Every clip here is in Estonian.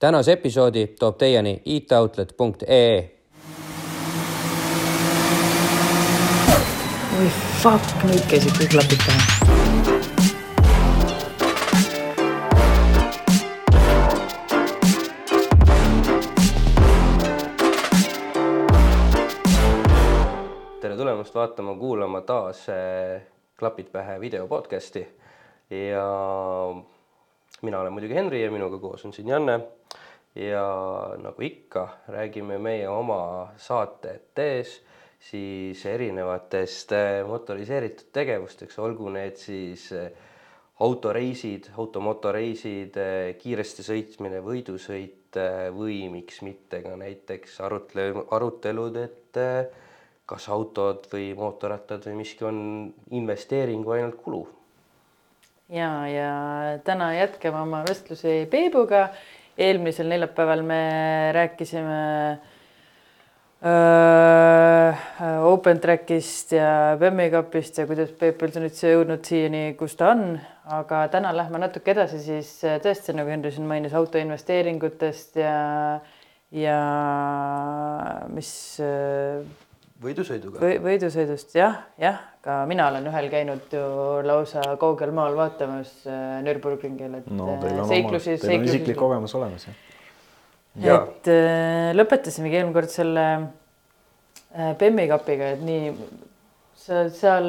tänase episoodi toob teieni itoutlet.ee. oi fuck, nüüd käisid kõik klapid pähe. tere tulemast vaatama, kuulama taas äh, Klapid pähe video podcasti ja mina olen muidugi Henri ja minuga koos on siin Janne. ja nagu ikka, räägime meie oma saatetes siis erinevatest äh, motoriseeritud tegevusteks, olgu need siis äh, autoreisid, automotoreisid, kiiresti sõitmine, võidusõit äh, või miks mitte ka näiteks arutle-, arutelud, et äh, kas autod või mootorrattad või miski on investeering või ainult kulu. Ja, ja täna jätkame oma vestlusi Peebuga. eelmisel neljapäeval me rääkisime äh, Open Trackist ja Bemmi kapist ja kuidas Peep üldse nüüd jõudnud siiani, kus ta on, aga täna lähme natuke edasi siis äh, tõesti nagu Henri siin mainis autoinvesteeringutest ja ja mis äh, võidusõiduga või võidusõidust jah, jah, ka mina olen ühel käinud ju lausa kaugel maal vaatamas äh, Nürburgringil, et no äh, teil on oma, seiklusi, teil on isiklik kogemus olemas jah. Jaa. et äh, lõpetasimegi eelmine kord selle Bemmi kapiga, et nii sa seal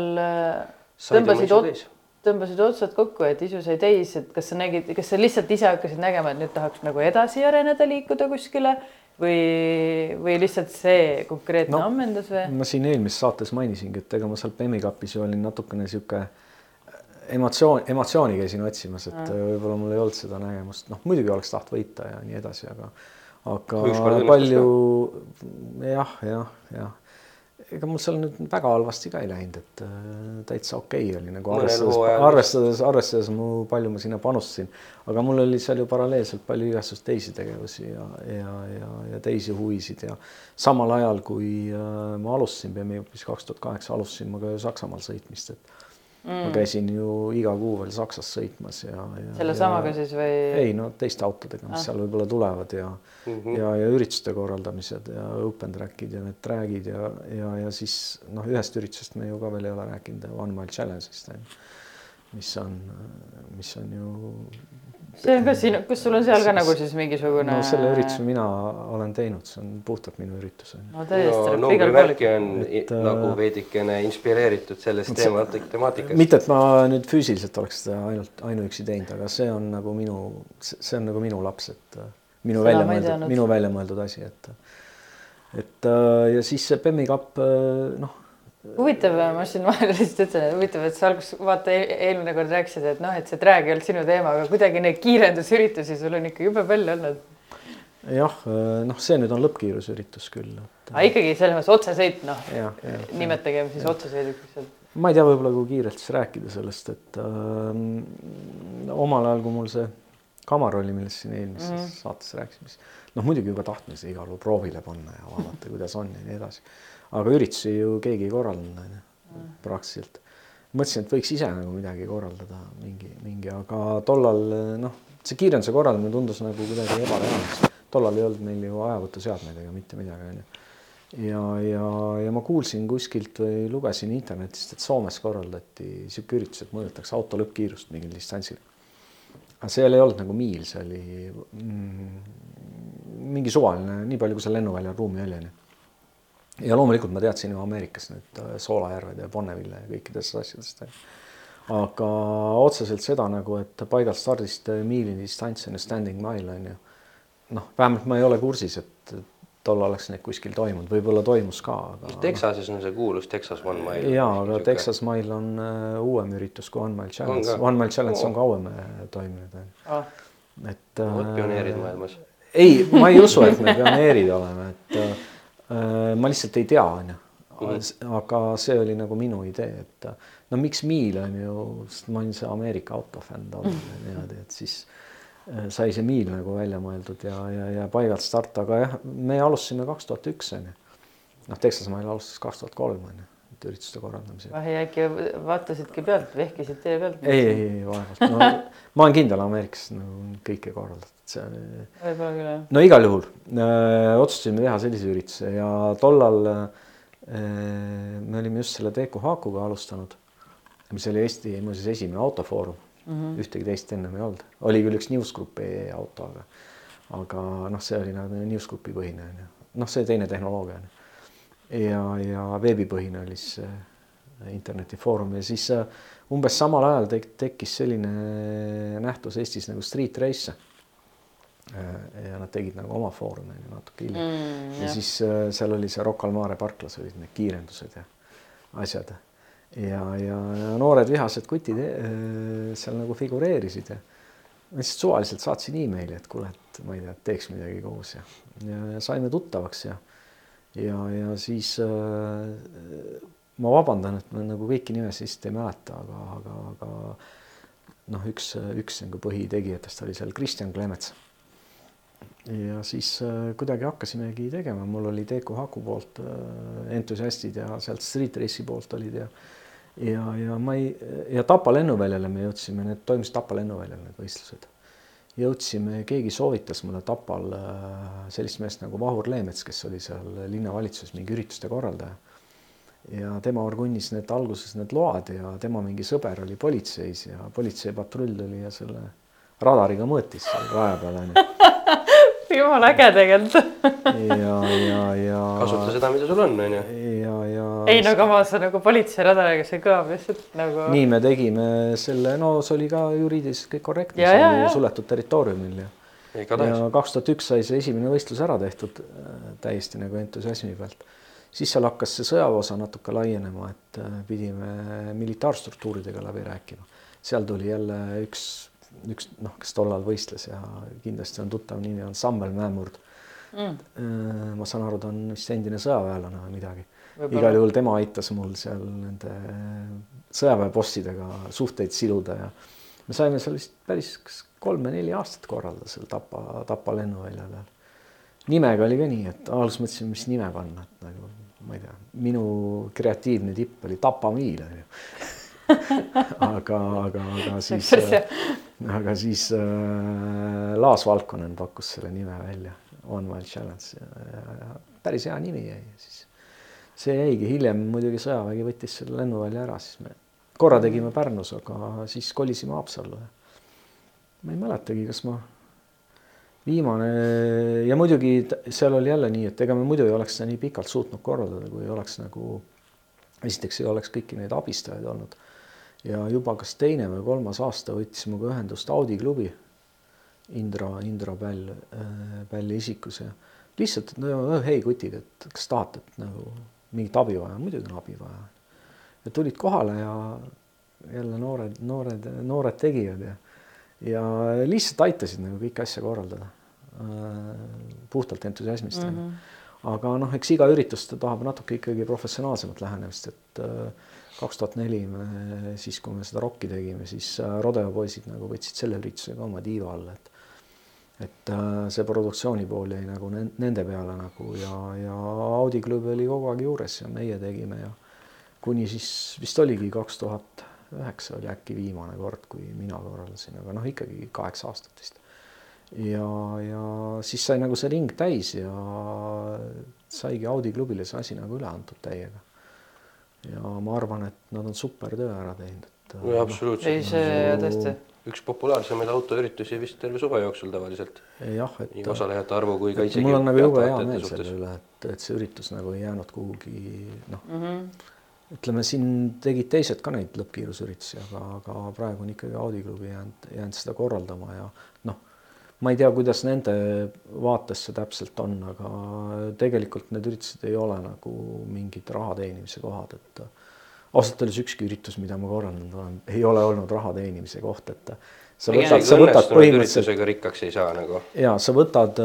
tõmbasid ot- tõmbasid otsad kokku, et isu sai täis, et kas sa nägid, kas sa lihtsalt ise hakkasid nägema, et nüüd tahaks nagu edasi areneda, liikuda kuskile või, või lihtsalt see konkreetne no, ammendas või? ma siin eelmises saates mainisingi, et ega ma seal Bemmi kapis ju olin natukene sihuke emotsioon, emotsiooni käisin otsimas, et Mm. võib-olla mul ei olnud seda nägemust, noh muidugi oleks tahtnud võita ja nii edasi, aga aga palju jah, jah, jah. Ega mul seal nüüd väga halvasti ka ei läinud, et äh, täitsa okei okay oli nagu arvestades, arvestades, arvestades mu palju ma sinna panustasin, aga mul oli seal ju paralleelselt palju igasuguseid teisi tegevusi ja, ja, ja, ja teisi huvisid ja samal ajal, kui äh, ma alustasin BMW-s kaks tuhat kaheksa, alustasin ma ka ju Saksamaal sõitmist, et mm. ma käisin ju iga kuu veel Saksas sõitmas ja, ja. sellesamaga siis või? ei no teiste autodega, mis ah. seal võib-olla tulevad ja mm, -hmm. ja, ja ürituste korraldamised ja open track'id ja need track'id ja, ja, ja siis noh, ühest üritusest me ju ka veel ei ole rääkinud, One Mile Challenge'ist on ju, mis on, mis on ju. See on ka sinu, kas sul on seal ka nagu siis mingisugune? no selle ürituse mina olen teinud, see on puhtalt minu üritus on ju. no täiesti no no, numbrimärki on Et, et, äh, nagu veidikene inspireeritud sellest teemat, temaatikast. mitte, et ma nüüd füüsiliselt oleks seda ainult ainuüksi teinud, aga see on nagu minu, see on nagu minu laps, et äh, minu Seda välja mõeldud, minu välja mõeldud asi, et et äh, ja siis see Bemmi kapp, äh, noh, huvitav, ma siin vahele lihtsalt ütlen, et huvitav, et sa alguses vaata eel- eelmine kord rääkisid, et noh, et see drag ei olnud sinu teema, aga kuidagi neid kiirendusüritusi sul on ikka jube palju olnud. jah, noh, see nüüd on lõppkiirusüritus küll, et aga ikkagi selles mõttes otsesõit, noh, nimetagem siis otsesõiduks lihtsalt. ma ei tea, võib-olla kui kiirelt siis rääkida sellest, et äh, omal ajal, kui mul see kamar oli, millest siin eelmises mm. -hmm. saates rääkisime, siis noh, muidugi juba tahtnud seda igal pool proovile panna ja vaadata, kuidas on ja nii edasi. aga üritusi ju keegi ei korraldanud, on ju, praktiliselt. mõtlesin, et võiks ise nagu midagi korraldada, mingi, mingi, aga tollal noh, see kiirenduse korraldamine tundus nagu kuidagi ebareaalne. tollal ei olnud meil ju ajavõtuseadmeid ega mitte midagi, on ju ja, ja, ja ma kuulsin kuskilt või lugesin internetist, et Soomes korraldati niisugune üritus, et mõõdetakse auto lõppkiirust mingil distantsil. Seal ei olnud nagu miil, see oli mm, mingi suvaline, nii palju, kui seal lennuväljal ruumi oli, onju. ja loomulikult ma teadsin ju Ameerikas nüüd äh, Soolajärved ja Bonneville ja kõikidest asjadest. aga otseselt seda nagu, et paigalt stardist äh, miili distants on ju standing mile on ju. noh, vähemalt ma ei ole kursis, et tollal oleks neid kuskil toimunud, võib-olla toimus ka, aga. Texases on see kuulus Texas One Mile. jaa, aga Texas Mile on uh, uuem üritus kui One Mile Challenge. One Mile Challenge Oo. on kauem äh, toiminud, Ah, et uh, vot pioneerid maailmas. ei, ma ei usu, et me pioneerid oleme, et uh, ma lihtsalt ei tea, on ju. aga see oli nagu minu idee, et no miks miil on ju, sest ma olin see Ameerika autofänn tollal niimoodi, et siis äh, sai see miil nagu välja mõeldud ja, ja, ja paigalt start, aga jah, me alustasime kaks tuhat üks on ju. noh, Texas Mile alustas kaks tuhat kolm on ju, erinevate ürituste korraldamisega. vahi äkki vaatasidki pealt, vehkisid tee pealt? ei, ei, ei vaevalt no, ma olen kindel Ameerikas nagu kõike korraldatud, see on. võib-olla küll jah. no igal juhul äh, otsustasime teha sellise ürituse ja tollal äh, me olime just selle Haakuga alustanud, mis oli Eesti muuseas esimene autofoorum mm, -hmm. ühtegi teist ennem ei olnud, oli küll üks Newsgroupi auto, aga, aga noh, see oli nagu Newsgroupi põhine on ju, noh, see teine tehnoloogia on ju ja, ja veebipõhine oli siis internetifoorum ja siis äh, umbes samal ajal tek tekkis selline nähtus Eestis nagu Street Race. Äh, ja nad tegid nagu oma foorumi natuke hiljem mm, ja jah. siis äh, seal oli see Rocca al Mare parklas olid need kiirendused ja asjad ja, ja, ja noored vihased kutid seal nagu figureerisid ja ma lihtsalt suvaliselt saatsin emaili, et kuule, et ma ei tea, teeks midagi koos ja, ja, saime tuttavaks ja ja, ja siis äh, ma vabandan, et ma nagu kõiki nimesid lihtsalt ei mäleta, aga, aga, aga noh, üks, üks nagu põhitegijatest oli seal Kristjan Klemets. ja siis äh, kuidagi hakkasimegi tegema, mul oli Teeku Haku poolt äh, entusiastid ja sealt Street Race'i poolt olid ja ja, ja ma ei, ja Tapa lennuväljale me jõudsime, need toimusid Tapa lennuväljal, need võistlused jõudsime, keegi soovitas mulle Tapal äh, sellist meest nagu Vahur Leemets, kes oli seal linnavalitsuses mingi ürituste korraldaja. ja tema orgunnis need alguses need load ja tema mingi sõber oli politseis ja politseipatrull tuli ja selle radariga mõõtis seal raja peal onju jumala äge tegelikult ja, ja, ja. kasuta seda, mida sul on, onju. Ja, ja. ei no kama sa nagu politseiradariga, see kõlab lihtsalt nagu. nii me tegime selle, no see oli ka juriidiliselt kõik korrektne, see oli suletud territooriumil ja. ja kaks tuhat üks sai see esimene võistlus ära tehtud äh, täiesti nagu entusiasmi pealt. siis seal hakkas see sõjaväeosa natuke laienema, et äh, pidime militaarstruktuuridega läbi rääkima. seal tuli jälle üks üks noh, kes tollal võistles ja kindlasti on tuttav nimi on Sammel Mäemurd mm.. Äh, ma saan aru, ta on vist endine sõjaväelane või midagi. Igal juhul tema aitas mul seal nende sõjaväebossidega suhteid siluda ja me saime seal vist päris kolme-neli aastat korraldada seal Tapa, Tapa lennuväljal. nimega oli ka nii, et alguses mõtlesime, mis nime panna, et nagu ma ei tea, minu kreatiivne tipp oli Tapa miil onju aga, aga, aga siis aga siis äh, Laas Valkonen pakkus selle nime välja, One Wild Challenge. päris hea nimi jäi, siis see jäigi, hiljem muidugi sõjavägi võttis selle lennuvälja ära, siis me korra tegime Pärnus, aga siis kolisime Haapsallu. ma ei mäletagi, kas ma viimane ja muidugi seal oli jälle nii, et ega me muidu ei oleks seda nii pikalt suutnud korraldada, kui oleks nagu esiteks ei oleks kõiki neid abistajaid olnud ja juba kas teine või kolmas aasta võttis minuga ühendust Audi klubi. Indra, Indra Päll, äh, Pälli isikus ja lihtsalt, et no hei kutid, et kas tahate, et nagu mingit abi vaja, muidugi on abi vaja. ja tulid kohale ja jälle noored, noored, noored tegijad ja, ja lihtsalt aitasid nagu kõiki asja korraldada. Äh, puhtalt entusiasmist mm. -hmm. aga noh, eks iga üritus tahab natuke ikkagi professionaalsemat lähenemist, et äh, kaks tuhat neli me siis, kui me seda rokki tegime, siis äh, Rodeo poisid nagu võtsid selle ürituse ka oma tiiva alla, et et äh, see produktsiooni pool jäi nagu nende peale nagu ja, ja Audi klubi oli kogu aeg juures ja meie tegime ja kuni siis vist oligi kaks tuhat üheksa oli äkki viimane kord, kui mina korraldasin, aga noh, ikkagi kaheksa aastat vist. ja, ja siis sai nagu see ring täis ja saigi Audi klubile see asi nagu üle antud täiega ja ma arvan, et nad on super töö ära teinud, et. Äh, absoluutselt. ei, see tõesti. Üks populaarsemaid autoüritusi vist terve suve jooksul tavaliselt. jah, et. nii osalejate arvu kui ka isegi. mul on nagu jube hea meel selle üle, et, et see üritus nagu ei jäänud kuhugi noh mm -hmm., ütleme siin tegid teised ka neid lõppkiirusüritusi, aga, aga praegu on ikkagi Audi klubi jäänud, jäänud seda korraldama ja noh ma ei tea, kuidas nende vaates see täpselt on, aga tegelikult need üritused ei ole nagu mingid raha teenimise kohad, et ausalt öeldes ükski üritus, mida ma korraldanud olen, ei ole olnud raha teenimise koht, et sa võtad, sa võtad põhimõtteliselt üritusega rikkaks ei saa nagu. ja sa võtad,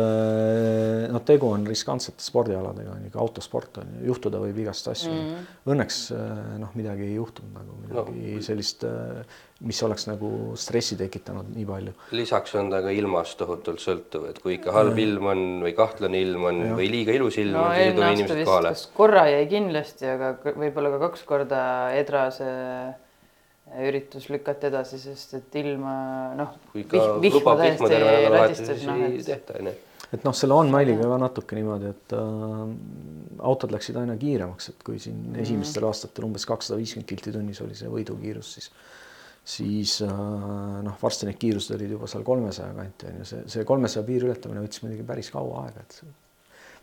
noh, tegu on riskantsete spordialadega, on ju, ka autosport on ju, juhtuda võib igast asju mm. -hmm. Õnneks äh, noh, midagi ei juhtunud nagu midagi no. sellist, mis oleks nagu stressi tekitanud nii palju. lisaks on ta ka ilmast tohutult sõltuv, et kui ikka halb ilm on või kahtlane ilm on Jah. või liiga ilus ilm no on, siis ei eelmine tule aasta inimesed vist kohale. kas korra jäi kindlasti, aga võib-olla ka kaks korda Edrase üritus lükati edasi, sest et ilma noh, noh, ei et noh, selle on-mailiga ka natuke niimoodi, et äh, autod läksid aina kiiremaks, et kui siin Mhm. esimestel aastatel umbes kakssada viiskümmend kilti tunnis oli see võidukiirus, siis siis äh, noh, varsti need kiirused olid juba seal kolmesaja kanti on ju, see, see kolmesaja piiri ületamine võttis muidugi päris kaua aega, et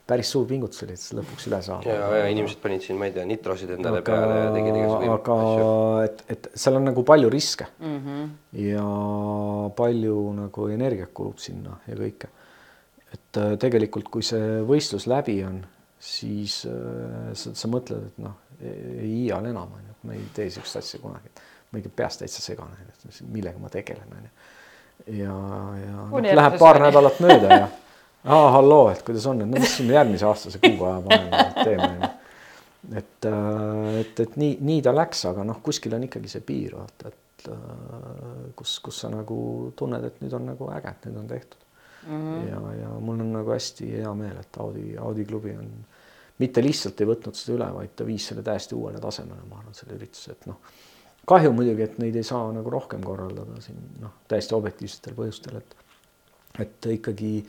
päris suur pingutus oli, et seda lõpuks üle saada. ja, ja inimesed panid siin, ma ei tea, nitrosid endale aga peale ja tegid igasuguseid aga asju. et, et seal on nagu palju riske mm. -hmm. ja palju nagu energiat kulub sinna ja kõike. et äh, tegelikult, kui see võistlus läbi on, siis äh, sa, sa mõtled, et noh, ei iial enam on ju, et ma ei tee niisugust asja kunagi, et ma ikka peast täitsa segane, et millega ma tegelen on ju. ja, ja noh, Kuni läheb paar nädalat mööda ja aa, halloo, et kuidas on, et no mis siin järgmise aastase kuupäeva paneme, teeme on ju et, et, et nii, nii ta läks, aga noh, kuskil on ikkagi see piir, vaata, et äh, kus, kus sa nagu tunned, et nüüd on nagu äge, et nüüd on tehtud mm. -hmm. ja, ja mul on nagu hästi hea meel, et Audi, Audi klubi on mitte lihtsalt ei võtnud seda üle, vaid ta viis selle täiesti uuele tasemele, ma arvan, selle ürituse, et noh, kahju muidugi, et neid ei saa nagu rohkem korraldada siin noh, täiesti objektiivsetel põhjustel, et et ikkagi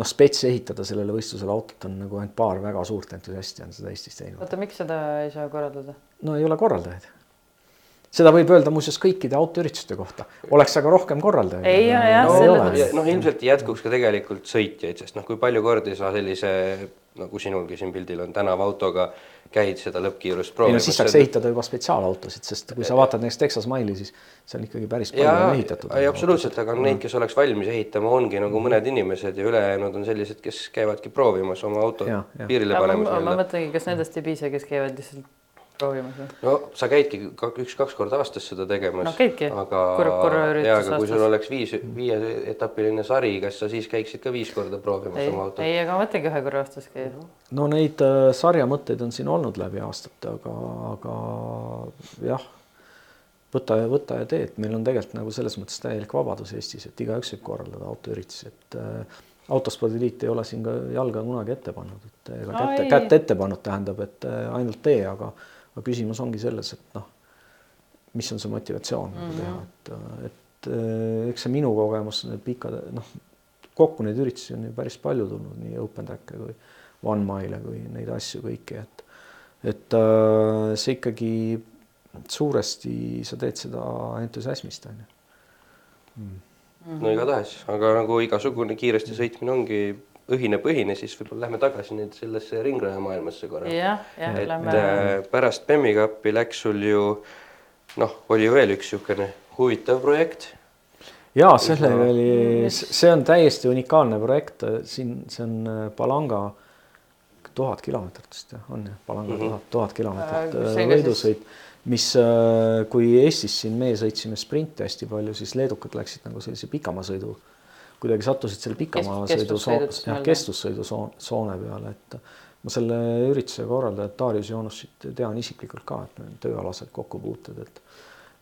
noh, spets ehitada sellele võistlusele autot on nagu ainult paar väga suurt entusiasti on seda Eestis teinud. oota, miks seda ei saa korraldada? no ei ole korraldajaid. Seda võib öelda muuseas kõikide autoürituste kohta, oleks aga rohkem korraldajaid. Ei, jah, jah, no, selles mõttes- noh, ilmselt jätkuks ka tegelikult sõitjaid, sest noh, kui palju kordi sa sellise nagu sinulgi siin pildil on tänavaautoga käid seda lõppkiirust ei no siis saaks ehitada juba spetsiaalautosid, sest kui sa vaatad näiteks Texas Mile'i, siis seal ikkagi päris palju ja on ehitatud. ei absoluutselt, aga neid, kes oleks valmis ehitama, ongi nagu mõned inimesed ja ülejäänud on sellised, kes käivadki proovimas oma autot Jah, jah. piirile ma, panemas ma, ma mõtlengi, kas nendest ei piisa, kes käivad lihtsalt proovimas või? no sa käidki ka- üks-kaks korda aastas seda tegemas. No käidki. aga Korra- korra üritus aga kui sul aastas. oleks viis, viieetapiline sari, kas sa siis käiksid ka viis korda proovimas ei oma, autot? ei, aga ma mõtlengi ühe korra aastas käia. no neid äh, sarja mõtteid on siin olnud läbi aastate, aga, aga jah, võta ja võta ja tee, et meil on tegelikult nagu selles mõttes täielik vabadus Eestis, et igaüks võib korraldada autoüritusi, et äh, autospordiliit ei ole siin ka jalga kunagi ette pannud, et ega Aa, kätte kätt ette pannud tähendab, et äh, ainult tee, aga, aga küsimus ongi selles, et noh, mis on see motivatsioon mm -hmm. teha, et, et äh, eks see minu kogemus, need pikad noh, kokku neid üritusi on ju päris palju tulnud, nii Open Track'e kui One Mile'e kui neid asju kõiki, et et äh, see ikkagi suuresti sa teed seda entusiasmist on ju. no igatahes, aga nagu igasugune kiiresti sõitmine ongi õhine-põhine, siis võib-olla lähme tagasi nüüd sellesse ringraja maailmasse korra. jah, jah, et lähme. äh, pärast Bemmi Cupi läks sul ju noh, oli veel üks niisugune huvitav projekt. ja sellega oli, see on täiesti unikaalne projekt, siin see on äh, Palanga tuhat kilomeetrit vist jah, on ju, Palanga tuhat, tuhat kilomeetrit Äh, võidusõit, mis, kui Eestis siin meie sõitsime sprinti hästi palju, siis leedukad läksid nagu sellise pikamaasõidu, kuidagi sattusid selle pikamaasõidu kestussõidud soon- jah, nii-öelda. kestussõidu soon- soone peale, et ma selle ürituse korraldajat Darius Joonussit tean isiklikult ka, et meil on tööalased kokkupuuted, et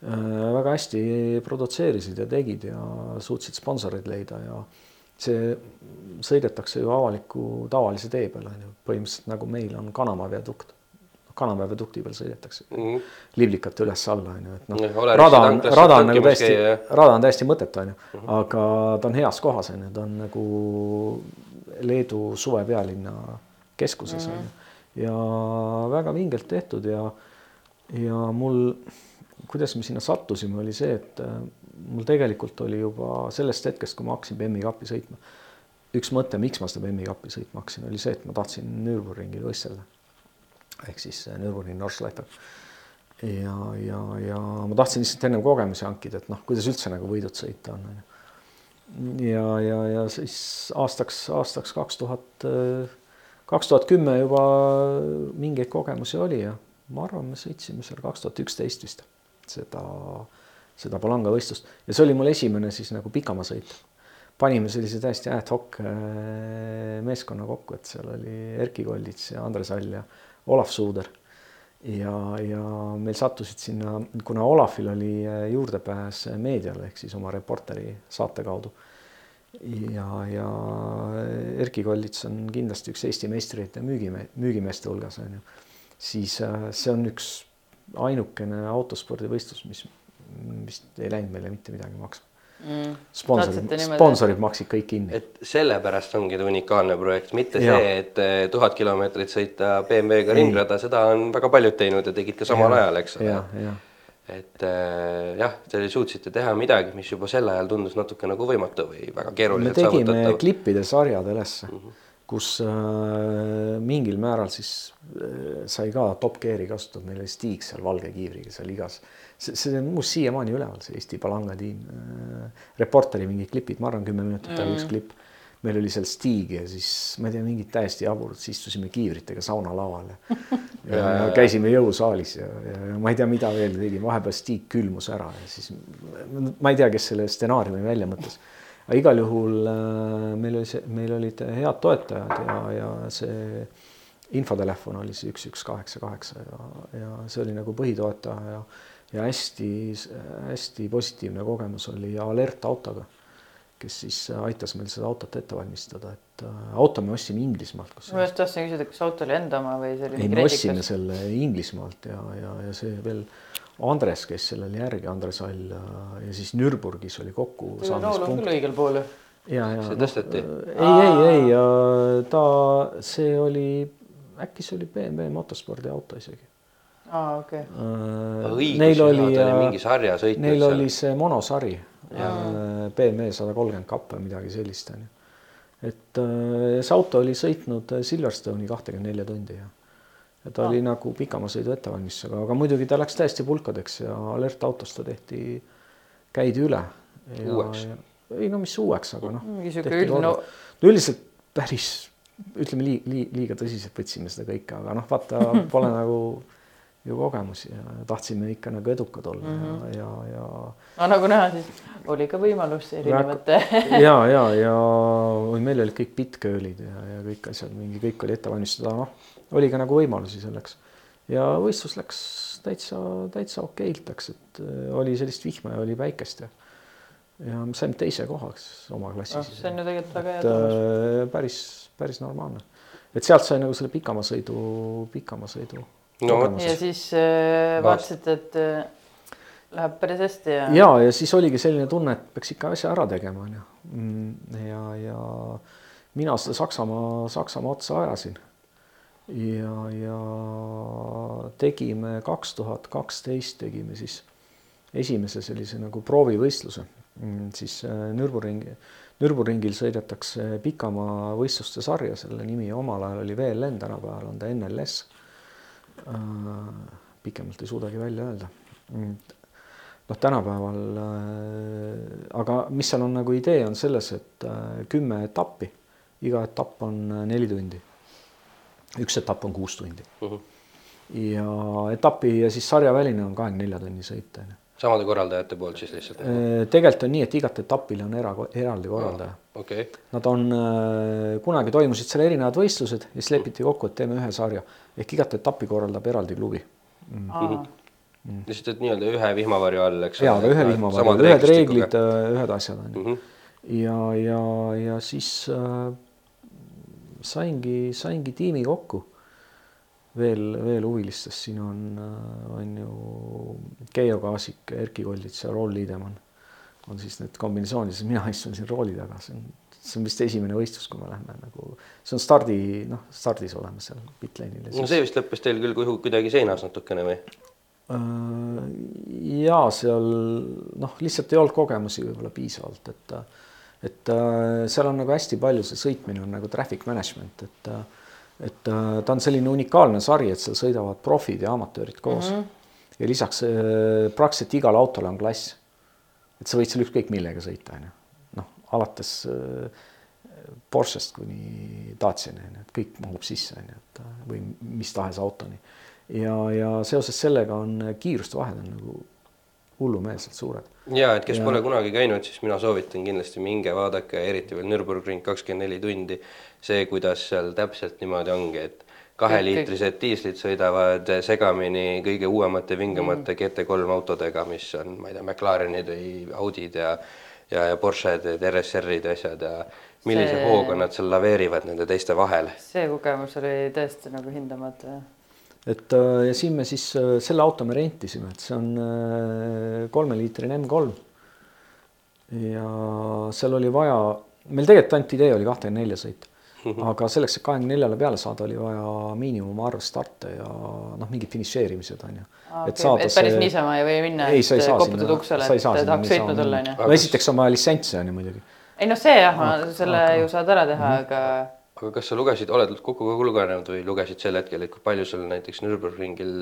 äh, väga hästi produtseerisid ja tegid ja suutsid sponsoreid leida ja see sõidetakse ju avaliku tavalise tee peal on ju, põhimõtteliselt nagu meil on Kanamäe viadukt. Kanamäe viadukti peal sõidetakse. Liblikate üles-alla on ju, et noh rada on, rada on nagu täiesti rada on täiesti mõttetu on ju, aga ta on heas kohas on ju, ta on nagu Leedu suvepealinna keskuses on ju ja väga vingelt tehtud ja ja mul, kuidas me sinna sattusime, oli see, et äh, mul tegelikult oli juba sellest hetkest, kui ma hakkasin BM-i kapi sõitma, üks mõte, miks ma seda BM-i kapi sõitma hakkasin, oli see, et ma tahtsin Nürburgringil võistelda ehk siis äh, Nürburgring Nordschleife ja, ja, ja ma tahtsin lihtsalt ennem kogemusi hankida, et noh, kuidas üldse nagu võidud sõita on, onju. ja, ja, ja siis aastaks, aastaks kaks tuhat, kaks tuhat kümme juba mingeid kogemusi oli ja ma arvan, me sõitsime seal kaks tuhat üksteist vist seda, seda Palanga võistlust ja see oli mul esimene siis nagu pikamaasõit. panime sellise täiesti ad hoc äh, meeskonna kokku, et seal oli Erkki Koldits ja Andres All ja Olav Suuder. ja, ja meil sattusid sinna, kuna Olafil oli äh, juurdepääs meediale ehk siis oma Reporteri saate kaudu. Ja, ja Erkki Kollits on kindlasti üks Eesti meistrite müügime-, müügimeeste hulgas on ju, siis äh, see on üks ainukene autospordivõistlus, mis vist ei läinud meile mitte midagi maksma mm.. sponsorid, sponsorid maksid kõik kinni. et sellepärast ongi ta unikaalne projekt, mitte ja. see, et äh, tuhat kilomeetrit sõita BMW-ga ringrada, seda on väga paljud teinud ja tegid ka samal ja. ajal, eks ole et äh, jah, te suutsite teha midagi, mis juba sel ajal tundus natuke nagu võimatu või väga keeruliselt saavutatav. me tegime klippide sarjad ülesse mm, -hmm. kus äh, mingil määral siis äh, sai ka Top Gear'i kasutatud, meil oli Stig seal valge kiivriga seal igas. See, see on muuseas siiamaani üleval, see Eesti Palanga tiim äh,. Reporteri mingid klipid, ma arvan, kümme minutit oli mm üks klipp meil oli seal Stig ja siis ma ei tea, mingid täiesti jaburad, siis istusime kiivritega saunalaval ja, ja, ja käisime jõusaalis ja, ja, ja ma ei tea, mida veel tegime, vahepeal Stig külmus ära ja siis ma ei tea, kes selle stsenaariumi välja mõtles. aga igal juhul äh, meil oli see, meil olid head toetajad ja, ja see infotelefon oli see üks, üks, kaheksa, kaheksa ja, ja see oli nagu põhitoetaja ja, ja hästi-hästi positiivne kogemus oli Alert autoga kes siis aitas meil seda autot ette valmistada, et äh, auto me ostsime Inglismaalt. ma just tahtsin küsida, kas auto oli enda oma või see oli? ei, me ostsime selle Inglismaalt ja, ja, ja see veel Andres käis sellele järgi, Andres All ja, ja siis Nürburgis oli kokku. nool on küll õigel pool ju. ja, ja. see tõsteti no,? ei, ei, ei, ta, see oli, äkki see oli BMW motospordi auto isegi. Aa, okei okay.. Neil oli, mingi sarjasõit. Neil oli see monosari BMW sada kolmkümmend kapp või midagi sellist on ju. et äh, see auto oli sõitnud Silverstone'i kahtekümmet nelja tundi ja, ja ta no. oli nagu pikamaasõidu ettevalmistusega, aga muidugi ta läks täiesti pulkadeks ja Alert autos ta tehti, käidi üle. uueks? ei no mis uueks, aga noh. mingi sihuke üldine no.... no üldiselt päris ütleme lii, lii, liiga tõsiselt võtsime seda kõike, aga noh, vaata pole nagu ju kogemusi ja tahtsime ikka nagu edukad olla mm -hmm. ja, ja, ja. no nagu näha, siis oli ka võimalus erinevate ja, ja, ja meil olid kõik bitköölid ja, ja kõik asjad, mingi kõik oli ette valmistada, noh, oli ka nagu võimalusi selleks. ja võistlus läks täitsa, täitsa okeilt läks, et äh, oli sellist vihma ja oli päikest ja ja saime teise kohaks oma klassis oh,. see on ju tegelikult väga hea tulemus. Äh, päris, päris normaalne, et sealt sai nagu selle pikamaasõidu, pikamaasõidu no,. ja siis äh, vaatasid, et äh, läheb päris hästi ja. ja, ja siis oligi selline tunne, et peaks ikka asja ära tegema, onju. Mm, ja, ja mina seda Saksamaa, Saksamaa otsa ajasin. ja, ja tegime kaks tuhat kaksteist tegime siis esimese sellise nagu proovivõistluse, mm, siis äh, Nürburgringi, Nürburgringil sõidetakse pikamaavõistluste sarja, selle nimi omal ajal oli VLN, tänapäeval on ta NLS pikemalt ei suudagi välja öelda. noh, tänapäeval, äh, aga mis seal on nagu idee, on selles, et äh, kümme etappi, iga etapp on neli tundi. üks etapp on kuus tundi uh. Mhm. -huh. ja etapi ja siis sarjaväline on kahekümne nelja tunni sõit on ju samade korraldajate poolt siis lihtsalt? tegelikult on nii, et igat etapile on era, eraldi korraldaja oh,. Okay. Nad on, kunagi toimusid seal erinevad võistlused ja siis lepiti kokku, et teeme ühe sarja ehk igat etappi korraldab eraldi klubi mm. -hmm. Mm. lihtsalt, et nii-öelda ühe vihmavarju all, eks. ja, aga ühe vihmavarju all, ühed reeglid, äh, ühed asjad on ju mm. -hmm. ja, ja, ja siis äh, saingi, saingi tiimi kokku. Veel, veel huvilistest siin on, äh, on ju Keijo Kaasik, Erkki Kollits ja Rool Liidemann on siis need kombinatsioonid, mina istun siin rooli taga, see on see on vist esimene võistlus, kui me lähme nagu, see on stardi, noh, stardis oleme seal pitlane'il. no see vist lõppes teil küll kuidagi seinas natukene või? Äh, ja seal noh, lihtsalt ei olnud kogemusi võib-olla piisavalt, et et äh, seal on nagu hästi palju, see sõitmine on nagu traffic management, et et ta on selline unikaalne sari, et seal sõidavad profid ja amatöörid koos mm. -hmm. ja lisaks äh, praktiliselt igal autol on klass. et sa võid seal ükskõik millega sõita, onju alates äh, Porschest kuni Daciani, on ju, et kõik mahub sisse, on ju, et äh, või mis tahes autoni. ja, ja seoses sellega on kiiruste vahed on nagu hullumeelselt suured ja et kes ja. pole kunagi käinud, siis mina soovitan kindlasti minge vaadake, eriti veel Nürburgring kakskümmend neli tundi. see, kuidas seal täpselt niimoodi ongi, et kaheliitrised diislid sõidavad segamini kõige uuemate, vingemate mm. GT3 autodega, mis on, ma ei tea, McLarenid või Audid ja ja, ja Porsche'd, RSR-id ja asjad ja millise see... hooga nad seal laveerivad nende teiste vahel. see kogemus oli tõesti nagu hindamatu, jah et äh, ja siin me siis äh, selle auto me rentisime, et see on äh, kolmeliitrine M3. ja seal oli vaja, meil tegelikult ainult idee oli kahtekümne nelja sõita mm, -hmm. aga selleks, et kahekümne neljale peale saada, oli vaja miinimumarv starte ja noh, mingid finišeerimised on ju et, okay. et päris see... niisama ei või minna, et koputad uksele, et tahaks sõitma tulla on ju. no esiteks on vaja litsentsi on ju muidugi. ei noh, see jah, selle aga... ju saad ära teha mm, -hmm. aga aga kas sa lugesid, oled kokku ka lugenud või lugesid sel hetkel, et kui palju sul näiteks Nürburgringil,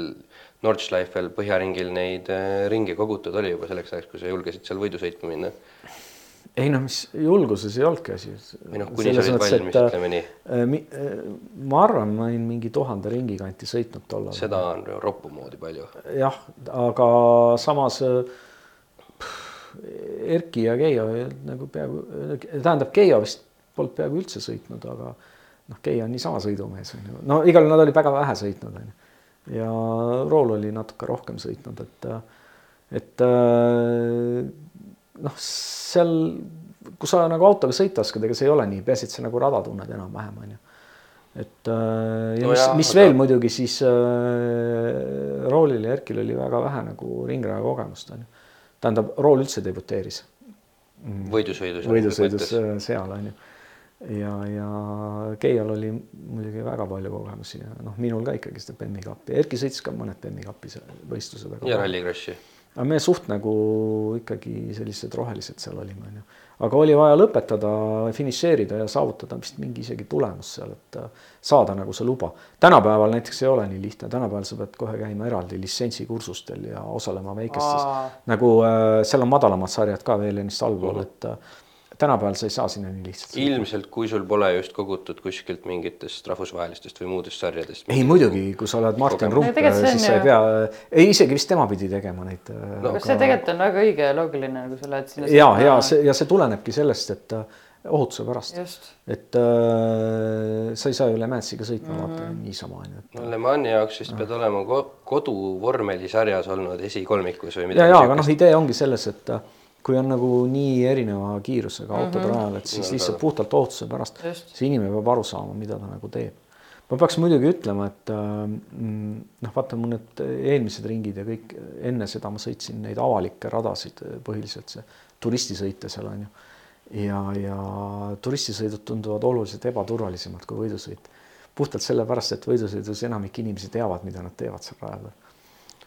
Nordschleifel, Põhjaringil neid äh, ringe kogutud oli juba selleks ajaks, kui sa julgesid seal võidu sõitma minna? ei noh, mis julguses ei olnudki asi. või noh, kuni sa olid valmis, ütleme nii äh,. ma arvan, ma olin mingi tuhande ringi kanti sõitnud tollal. seda on roppu moodi palju. jah, aga samas pff, Erki ja Keijo nagu peaaegu, tähendab Keijo vist polnud peaaegu üldse sõitnud, aga noh, Kei on niisama sõidumees on ju, no igal nad olid väga vähe sõitnud on ju. ja Rool oli natuke rohkem sõitnud, et, et noh, seal, kui sa nagu autoga sõita oskad, ega see ei ole nii, peaasi, et sa nagu rada tunned enam-vähem on ju. et ja no mis, mis aga... veel muidugi siis äh, Roolil ja Erkil oli väga vähe nagu ringraja kogemust on ju. tähendab, Rool üldse debuteeris. võidusõidus. võidusõidus seal on ju ja, ja Keial oli muidugi väga palju kogemusi ja noh, minul ka ikkagi seda Bemmi kappi, Erki sõitis ka mõned Bemmi kapi võistlused. ja Rallycrossi. aga me suht nagu ikkagi sellised rohelised seal olime, onju. aga oli vaja lõpetada, finišeerida ja saavutada vist mingi isegi tulemus seal, et äh, saada nagu see luba. tänapäeval näiteks ei ole nii lihtne, tänapäeval sa pead kohe käima eraldi lisentsikursustel ja osalema väikestes, nagu äh, seal on madalamad sarjad ka veel ennist allpool mm, -hmm. et äh, tänapäeval sa ei saa sinna nii lihtsalt. ilmselt, kui sul pole just kogutud kuskilt mingitest rahvusvahelistest või muudest sarjadest. ei muidugi, kui sa oled Martin Rump, siis sa ei pea, ei isegi vist tema pidi tegema neid no,. aga see tegelikult on väga õige ja loogiline, kui sa lähed sinna. ja, ja see ja see tulenebki sellest, et äh, ohutuse pärast. et äh, sa ei saa ju Le Mansiga sõitma mm -hmm. vaata niisama on ju. no Le Mani jaoks vist no. pead olema koduvormelisarjas olnud esikolmikus või midagi. ja, ja aga noh, idee ongi selles, et äh, kui on nagu nii erineva kiirusega autod mm -hmm. rajal, et siis lihtsalt puhtalt ohutuse pärast Just. see inimene peab aru saama, mida ta nagu teeb. ma peaks muidugi ütlema, et äh, noh, vaata mu need eelmised ringid ja kõik enne seda ma sõitsin neid avalikke radasid põhiliselt see turistisõite seal on ju. ja, ja turistisõidud tunduvad oluliselt ebaturvalisemad kui võidusõit. puhtalt sellepärast, et võidusõidus enamik inimesi teavad, mida nad teevad seal raja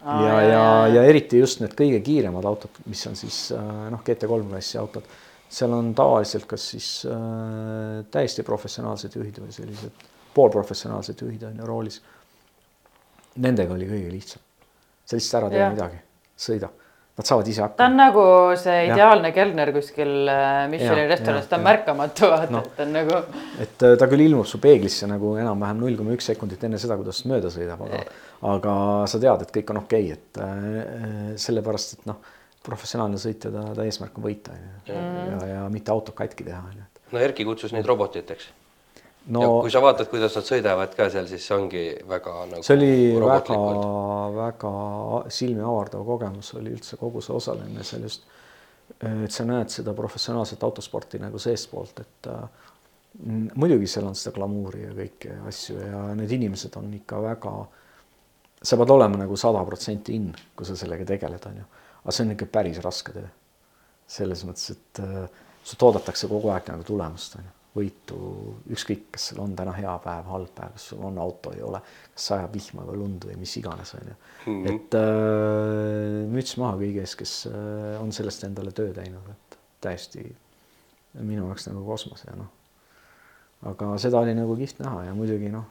Aa, ja, ja, ja eriti just need kõige kiiremad autod, mis on siis äh, noh, GT3 klassi autod, seal on tavaliselt kas siis äh, täiesti professionaalsed juhid või sellised poolprofessionaalsed juhid on ju roolis. Nendega oli kõige lihtsam, sa lihtsalt ära tee midagi, sõida Nad saavad ise hakkama. ta on nagu see ideaalne ja. kelner kuskil äh, Michelin restoranis, ta on ja. märkamatu, vaata no., et ta on nagu. et äh, ta küll ilmub su peeglisse nagu enam-vähem null koma üks sekundit enne seda, kuidas mööda sõidab, aga, aga sa tead, et kõik on okei okay,, et äh, sellepärast, et noh, professionaalne sõitja, ta, ta eesmärk on võita on ju ja, ja, ja mitte autot katki teha on ju. no Erki kutsus neid robotiteks no,. ja kui sa vaatad, kuidas nad sõidavad ka seal, siis ongi väga nagu. see oli väga-väga silmi avardav kogemus oli üldse kogu see osalemine seal just. et sa näed seda professionaalset autosporti nagu seestpoolt, et äh, muidugi seal on seda glamuuri ja kõiki asju ja need inimesed on ikka väga. sa pead olema nagu sada protsenti in, kui sa sellega tegeled, on ju, aga see on ikka päris raske töö. selles mõttes, et äh, sult oodatakse kogu aeg nagu tulemust, on ju võitu, ükskõik, kas sul on täna hea päev, halb päev, kas sul on auto, ei ole, kas sajab vihma või lund või mis iganes, on ju. Mhm. et äh, müts maha kõigi ees, kes äh, on sellest endale töö teinud, et täiesti minu jaoks nagu kosmos ja noh. aga seda oli nagu kihvt näha ja muidugi noh,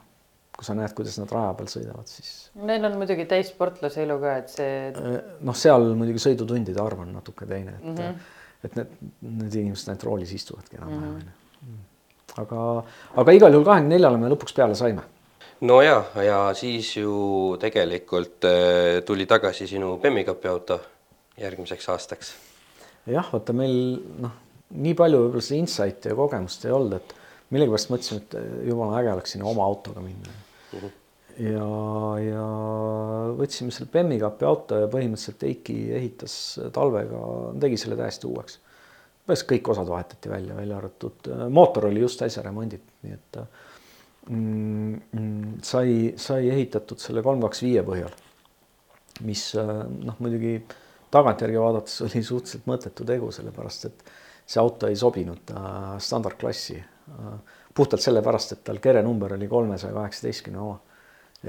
kui sa näed, kuidas nad raja peal sõidavad, siis. Neil on muidugi täissportlase elu ka, et see. Äh, noh, seal muidugi sõidutundide arv on natuke teine, et mm, -hmm. et need, need inimesed ainult roolis istuvadki enam-vähem mm -hmm aga, aga igal juhul kahekümne neljale me lõpuks peale saime. no ja, ja siis ju tegelikult äh, tuli tagasi sinu Bemmi kapi auto järgmiseks aastaks? jah, vaata meil noh, nii palju võib-olla seda insight'i ja kogemust ei olnud, et millegipärast mõtlesime, et jumala äge oleks sinna oma autoga minna mm. -hmm. ja, ja võtsime selle Bemmi kapi auto ja põhimõtteliselt Eiki ehitas talvega, tegi selle täiesti uueks. Põhimõtteliselt kõik osad vahetati välja, välja arvatud mootor oli just äsja remonditud, nii et mm, mm, sai, sai ehitatud selle kolm kaks viie põhjal, mis noh, muidugi tagantjärgi vaadates oli suhteliselt mõttetu tegu, sellepärast et see auto ei sobinud äh, standardklassi äh,. puhtalt sellepärast, et tal kerenumber oli kolmesaja kaheksateistkümne oma.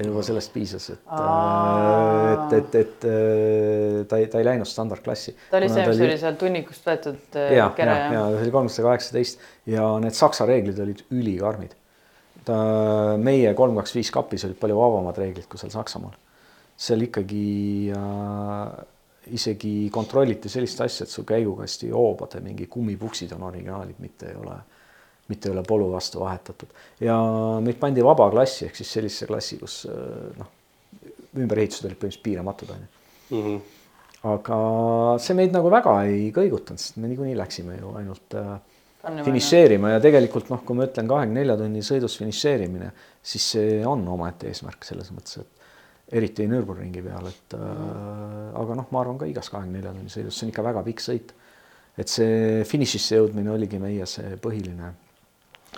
Juba sellest piisas, et, äh, et, et, et äh, ta ei, ta ei läinud standardklassi. ta oli see, mis oli seal tunnikust võetud äh, kere? ja, ja see oli kolmsada kaheksateist ja need saksa reeglid olid ülikarmid. ta, meie kolm, kaks, viis kapis olid palju vabamad reeglid kui seal Saksamaal. seal ikkagi äh, isegi kontrolliti sellist asja, et su käigukasti hoobade mingi kummipuksid on originaalid, mitte ei ole, mitte ole polu vastu vahetatud ja meid pandi vabaklassi ehk siis sellisesse klassi, kus noh, ümberehitused olid põhimõtteliselt piiramatud onju mm. -hmm. aga see meid nagu väga ei kõigutanud, sest me niikuinii läksime ju ainult äh, finišeerima ja tegelikult noh, kui ma ütlen kahekümne nelja tunni sõidus finišeerimine, siis see on omaette eesmärk selles mõttes, et eriti Nürburgringi peal, et äh, aga noh, ma arvan ka igas kahekümne nelja tunni sõidus, see on ikka väga pikk sõit. et see finišisse jõudmine oligi meie see põhiline,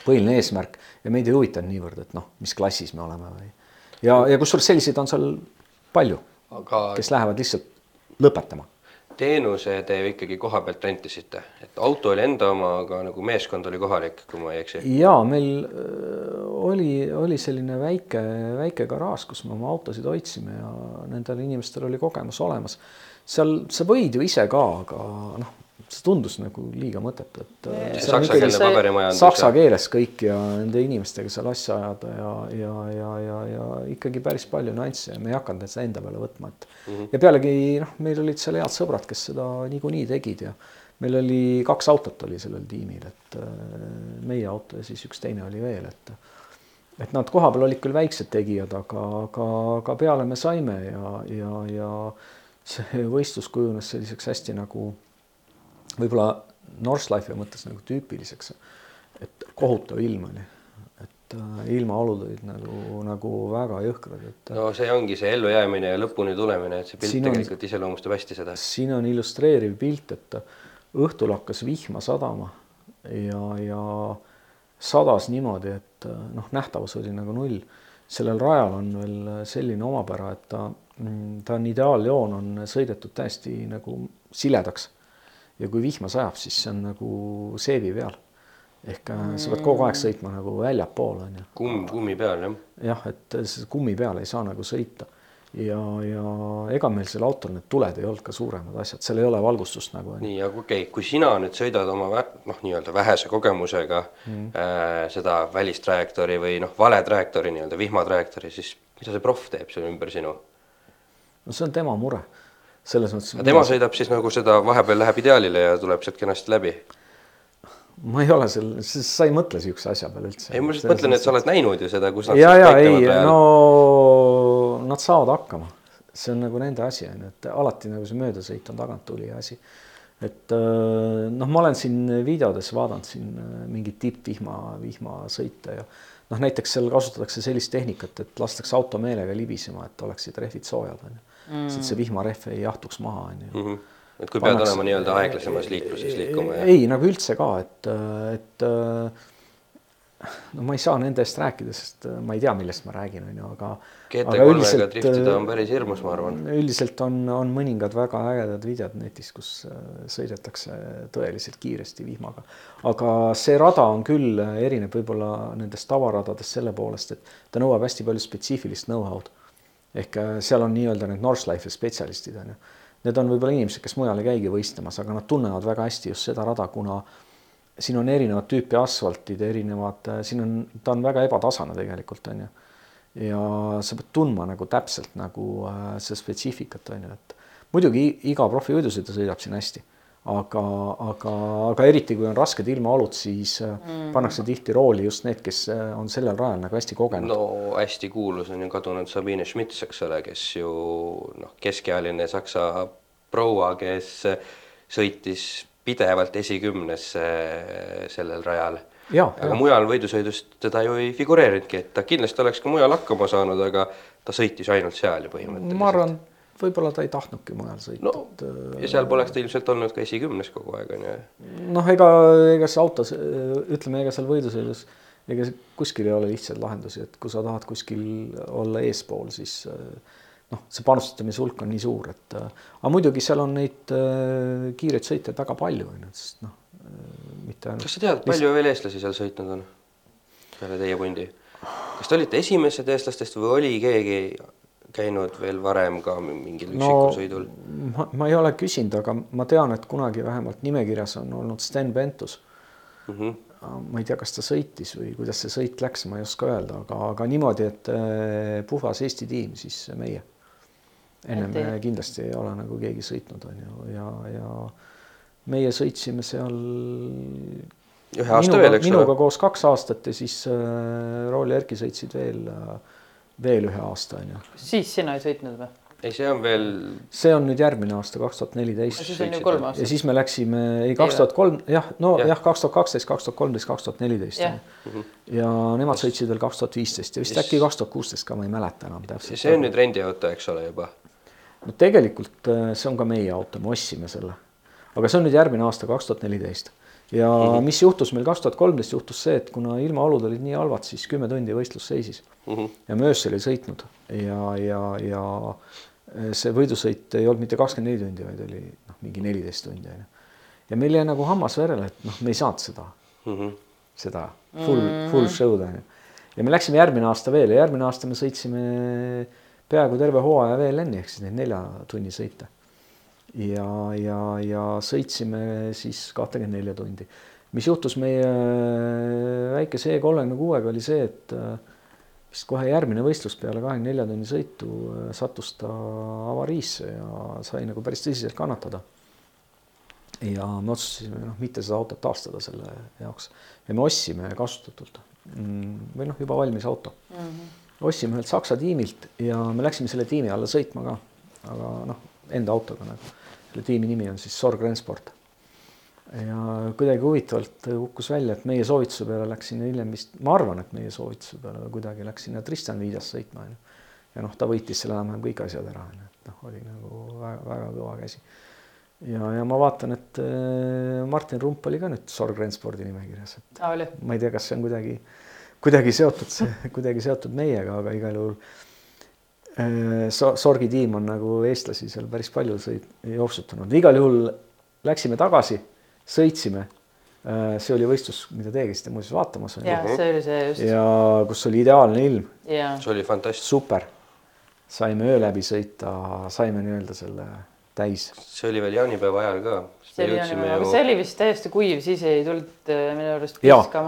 põhiline eesmärk ja meid ei huvitanud niivõrd, et noh, mis klassis me oleme või ja, ja kusjuures selliseid on seal palju aga..., kes lähevad lihtsalt lõpetama teenuse te ju ikkagi koha pealt rentisite, et auto oli enda oma, aga nagu meeskond oli kohalik, kui ma ei eksi. ja meil äh, oli, oli selline väike, väike garaaž, kus me oma autosid hoidsime ja nendel inimestel oli kogemus olemas. seal sa võid ju ise ka, aga noh, see tundus nagu liiga mõttetu, et. Paberimajandus. saksa keeles kõik ja nende inimestega seal asja ajada ja, ja, ja, ja, ja ikkagi päris palju nüansse ja me ei hakanud seda enda peale võtma, et mm. -hmm. ja pealegi noh, meil olid seal head sõbrad, kes seda niikuinii tegid ja meil oli kaks autot oli sellel tiimil, et äh, meie auto ja siis üks teine oli veel, et et nad kohapeal olid küll väiksed tegijad, aga, aga, aga peale me saime ja, ja, ja see võistlus kujunes selliseks hästi nagu võib-olla Northlife mõttes nagu tüüpiliseks, et kohutav ilm oli, et äh, ilmaolud olid nagu, nagu väga jõhkrad, et. no see ongi see ellujäämine ja lõpuni tulemine, et see pilt on, tegelikult iseloomustab hästi seda. siin on illustreeriv pilt, et õhtul hakkas vihma sadama ja, ja sadas niimoodi, et noh, nähtavus oli nagu null. sellel rajal on veel selline omapära, et ta, ta on ideaaljoon, on sõidetud täiesti nagu siledaks ja kui vihma sajab, siis see on nagu seebi peal. ehk mm. sa pead kogu aeg sõitma nagu väljapoole onju. kumm, kummi peal jah. jah, et kummi peal ei saa nagu sõita ja, ja ega meil seal autol need tuled ei olnud ka suuremad asjad, seal ei ole valgustust nagu. nii, aga okei okay,, kui sina nüüd sõidad oma noh, nii-öelda vähese kogemusega mm. äh, seda välistrajektoori või noh, valetrajektoori nii-öelda vihmatrajektoori, siis mida see proff teeb seal ümber sinu? no see on tema mure selles mõttes. tema sõidab siis nagu seda vahepeal läheb ideaalile ja tuleb sealt kenasti läbi. ma ei ole seal, sa ei mõtle siukse asja peale üldse. ei, ma lihtsalt mõtlen, et sa oled näinud ju seda, kus nad. ja, ja ei, no nad saavad hakkama, see on nagu nende asi on ju, et alati nagu see möödasõit on tagantulija asi. et äh, noh, ma olen siin videodes vaadanud siin äh, mingeid tippvihma, vihmasõite ja noh, näiteks seal kasutatakse sellist tehnikat, et lastakse auto meelega libisema, et oleksid rehvid soojad on ju mm., et see vihmarehv ei jahtuks maha, on ju. Mhm. et kui Pannaks, pead olema nii-öelda aeglasemas liikluses liikuma ja. ei, nagu üldse ka, et, et no ma ei saa nende eest rääkida, sest ma ei tea, millest ma räägin, on ju, aga. GT3-ga driftida on päris hirmus, ma arvan. üldiselt on, on mõningad väga ägedad videod netis, kus äh, sõidetakse tõeliselt kiiresti vihmaga. aga see rada on küll, erineb võib-olla nendest tavaradadest selle poolest, et ta nõuab hästi palju spetsiifilist know-how'd ehk äh, seal on nii-öelda need Northlife spetsialistid on ju. Need on võib-olla inimesed, kes mujal ei käigi võistlemas, aga nad tunnevad väga hästi just seda rada, kuna siin on erinevat tüüpi asfaltid, erinevad, äh, siin on, ta on väga ebatasane tegelikult on ju. ja sa pead tundma nagu täpselt nagu äh, seda spetsiifikat on ju, et muidugi iga profiuidusõidu sõidab siin hästi aga, aga, aga eriti kui on rasked ilmaolud, siis äh, mm. pannakse tihti rooli just need, kes äh, on sellel rajal nagu hästi kogenud. no hästi kuulus on ju kadunud Sabine Schmitz, eks ole, kes ju noh, keskealine Saksa proua, kes sõitis pidevalt esikümnesse sellel rajal. aga ja. mujal võidusõidust teda ju ei figureerinudki, et ta kindlasti oleks ka mujal hakkama saanud, aga ta sõitis ainult seal ju põhimõtteliselt. ma arvan, võib-olla ta ei tahtnudki mujal sõita no,. ja seal poleks ta ilmselt olnud ka esikümnes kogu aeg on ju. noh, ega, ega see autos, ütleme, ega seal võidusõidus ega kuskil ei ole lihtsaid lahendusi, et kui sa tahad kuskil olla eespool, siis noh, see panustamise hulk on nii suur, et aga muidugi seal on neid äh, kiireid sõitjaid väga palju, on ju, sest noh, mitte ainult. kas sa tead, palju veel eestlasi seal sõitnud on peale teie pundi? kas te olite esimesed eestlastest või oli keegi käinud veel varem ka mingil üksikul no, sõidul? ma, ma ei ole küsinud, aga ma tean, et kunagi vähemalt nimekirjas on olnud Sten Pentus mm. -hmm ma ei tea, kas ta sõitis või kuidas see sõit läks, ma ei oska öelda, aga, aga niimoodi, et äh, puhas Eesti tiim, siis meie. ennem et... kindlasti ei ole nagu keegi sõitnud, on ju, ja, ja meie sõitsime seal. ühe aasta minuga, veel, eks ole. minuga koos kaks aastat ja siis äh, Raul ja Erki sõitsid veel äh,, veel ühe aasta, on ju. siis sina ei sõitnud või? ei, see on veel. see on nüüd järgmine aasta, kaks tuhat neliteist. siis on ju kolm aastat. ja siis me läksime, ei kaks tuhat kolm, jah, no jah, kaks tuhat kaksteist, kaks tuhat kolmteist, kaks tuhat neliteist. ja nemad sõitsid veel kaks tuhat viisteist ja vist äkki kaks tuhat kuusteist ka, ma ei mäleta enam täpselt. see on nüüd rendiauto, eks ole juba? no tegelikult äh, see on ka meie auto, me ostsime selle. aga see on nüüd järgmine aasta, kaks tuhat neliteist ja mm -hmm. mis juhtus meil kaks tuhat kolmteist, juhtus see, et kuna ilmaolud olid nii halvad, siis kümme tundi võistlus seisis mm. -hmm. ja me öösel ei sõitnud ja, ja, ja Äh, see võidusõit ei olnud mitte kakskümmend neli tundi, vaid oli noh, mingi neliteist tundi onju. ja meil jäi nagu hammas verele, et noh, me ei saanud seda mm, -hmm. seda full full show'd onju. ja me läksime järgmine aasta veel ja järgmine aasta me sõitsime peaaegu terve hooaja VLN-i ehk siis neid nelja tunni sõite. Ja, ja, ja sõitsime siis kahtekümmend nelja tundi. mis juhtus meie väikese E kolmekümne kuuega oli see, et äh, vist kohe järgmine võistlus peale kahekümne nelja tunni sõitu äh, sattus ta avariisse ja sai nagu päris tõsiselt kannatada. ja me otsustasime noh, mitte seda autot taastada selle jaoks ja me ostsime kasutatult mm, või noh, juba valmis auto mm. -hmm. ostsime ühelt Saksa tiimilt ja me läksime selle tiimi alla sõitma ka, aga noh, enda autoga nagu. selle tiimi nimi on siis Sorg Rensport ja kuidagi huvitavalt kukkus välja, et meie soovituse peale läks sinna hiljem vist, ma arvan, et meie soovituse peale kuidagi läks sinna Tristan Viidas sõitma onju. ja noh, ta võitis seal enam-vähem kõik asjad ära onju, et noh, oli nagu väga-väga kõva käsi. ja, ja ma vaatan, et äh, Martin Rump oli ka nüüd Sorg Renspordi nimekirjas, et ah, ma ei tea, kas see on kuidagi, kuidagi seotud, kuidagi seotud meiega, aga igal juhul so, Sorgi tiim on nagu eestlasi seal päris palju sõid, jooksutanud, igal juhul läksime tagasi sõitsime. Äh, see oli võistlus, mida teie käisite muuseas vaatamas. ja see oli see just. ja kus oli ideaalne ilm. see oli fantastiline. super, saime öö läbi sõita, saime nii-öelda selle täis. see oli veel jaanipäeva ajal ka. see oli jaanipäeva, aga see oli vist täiesti kuiv, siis ei tulnud äh, minu arust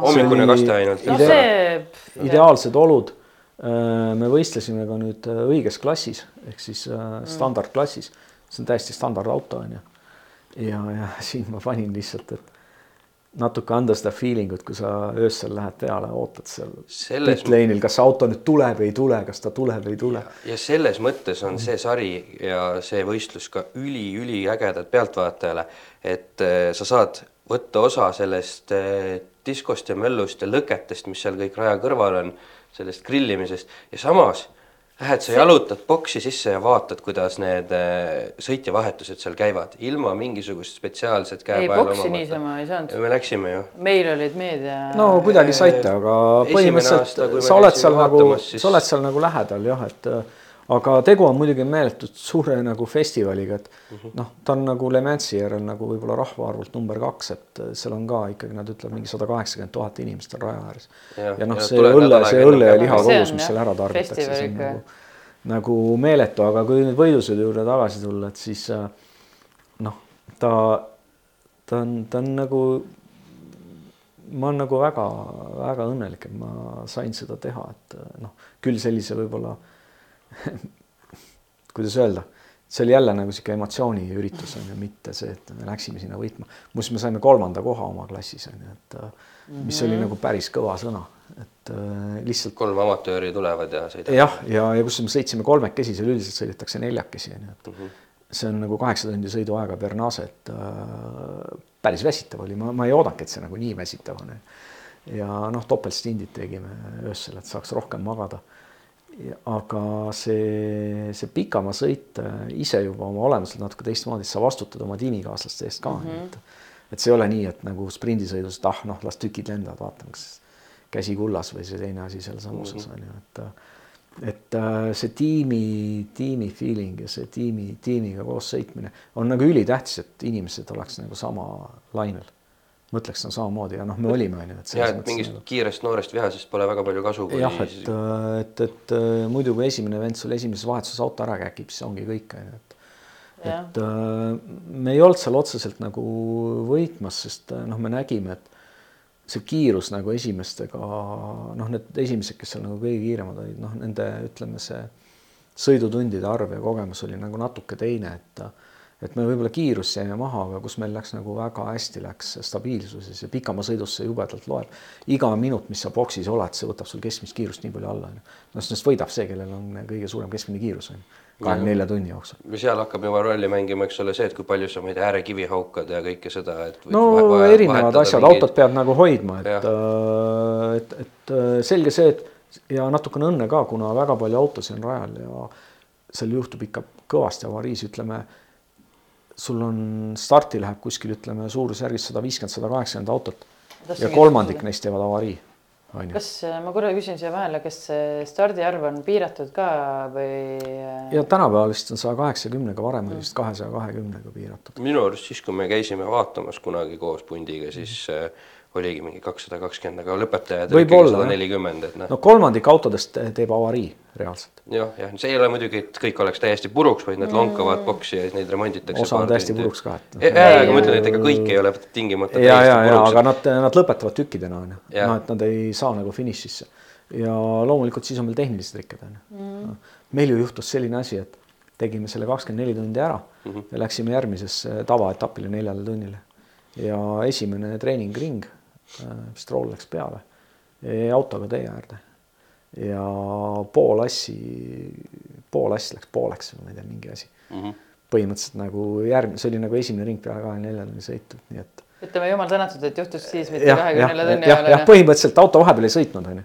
hommikune kaste ainult. no see. ideaalsed olud. Äh, me võistlesime ka nüüd õiges klassis ehk siis standardklassis, see on täiesti standardauto on ju ja, ja siin ma panin lihtsalt, et natuke anda seda feeling ut, kui sa öösel lähed peale, ootad seal selles... pit-lane'il, kas auto nüüd tuleb, ei tule, kas ta tuleb, ei tule. ja selles mõttes on see sari ja see võistlus ka üliüliägedad pealtvaatajale, et äh, sa saad võtta osa sellest äh, diskost ja möllust ja lõketest, mis seal kõik raja kõrval on, sellest grillimisest ja samas Lähed sa jalutad boksi sisse ja vaatad, kuidas need äh, sõitjavahetused seal käivad, ilma mingisugust spetsiaalset omamata. ei, boksi niisama ei saanud. me läksime ju. meil olid meedia. no kuidagi saite, aga põhimõtteliselt sa oled seal nagu, sa oled seal nagu lähedal jah, et aga tegu on muidugi meeletult suure nagu festivaliga, et mm -hmm. noh, ta on nagu Le Mansi järel nagu võib-olla rahvaarvult number kaks, et seal on ka ikkagi nad ütlevad mingi sada kaheksakümmend tuhat inimest on raja ääres. ja, ja noh, see õlle, see õlle ja liha kogus, mis seal ära tarbitakse, see on nagu, nagu meeletu, aga kui nüüd võidusõidu juurde tagasi tulla, et siis äh, noh, ta, ta on, ta on nagu ma olen nagu väga-väga õnnelik, et ma sain seda teha, et noh, küll sellise võib-olla kuidas öelda, see oli jälle nagu sihuke emotsiooniüritus on ju, mitte see, et me läksime sinna võitma. muuseas, me saime kolmanda koha oma klassis on ju, et mis oli mhm. nagu päris kõva sõna, et äh, lihtsalt. kolm amatööri tulevad ja sõidavad. jah, ja, ja, ja kus me sõitsime kolmekesi, seal üldiselt sõidetakse neljakesi on ju, et mm -hmm. see on nagu kaheksa tundi sõiduaega per nase, et äh, päris väsitav oli, ma, ma ei oodanudki, et see nagu nii väsitav on. ja noh, topeltstindid tegime öösel, et saaks rohkem magada. Aga see, see pikamaa sõit äh, ise juba oma olemuselt natuke teistmoodi, sa vastutad oma tiimikaaslaste eest ka mm, -hmm. et et see ei ole nii, et nagu sprindisõidus, et ah noh, las tükid lendavad, vaatame, kas käsi kullas või see teine asi sealsamas mm -hmm. on ju, et et äh, see tiimi, tiimi feeling ja see tiimi, tiimiga koos sõitmine on nagu ülitähtis, et inimesed oleks nagu sama lainel. Mõtleks no samamoodi ja noh, me olime on ju, et. ja, et mingist nagu... kiirest noorest vihasest pole väga palju kasu kui.... jah, et, äh, et, et äh, muidu kui esimene vend sul esimeses vahetuses auto ära käkib, siis ongi kõik on ju, et et me ei olnud seal otseselt nagu võitmas, sest noh, me nägime, et see kiirus nagu esimestega, noh, need esimesed, kes seal nagu kõige kiiremad olid, noh, nende ütleme, see sõidutundide arv ja kogemus oli nagu natuke teine, et et me võib-olla kiirus jäime maha, aga kus meil läks nagu väga hästi, läks stabiilsuses ja pikamaa sõidus see jubedalt loeb. iga minut, mis sa boksis oled, see võtab sul keskmist kiirust nii palju alla, noh, sest võidab see, kellel on kõige suurem keskmine kiirus, onju kahekümne nelja tunni jooksul. seal hakkab juba rolli mängima, eks ole, see, et kui palju sa, ma ei tea, äärekivi haukad ja kõike seda, et. no vaja, erinevad asjad mingeid..., autot pead nagu hoidma, et, äh, et, et äh, selge see, et ja natukene õnne ka, kuna väga palju autosid on rajal ja seal juhtub ikka kõvasti avariis, ütleme. Sul on starti läheb kuskil, ütleme suurusjärgis sada viiskümmend, sada kaheksakümmend autot ja kolmandik neist teevad avarii kas äh, ma korra küsin siia vahele, kas stardiarv on piiratud ka või? Äh? ja tänapäeval vist on saja kaheksakümnega, varem oli vist kahesaja kahekümnega piiratud. minu arust siis, kui me käisime vaatamas kunagi koos pundiga, siis äh, oligi mingi kakssada kakskümmend, aga lõpetajad võib-olla sada nelikümmend, et noh. no kolmandik autodest teeb avarii reaalselt. jah, jah, see ei ole muidugi, et kõik oleks täiesti puruks, vaid nad mm. lonkavad boksi ja siis neid remonditakse. osa on täiesti puruks ka, et. ja, ja, aga ma ütlen, et ega kõik ei ole tingimata. ja, ja, ja aga nad, nad lõpetavad tükkidena on ju, noh, et nad ei saa nagu finišisse ja loomulikult siis on veel tehnilised rikked on ju mm.. meil ju juhtus selline asi, et tegime selle kakskümmend neli tundi ära mm -hmm. ja läksime järgmisesse tavaetapile neljale tunnile ja esimene treeningring Stroll läks peale autoga tee äärde ja pool assi, pool assi läks pooleks või ma ei tea, mingi asi mm. -hmm. põhimõtteliselt nagu järgmine, see oli nagu esimene ring peale kahekümne nelja tunni sõitu, nii et. ütleme jumal tänatud, et juhtus siis mitte kahekümne nelja tunni ajal. jah, põhimõtteliselt auto vahepeal ei sõitnud, onju.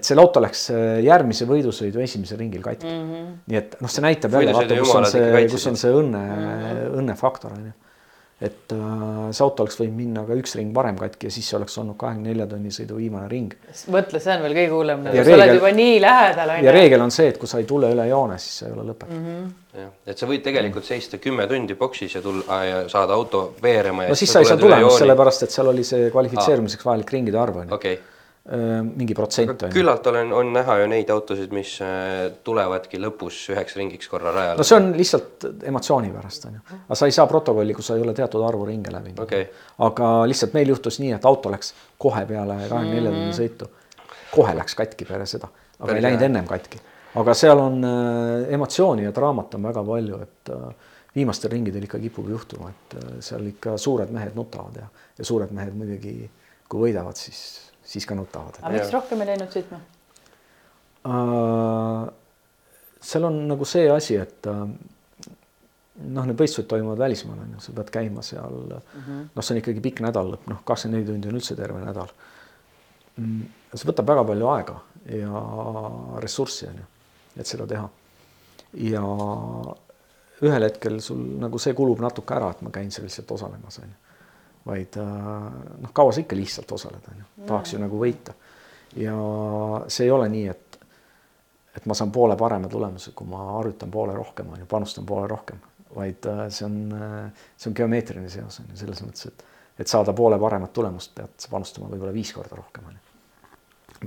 et selle auto läks äh, järgmise võidusõidu esimesel ringil katki mm. -hmm. nii et noh, see näitab jälle, vaata, kus on see, kus on see õnne mm, -hmm. õnnefaktor onju et äh, see auto oleks võinud minna ka üks ring varem katki ja siis see oleks olnud kahekümne nelja tunni sõidu viimane ring. mõtle, see on veel kõige hullem, sa reegel, oled juba nii lähedal. ja reegel on see, et kui sa ei tule üle joone, siis sa ei ole lõpetanud mm. -hmm. jah, et sa võid tegelikult seista kümme tundi boksis ja tulla ja saada auto veerema. no siis sa ei saa tulemust, sellepärast et seal oli see kvalifitseerumiseks vajalik ringide arv on ju okay Äh, mingi protsent. küllalt olen, on näha ju neid autosid, mis äh, tulevadki lõpus üheks ringiks korra rajale. no see on lihtsalt emotsiooni pärast on ju, aga sa ei saa protokolli, kui sa ei ole teatud arvu ringe läbinud. Okay.. aga lihtsalt meil juhtus nii, et auto läks kohe peale kahekümne nelja tunni sõitu, kohe läks katki peale seda, aga Päris ei läinud ennem katki. aga seal on äh, emotsiooni ja draamat on väga palju, et viimastel ringidel ikka kipub juhtuma, et seal ikka suured mehed nutavad ja, ja suured mehed muidugi, kui võidavad, siis siis ka nutavad. aga miks rohkem ei läinud sõitma uh,? seal on nagu see asi, et uh, noh, need võistlused toimuvad välismaal on ju, sa pead käima seal mm -hmm. noh, see on ikkagi pikk nädal, noh, kakskümmend neli tundi on üldse terve nädal mm,. see võtab väga palju aega ja ressurssi on ju, et seda teha. ja ühel hetkel sul nagu see kulub natuke ära, et ma käin seal lihtsalt osalemas on ju vaid äh, noh, kaua sa ikka lihtsalt osaled, on ju, tahaks ju nagu võita. ja see ei ole nii, et, et ma saan poole parema tulemuse, kui ma harjutan poole rohkem, on ju, panustan poole rohkem, vaid äh, see on, äh, see on geomeetriline seos on ju selles mõttes, et, et saada poole paremat tulemust, pead sa panustama võib-olla viis korda rohkem, on ju.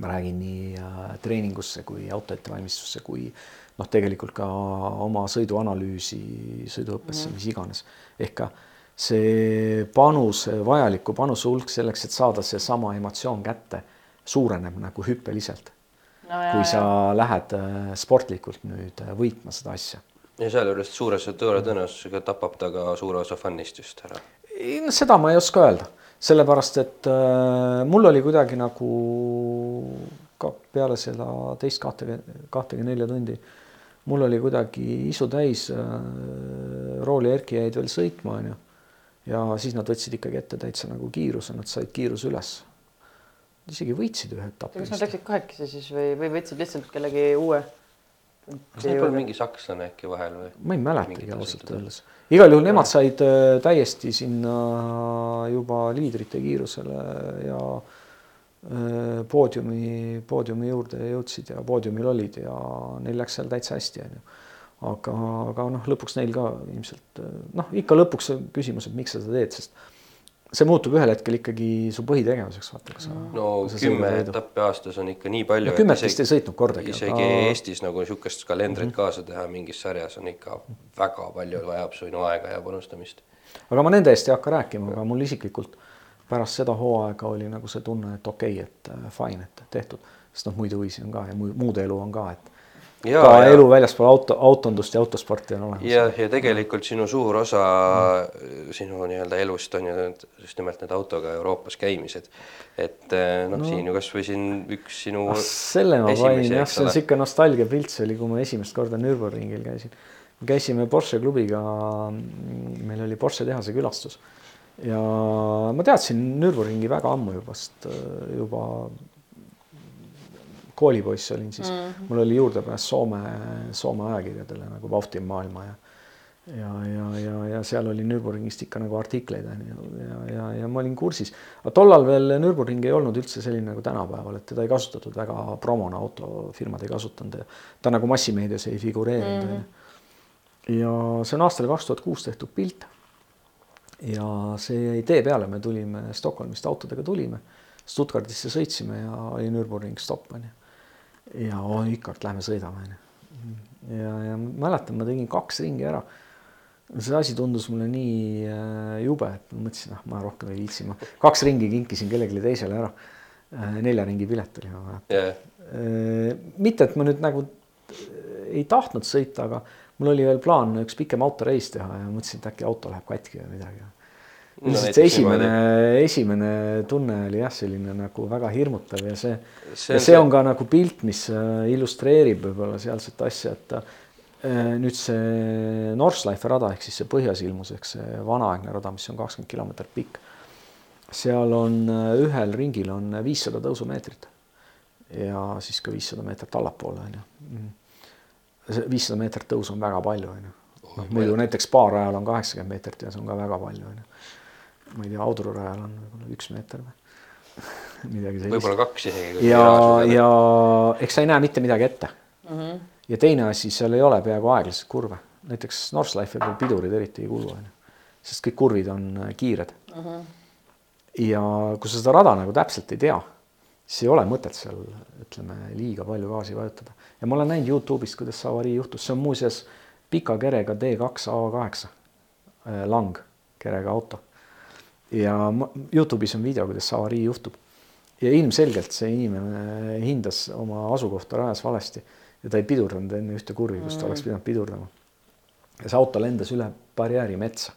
ma räägin nii treeningusse kui auto ettevalmistusse kui noh, tegelikult ka oma sõiduanalüüsi, sõiduõppesse mm, -hmm. mis iganes ehk ka see panus, vajaliku panuse hulk selleks, et saada seesama emotsioon kätte, suureneb nagu hüppeliselt no,. kui sa jah. lähed äh, sportlikult nüüd äh, võitma seda asja. ja sealjuures suure tõenäosusega tapab ta ka suure osa fännist just ära. no seda ma ei oska öelda, sellepärast et äh, mul oli kuidagi nagu ka peale seda teist kahtekümne, kahtekümne nelja tundi, mul oli kuidagi isu täis äh, Rool ja Erki jäid veel sõitma, onju. Ja siis nad võtsid ikkagi ette täitsa nagu kiiruse, nad said kiiruse üles. isegi võitsid ühe etapi. kas nad läksid kahekesi siis või, või võtsid lihtsalt kellegi uue? kas neil polnud mingi sakslane äkki vahel või? ma ei mäletagi ausalt öeldes. igal juhul nemad said äh, täiesti sinna juba liidrite kiirusele ja äh, poodiumi, poodiumi juurde jõudsid ja poodiumil olid ja neil läks seal täitsa hästi, onju aga, aga noh, lõpuks neil ka ilmselt noh, ikka lõpuks on küsimus, et miks sa seda teed, sest see muutub ühel hetkel ikkagi su põhitegevuseks, vaata, kas sa. no kümme etappi aastas on ikka nii palju. no kümmet vist ei sõitnud kordagi. isegi aga... Eestis nagu niisugust kalendrit mm -hmm. kaasa teha mingis sarjas on ikka väga palju vajab sinu aega ja panustamist. aga ma nende eest ei hakka rääkima, aga mul isiklikult pärast seda hooaega oli nagu see tunne, et okei okay,, et äh, fine, et tehtud, sest noh, muid huvisid on ka ja muud elu on ka, et ja, ka ja. elu väljaspool auto, autondust ja autosporti on olemas. ja, ja tegelikult sinu suur osa mm. sinu nii-öelda elust on ju just nimelt need autoga Euroopas käimised. et eh, noh no., siin ju kasvõi siin üks sinu. Ah, selle ma panin jah, see on niisugune nostalgiapilt, see oli, kui ma esimest korda Nürburgringil käisin. käisime Porsche klubiga, meil oli Porsche tehase külastus ja ma teadsin Nürburgringi väga ammu juba, sest eh, juba koolipoiss olin siis mm, -hmm. mul oli juurdepääs Soome, Soome ajakirjadele nagu Vauhti maailma ja ja, ja, ja, ja seal oli Nürburgringist ikka nagu artikleid on ju ja, ja, ja ma olin kursis. aga tollal veel Nürburgring ei olnud üldse selline nagu tänapäeval, et teda ei kasutatud väga promona, autofirmad ei kasutanud ja ta nagu massimeedias ei figureerinud mm. -hmm. ja see on aastal kaks tuhat kuus tehtud pilt. ja see jäi tee peale, me tulime Stockholmist autodega tulime, Stuttgardisse sõitsime ja oli Nürburgring stopp on ju ja oh, ikka, et lähme sõidame onju. ja, ja mäletan, ma tegin kaks ringi ära. see asi tundus mulle nii äh, jube, et ma mõtlesin, ah, ma rohkem ei viitsi, ma kaks ringi kinkisin kellelegi teisele ära. Äh, nelja ringi pilet oli, mäletan yeah.. mitte, et ma nüüd nagu ei tahtnud sõita, aga mul oli veel plaan üks pikem autoreis teha ja mõtlesin, et äkki auto läheb katki või midagi lihtsalt no, esimene, esimene tunne oli jah, selline nagu väga hirmutav ja see, see, ja see on ka nagu pilt, mis äh, illustreerib võib-olla sealset asja, et äh, nüüd see Northlife rada ehk siis see põhjas ilmus, ehk see vanaaegne rada, mis on kakskümmend kilomeetrit pikk. seal on äh, ühel ringil on viissada tõusumeetrit ja siis ka viissada meetrit allapoole on ju. Mhm. viissada meetrit tõusu on väga palju on ju. noh, muidu näiteks baarajal on kaheksakümmend meetrit ja see on ka väga palju on ju ma ei tea, Audru rajal on võib-olla üks meeter või midagi sellist. võib-olla kaks isegi. ja, ja eks sa ei näe mitte midagi ette mm. -hmm. ja teine asi, seal ei ole peaaegu aeglaseid kurve, näiteks Northlife peal pidurid eriti ei kulu, onju, sest kõik kurvid on äh, kiired mm. -hmm. ja kui sa seda rada nagu täpselt ei tea, siis ei ole mõtet seal ütleme liiga palju gaasi vajutada ja ma olen näinud Youtube'ist, kuidas see avarii juhtus, see on muuseas pika kerega D2 A8 äh, lang kerega auto ja Youtube'is on video, kuidas avarii juhtub. ja ilmselgelt see inimene hindas oma asukohta rajas valesti ja ta ei pidurdanud enne ühte kurvi, kus ta mm. oleks pidanud pidurdama. ja see auto lendas üle barjääri metsa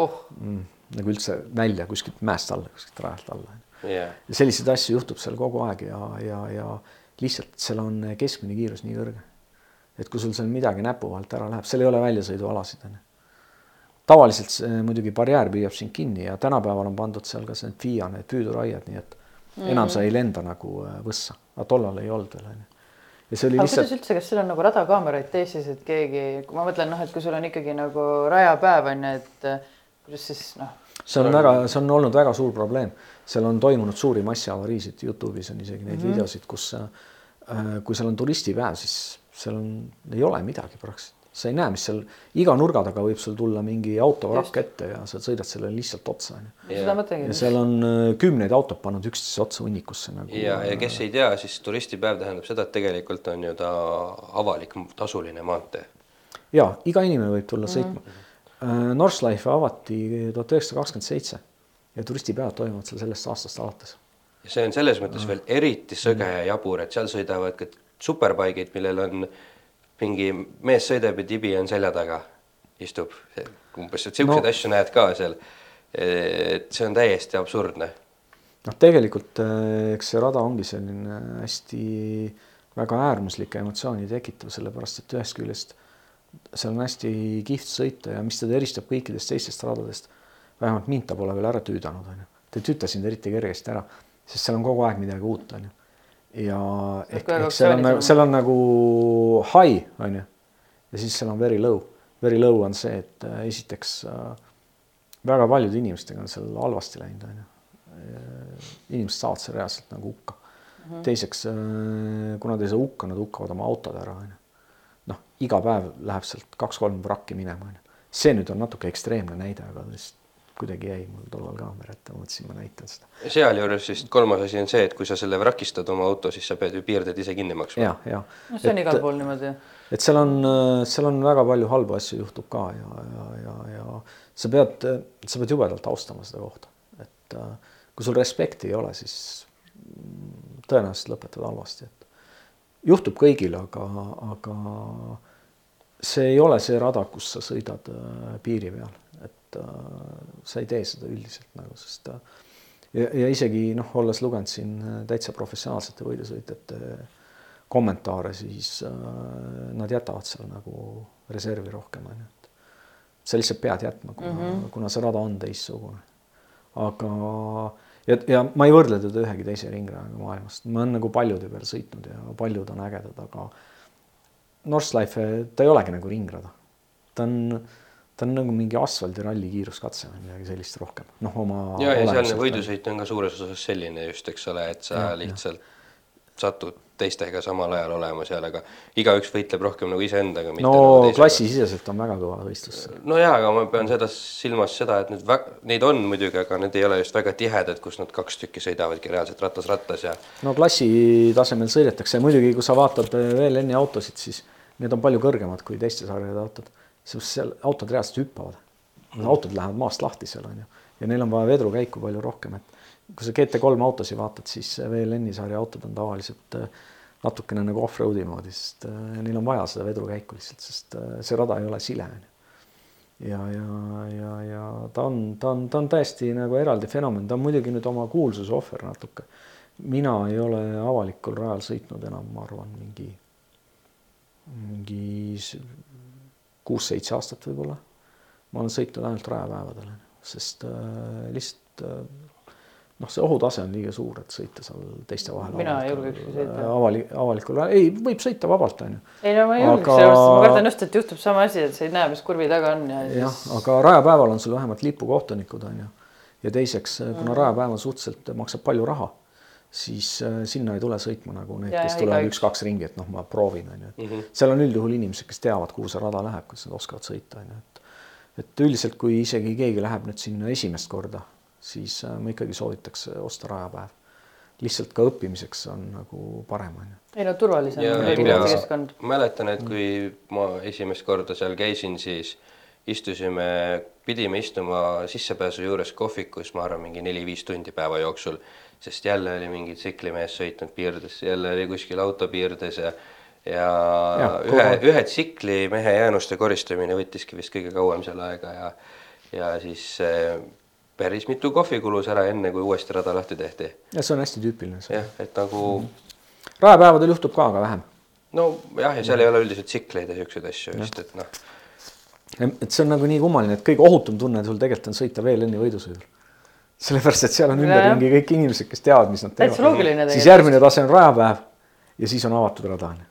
oh.. Mm, nagu üldse välja kuskilt mäest alla, kuskilt rajalt alla yeah.. ja selliseid asju juhtub seal kogu aeg ja, ja, ja lihtsalt seal on keskmine kiirus nii kõrge. et kui sul seal midagi näpu vahelt ära läheb, seal ei ole väljasõidualasid onju tavaliselt see, muidugi barjäär püüab sind kinni ja tänapäeval on pandud seal ka need FIA need püüduraiad, nii et mm. enam sa ei lenda nagu äh, võssa, aga tollal ei olnud veel onju. ja see oli aga lihtsalt. kuidas üldse, kas seal on nagu radakaameraid tees siis, et keegi, kui ma mõtlen noh, et kui sul on ikkagi nagu rajapäev on ju, et äh, kuidas siis noh. see on väga, see on olnud väga suur probleem, seal on toimunud suuri massiavariisid, Youtube'is on isegi neid mm -hmm. videosid, kus äh, kui seal on turistipäev, siis seal on, ei ole midagi praktiliselt sa ei näe, mis seal iga nurga taga võib sul tulla mingi autorakk ette ja sa sõidad sellele lihtsalt otsa onju. ja seal on äh, kümneid autod pannud üksteise otsa hunnikusse nagu. ja, ja kes ei tea, siis turistipäev tähendab seda, et tegelikult on ju ta avalik tasuline maantee. ja iga inimene võib tulla sõitma mm. -hmm. Northlife avati tuhat üheksasada kakskümmend seitse ja turistipäevad toimuvad seal sellest aastast alates. ja see on selles mõttes veel eriti sõge ja jabur, et seal sõidavad ka superbike'id, millel on mingi mees sõidab ja tibi on selja taga, istub, umbes, et siukseid no. asju näed ka seal. et see on täiesti absurdne. noh, tegelikult eh, eks see rada ongi selline hästi väga äärmuslikke emotsiooni tekitav, sellepärast et ühest küljest seal on hästi kihvt sõita ja mis teda eristab kõikidest teistest radadest, vähemalt mind ta pole veel ära tüüdanud, onju. ta ei tüüta sind eriti kergesti ära, sest seal on kogu aeg midagi uut, onju. Ja ehk, ehk seal on, seal on nagu high, onju, ja siis seal on very low. Very low on see, et äh, esiteks äh, väga paljude inimestega on seal halvasti läinud, onju. inimesed saavad seal reaalselt nagu hukka mm. -hmm. teiseks, äh, kuna ta ei saa hukka, nad hukkavad oma autod ära, onju. noh, iga päev läheb sealt kaks-kolm vrakki minema, onju. see nüüd on natuke ekstreemne näide, aga lihtsalt kuidagi jäi mul tollal kaamera ette, mõtlesin, ma näitan seda. sealjuures siis kolmas asi on see, et kui sa selle vrakistad oma auto, siis sa pead ju piirded ise kinni maksma. ja, ja. no see on igal pool niimoodi. et seal on, seal on väga palju halbu asju juhtub ka ja, ja, ja, ja sa pead, sa pead jubedalt austama seda kohta, et kui sul respekti ei ole, siis tõenäoliselt lõpetad halvasti, et juhtub kõigil, aga, aga see ei ole see rada, kus sa sõidad äh, piiri peal, et äh, sa ei tee seda üldiselt nagu, sest äh, ja, ja isegi noh, olles lugenud siin täitsa professionaalsete võidusõitjate kommentaare, siis nad jätavad seal nagu reservi rohkem onju, et sa lihtsalt pead jätma, kuna mm, -hmm. kuna see rada on teistsugune. aga ja, ja ma ei võrdle teda ühegi teise ringrajaga maailmast, ma olen nagu paljude peal sõitnud ja paljud on ägedad, aga Northlife, ta ei olegi nagu ringrada. ta on, ta on nagu mingi asfaldiralli kiiruskatse või midagi sellist rohkem, noh oma. ja, ja sealne võidusõit on ka suures osas selline just, eks ole, et sa ja, lihtsalt ja. satud teistega samal ajal olema seal, aga igaüks võitleb rohkem nagu iseendaga. no nagu klassisiseselt on väga kõva võistlus. no jaa, aga ma pean seda silmas seda, et need väga, neid on muidugi, aga need ei ole just väga tihedad, kus nad kaks tükki sõidavadki reaalselt rattas rattas ja. no klassi tasemel sõidetakse, muidugi kui sa vaatad VLN-i autosid, siis need on palju kõrgemad kui teiste sarjade autod, sest seal autod reaalselt hüppavad. autod lähevad maast lahti seal on ju ja neil on vaja vedrukäiku palju rohkem, et kui sa GT3 autosid vaatad, siis VLN-i sarja autod on tavaliselt äh, natukene nagu off-road'i moodi, sest äh, neil on vaja seda vedrukäiku lihtsalt, sest äh, see rada ei ole sile. ja, ja, ja, ja ta on, ta on, ta on täiesti nagu eraldi fenomen, ta on muidugi nüüd oma kuulsuse ohver natuke. mina ei ole avalikul rajal sõitnud enam, ma arvan, mingi, mingi kuus-seitse aastat võib-olla. ma olen sõitnud ainult rajapäevadel, sest äh, lihtsalt äh, noh, see ohutase on liiga suur, et sõita seal teiste vahel. mina ei julgekski sõita. avalik, avalikul, ei, võib sõita vabalt, on ju. ei no ma ei julgeks aga..., sellepärast ma kardan just, et juhtub sama asi, et sa ei näe, mis kurvi taga on ja siis.... jah, aga rajapäeval on sul vähemalt lipukohtunikud, on ju. ja teiseks, kuna mm. rajapäev on suhteliselt, maksab palju raha, siis äh, sinna ei tule sõitma nagu need, kes tulevad üks-kaks ringi, et noh, ma proovin, on ju, et mm -hmm. seal on üldjuhul inimesed, kes teavad, kuhu see rada läheb, kuidas nad oskavad sõita, on ju, et et üldiselt, kui isegi keegi läheb nüüd sinna esimest korda siis äh, ma ikkagi soovitaks äh, osta rajapäev. lihtsalt ka õppimiseks on nagu parem on ju. ei no turvalisem. mäletan, et kui ma esimest korda seal käisin, siis istusime, pidime istuma sissepääsu juures kohvikus, ma arvan, mingi neli-viis tundi päeva jooksul, sest jälle oli mingi tsiklimees sõitnud piirdes, jälle oli kuskil auto piirdes ja ja, ja ühe, ühe tsiklimehe jäänuste koristamine võttiski vist kõige kauem seal aega ja ja siis äh, päris mitu kohvi kulus ära, enne kui uuesti rada lahti tehti. ja see on hästi tüüpiline. jah, et nagu mm. rajapäevadel juhtub ka, aga vähem. nojah, ja seal mm ei ole üldiselt tsikleid ja siukseid asju vist, et noh. et see on nagu nii kummaline, et kõige ohutum tunne sul tegelikult on sõita VLN-i võidusõidul. Sellepärast, et seal on ümberringi kõik inimesed, kes teavad, mis nad teevad. siis järgmine tase on rajapäev ja siis on avatud rada on ju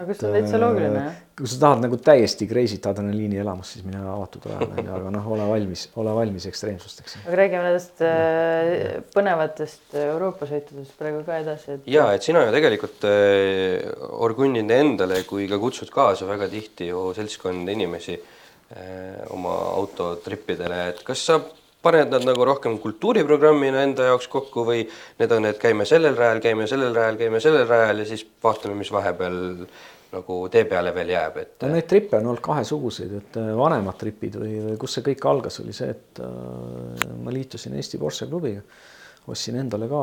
aga see on täitsa loogiline jah. kui sa tahad nagu täiesti crazy't adrenaliini elamust, siis mine avatud rajale onju, aga noh, ole valmis, ole valmis ekstreemsusteks. aga räägime nendest äh, põnevatest Euroopa sõitudest praegu ka edasi et.... ja et sina ju tegelikult äh, orgunnid endale kui ka kutsud kaasa väga tihti ju seltskonda inimesi äh, oma autotrippidele, et kas sa paned nad nagu rohkem kultuuriprogrammina enda jaoks kokku või need on, et käime sellel rajal, käime sellel rajal, käime sellel rajal ja siis vaatame, mis vahepeal nagu tee peale veel jääb, et. no neid trippe on olnud kahesuguseid, et äh, vanemad tripid või, või kus see kõik algas, oli see, et äh, ma liitusin Eesti Porsche klubiga, ostsin endale ka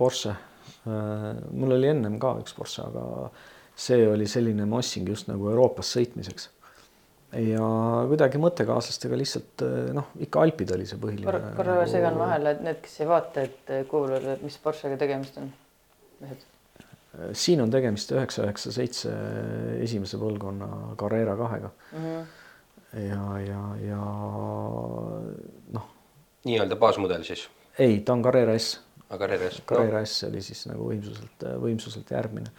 Porsche äh,. mul oli ennem ka üks Porsche, aga see oli selline, ma ostsingi just nagu Euroopas sõitmiseks ja kuidagi mõttekaaslastega lihtsalt eh, noh, ikka Alpid oli see põhiline. korra, korra segan vahele, et need, kes ei vaata, et kuulavad, mis Porschega tegemist on, mehed. siin on tegemist üheksa, üheksa, seitse esimese põlvkonna Carrera kahega mm. -hmm. ja, ja, ja noh. nii-öelda baasmudel siis? ei, ta on Carrera S. Carrera S. Carrera S oli siis nagu võimsuselt, võimsuselt järgmine.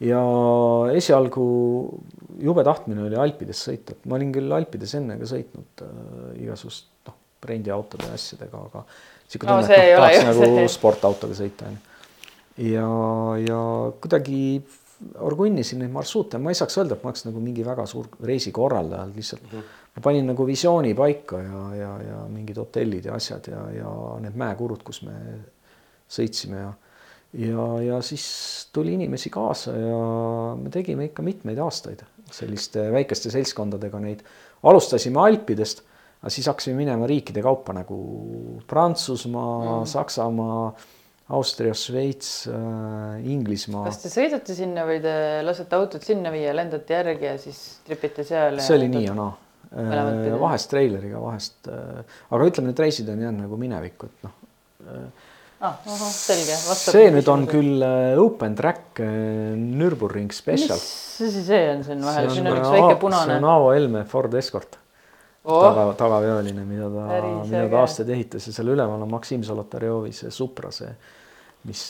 Ja esialgu jube tahtmine oli Alpides sõita, ma olin küll Alpides enne ka sõitnud äh, igasugust noh, rendiautode ja asjadega, aga sihuke No tunne, et noh, tahaks nagu see. sportautoga sõita onju. ja, ja kuidagi orgunnisin neid marsruute, ma ei saaks öelda, et ma oleks nagu mingi väga suur reisikorraldaja olnud, lihtsalt mm -hmm. ma panin nagu visiooni paika ja, ja, ja mingid hotellid ja asjad ja, ja need mäekurud, kus me sõitsime ja ja, ja siis tuli inimesi kaasa ja me tegime ikka mitmeid aastaid selliste väikeste seltskondadega neid. alustasime Alpidest, aga siis hakkasime minema riikide kaupa nagu Prantsusmaa mm., Saksamaa, Austria, Šveits äh,, Inglismaa. kas te sõidate sinna või te lasete autot sinna viia, lendate järgi ja siis tripite seal? see oli nii ja naa. Mõlemat pidi. vahest treileriga, vahest, aga ütleme, need reisid on jäänud nagu minevikku, et noh. Ah, selge. see nüüd on küll äh, open track äh, Nürburgring special. mis asi see on siin vahel, See siin on äh, üks väike see punane on Aavo Helme Ford Escort oh,. taga, tagaveoline, mida ta mida ta aastaid ehitas ja seal üleval on Maksim Zolotarjovi see Supra, see, mis,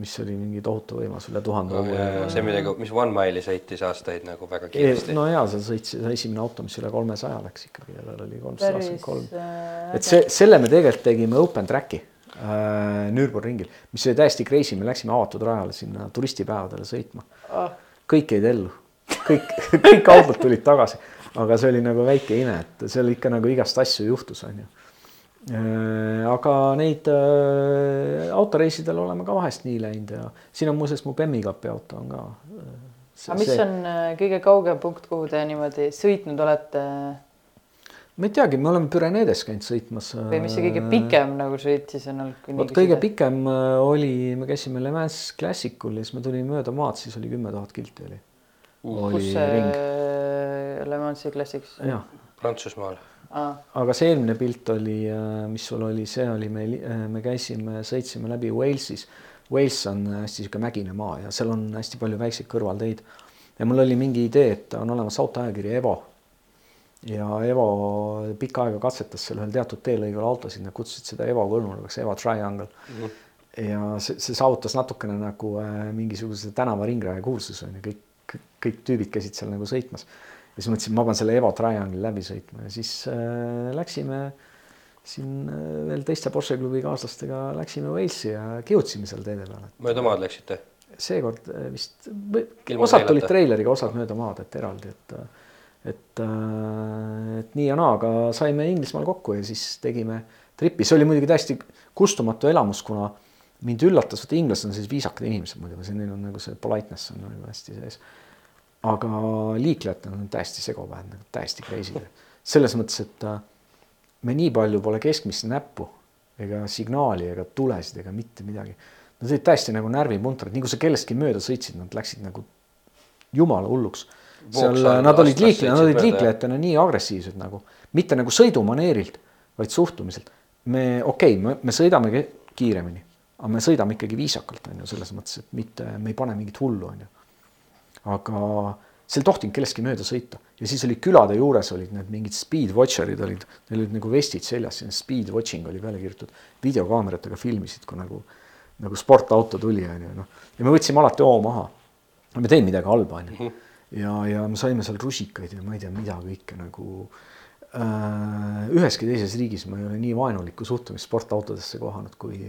mis oli mingi tohutu võimas, üle tuhande hobuse. see midagi, mis One Mile'i sõitis aastaid nagu väga kiiresti no.. no ja seal sõitsis esimene auto, mis üle kolmesaja läks ikkagi ja tal oli kolmsada kakskümmend kolm. äh, et see, selle me tegelikult tegime open track'i äh, Nürburgringil, mis oli täiesti crazy, me läksime avatud rajale sinna turistipäevadele sõitma. oh, kõik jäid ellu, kõik, kõik autod tulid tagasi, aga see oli nagu väike ime, et seal ikka nagu igast asju juhtus, onju. aga neid äh, autoreisidel oleme ka vahest nii läinud ja siin on muuseas mu Bemmi kapi auto on ka. aga mis on äh, kõige kaugem punkt, kuhu te niimoodi sõitnud olete ma ei teagi, me oleme Püreneedes käinud sõitmas. või mis see kõige pikem nagu sõit siis on olnud? vot kõige pikem äh, oli, me käisime Le Mans Classicul ja siis me tulime mööda maad, siis oli kümme tuhat kilti oli. kus oli see ring, Le Mansi Classics? Prantsusmaal. aga see eelmine pilt oli, mis sul oli, see oli meil, me käisime, sõitsime läbi Walesis. Wales on hästi sihuke mägine maa ja seal on hästi palju väikseid kõrvalteid. ja mul oli mingi idee, et on olemas autoajakiri Evo. Ja Evo pikka aega katsetas seal ühel teatud teelõigul autosid, nad kutsusid seda Evo kolmnurgaks, Evo Triangle mm. -hmm. ja see, see saavutas natukene nagu äh, mingisuguse tänava ringraja kuulsuse on ju, kõik, kõik tüübid käisid seal nagu sõitmas ja siis mõtlesin, ma pean selle Evo Triangle'i läbi sõitma ja siis äh, läksime siin äh, veel teiste Porsche klubi kaaslastega läksime Walesi ja kihutasime seal teede peal. mööda maad läksite? seekord äh, vist, osad tulid treileriga, osad mööda maad, et eraldi, et et, et nii ja naa, aga saime Inglismaal kokku ja siis tegime tripi, see oli muidugi täiesti kustumatu elamus, kuna mind üllatas, et inglased on sellised viisakad inimesed muidugi, neil on nagu see politeness on nagu hästi sees. aga liiklejad on täiesti segopäevad, nagu täiesti crazy'd. selles mõttes, et äh, me nii palju pole keskmist näppu ega signaali ega tulesid ega mitte midagi. Nad olid täiesti nagu närvipuntrad, nii kui sa kellestki mööda sõitsid, nad läksid nagu jumala hulluks. Seal nad olid liiklejad, nad olid liiklejatena nii agressiivsed nagu, mitte nagu sõidumaneerilt, vaid suhtumiselt. me okei okay,, me, me sõidame kiiremini, aga me sõidame ikkagi viisakalt on ju selles mõttes, et mitte me ei pane mingit hullu on ju. aga seal ei tohtinud kellestki mööda sõita ja siis oli külade juures olid need mingid speed watcher'id olid, neil olid nagu vestid seljas, speed watching oli peale kirjutatud, videokaameratega filmisid, kui nagu nagu sportauto tuli on ju noh ja me võtsime alati hoo maha. me teinud midagi halba on ju ja, ja me saime seal rusikaid ja ma ei tea, mida kõike nagu äh, üheski teises riigis ma ei ole nii vaenulikku suhtumist sportautodesse kohanud kui,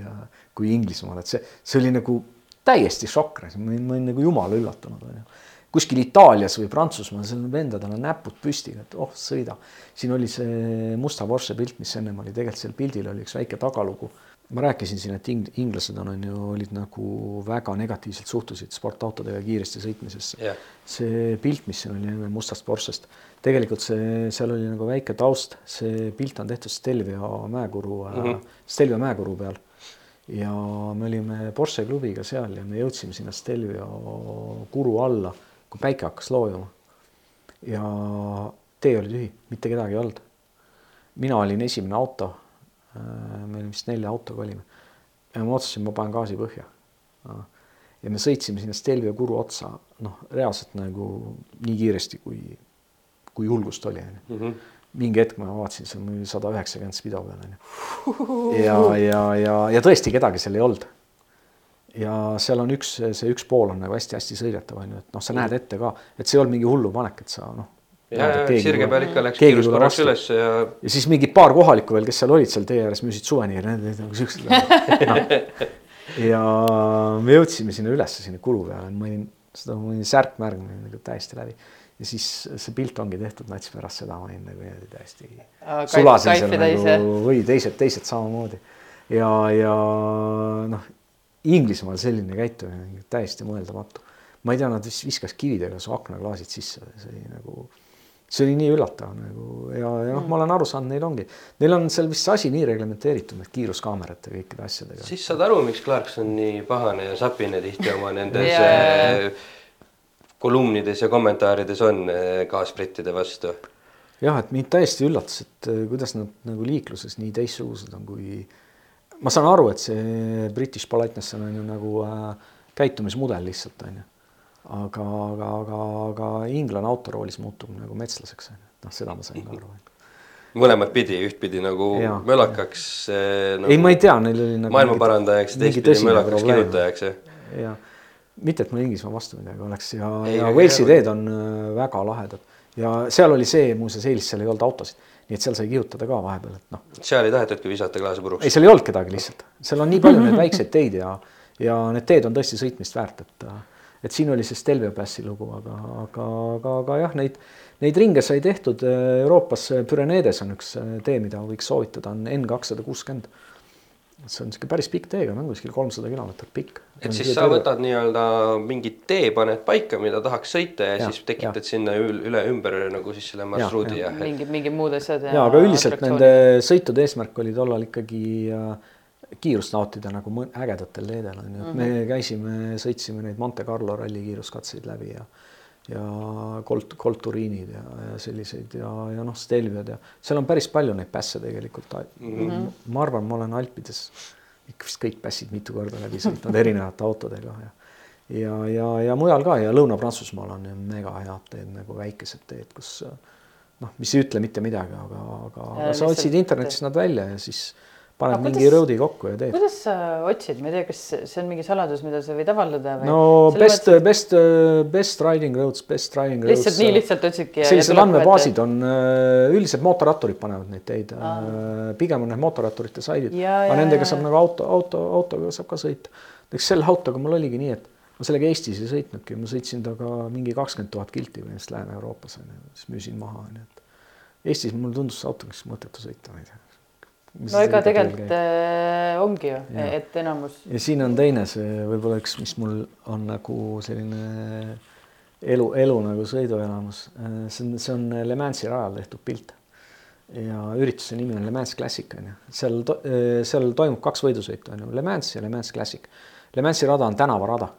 kui Inglismaal, et see, see oli nagu täiesti šokk, ma olin, ma olin nagu jumala üllatunud onju kuskil Itaalias või Prantsusmaal, seal vendadel on näpud püsti, et oh sõida. siin oli see musta Porsche pilt, mis ennem oli, tegelikult seal pildil oli üks väike tagalugu. Ma rääkisin siin, et ing- inglased on, on ju, olid nagu väga negatiivselt suhtusid sportautodega kiiresti sõitmisesse Jah. see pilt, mis siin oli enne mustast Porschest, tegelikult see, seal oli nagu väike taust, see pilt on tehtud Stelvia mäekuru mm, -hmm. Stelvia mäekuru peal. ja me olime Porsche klubiga seal ja me jõudsime sinna Stelvia kuru alla, kui päike hakkas loojuma. ja tee oli tühi, mitte kedagi ei olnud. mina olin esimene auto. Me vist nelja autoga olime. ja ma otsustasin, ma panen gaasi põhja. ja me sõitsime sinna Stelvio kuru otsa, noh, reaalselt nagu nii kiiresti, kui, kui julgust oli, onju. mingi hetk ma vaatasin, see on sada üheksakümmend spido peal, onju. ja, ja, ja, ja tõesti kedagi seal ei olnud ja seal on üks, see üks pool on nagu hästi-hästi sõidetav onju, et noh, sa näed ette ka, et see ei olnud mingi hullupanek, et sa noh. Sirge peal ikka läks kiirus korraks üles ja. ja siis mingi paar kohalikku veel, kes seal olid seal tee ääres, müüsid suveniire, need olid nagu siuksed no. ja me jõudsime sinna ülesse, sinna kulu peale, ma olin, seda ma olin särk-märg nagu täiesti läbi ja siis see pilt ongi tehtud nats pärast seda, ma olin nagu niimoodi täiesti sulasin seal nagu või teised, teised samamoodi ja, ja noh Inglismaal selline käitumine täiesti mõeldamatu. ma ei tea, nad vist viskas kividega su aknaklaasid sisse, see oli nagu, see oli nii üllatav nagu ja, ja noh, ma olen aru saanud, neil ongi, neil on seal vist see asi nii reglementeeritud, need kiiruskaamerate kõikide asjadega. siis saad aru, miks Clarkson nii pahane ja sapine tihti oma nendes yeah. kolumnides ja kommentaarides on eh, kaasbrittide vastu. jah, et mind täiesti üllatas, et eh, kuidas nad nagu liikluses nii teistsugused on kui ma saan aru, et see British politeness on ju nagu äh, käitumismudel lihtsalt on ju. Aga, aga, aga, aga inglane autoroolis muutub nagu metslaseks noh, seda ma sain ka aru. mõlemat pidi, ühtpidi nagu ja. mölakaks nagu,. ei, ma ei tea, neil oli nagu. maailmaparandajaks, teistpidi mölakaks kirjutajaks jah. ja mitte, et mul Inglismaa vastu midagi oleks ja, ja Walesi teed on äh, väga lahedad ja seal oli see muuseas eelis, seal ei olnud autosid nii et seal sai kihutada ka vahepeal, et noh. seal ei tahetudki visata klaasi puruks? ei, seal ei olnud kedagi lihtsalt, seal on nii palju neid väikseid teid ja, ja need teed on tõesti sõitmist väärt, et et siin oli see Stelvio Passi lugu, aga, aga, aga, aga jah, neid, neid ringe sai tehtud Euroopas, Püreneedes on üks tee, mida võiks soovitada, on N kakssada kuuskümmend see on niisugune päris pikk teega, on kuskil kolmsada kilomeetrit pikk. et siis sa teele... võtad nii-öelda mingi tee, paned paika, mida tahaks sõita ja, ja siis tekitad ja. sinna üle ümber nagu siis selle marsruudi ja, ja. ja. mingid, mingid muud asjad. ja aga üldiselt nende sõitude eesmärk oli tollal ikkagi äh, kiirust nautida nagu ägedatel teedel on ju, et me käisime, sõitsime neid Monte Carlo ralli kiiruskatseid läbi ja ja kolt-, kolturiinid ja, ja selliseid ja, ja noh, stelviod ja seal on päris palju neid pässe tegelikult mm. -hmm. ma arvan, ma olen Alpides vist kõik pässid mitu korda läbi sõitnud erinevate autodega ja ja, ja, ja mujal ka ja Lõuna-Prantsusmaal on mega head teed nagu väikesed teed, kus noh, mis ei ütle mitte midagi, aga, aga, aga sa otsid internetist nad välja ja siis paned mingi kuidas, road'i kokku ja teed. kuidas sa otsid, ma ei tea, kas see on mingi saladus, mida sa võid avaldada või? no best mõttes..., best, best riding roads, best driving roads. lihtsalt nii lihtsalt otsidki. sellised andmebaasid on, äh, üldiselt mootorratturid panevad neid teid ah., pigem on need mootorratturite saidid, aga nendega saab nagu auto, auto, autoga saab ka sõita. näiteks selle autoga mul oligi nii, et ma sellega Eestis ei sõitnudki, ma sõitsin temaga mingi kakskümmend tuhat kilti põhimõtteliselt Lääne-Euroopas onju, siis müüsin maha onju, et Eestis mulle tundus see autoga siis mõttetu sõita, ma ei tea no ega tegelikult äh, ongi ju, et enamus. ja siin on teine see võib-olla üks, mis mul on nagu selline elu, elu nagu sõiduelamus, äh, see on, see on Le Mansi rajal tehtud pilt. ja ürituse nimi on Le Mans Classic on ju, seal, äh, seal toimub kaks võidusõitu on ju, Le Mans ja Le Mans Classic. Le Mansi rada on tänavarada,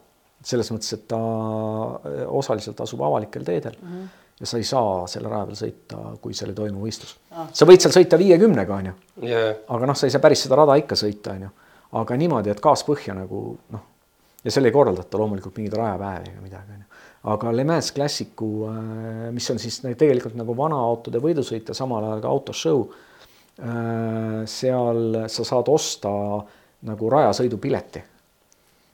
selles mõttes, et ta äh, osaliselt asub avalikel teedel mm. -hmm ja sa ei saa selle raja peal sõita, kui seal ei toimu võistlus ah.. sa võid seal sõita viiekümnega, onju yeah.. aga noh, sa ei saa päris seda rada ikka sõita, onju. aga niimoodi, et gaas põhja nagu noh, ja seal ei korraldata loomulikult mingeid rajapäevi ega midagi, onju. aga Le Mans Classicu, äh, mis on siis tegelikult nagu vanaautode võidusõit ja samal ajal ka autoshow. Äh, seal sa saad osta nagu rajasõidupileti.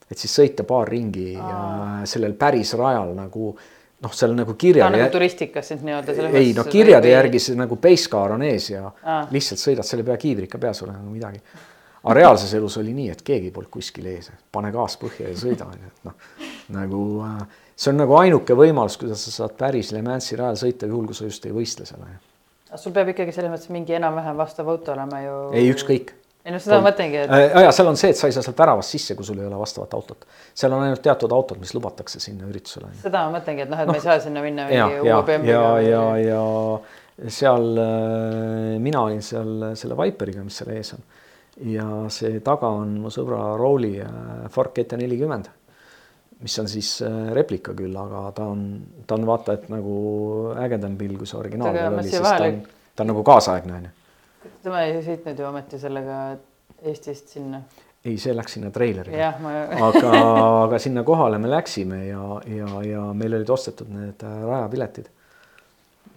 et siis sõita paar ringi ah. sellel päris rajal nagu noh, seal nagu kirjade. nagu turistikas siis nii-öelda. ei no kirjade või... järgi see nagu car on ees ja ah. lihtsalt sõidad, seal ei pea kiivrit ka peas olema nagu midagi. aga reaalses elus oli nii, et keegi polnud kuskil ees, pane gaas põhja ja sõida onju, et noh nagu äh, see on nagu ainuke võimalus, kuidas sa saad päris Le Mansi rajal sõita, juhul kui sa just ei võistle seal onju. sul peab ikkagi selles mõttes mingi enam-vähem vastav auto olema ju. ei, ükskõik ei no seda ma mõtlengi, et. Äh, ja seal on see, et sa ei saa sealt väravast sisse, kui sul ei ole vastavat autot. seal on ainult teatud autod, mis lubatakse sinna üritusele. seda ma mõtlengi, et noh, et no, me ei saa sinna minna mingi uue BMW-ga. ja, ja, ja seal äh, mina olin seal selle Viperiga, mis seal ees on. ja see taga on mu sõbra Rowley äh, Ford GT nelikümmend, mis on siis replika küll, aga ta on, ta on vaata, et nagu ägedam pill, kui see originaal oli, sest ta on, ta on nagu kaasaegne onju tema ei sõitnud ju ometi sellega Eestist sinna. ei, see läks sinna treileriga. jah, ma aga, aga sinna kohale me läksime ja, ja, ja meil olid ostetud need äh, rajapiletid.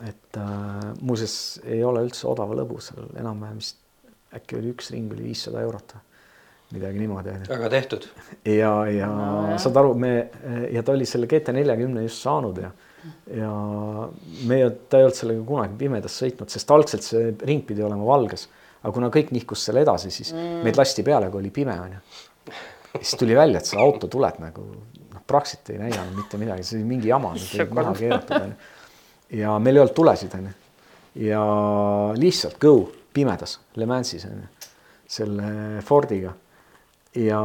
et äh, muuseas ei ole üldse odava lõbu seal enam-vähem vist äkki oli üks ring oli viissada eurot või midagi niimoodi onju. väga tehtud. ja, ja No, saad aru, me ja ta oli selle GT neljakümne just saanud ja ja me, ta ei olnud sellega kunagi pimedas sõitnud, sest algselt see ring pidi olema valges, aga kuna kõik nihkus selle edasi, siis mm. meid lasti peale, kui oli pime onju. siis tuli välja, et see auto tuleb nagu noh, praktiliselt ei näidanud mitte midagi, see oli mingi jama, maha keeratud onju. ja meil ei olnud tulesid onju. ja lihtsalt go pimedas Le Mansis onju, selle Fordiga ja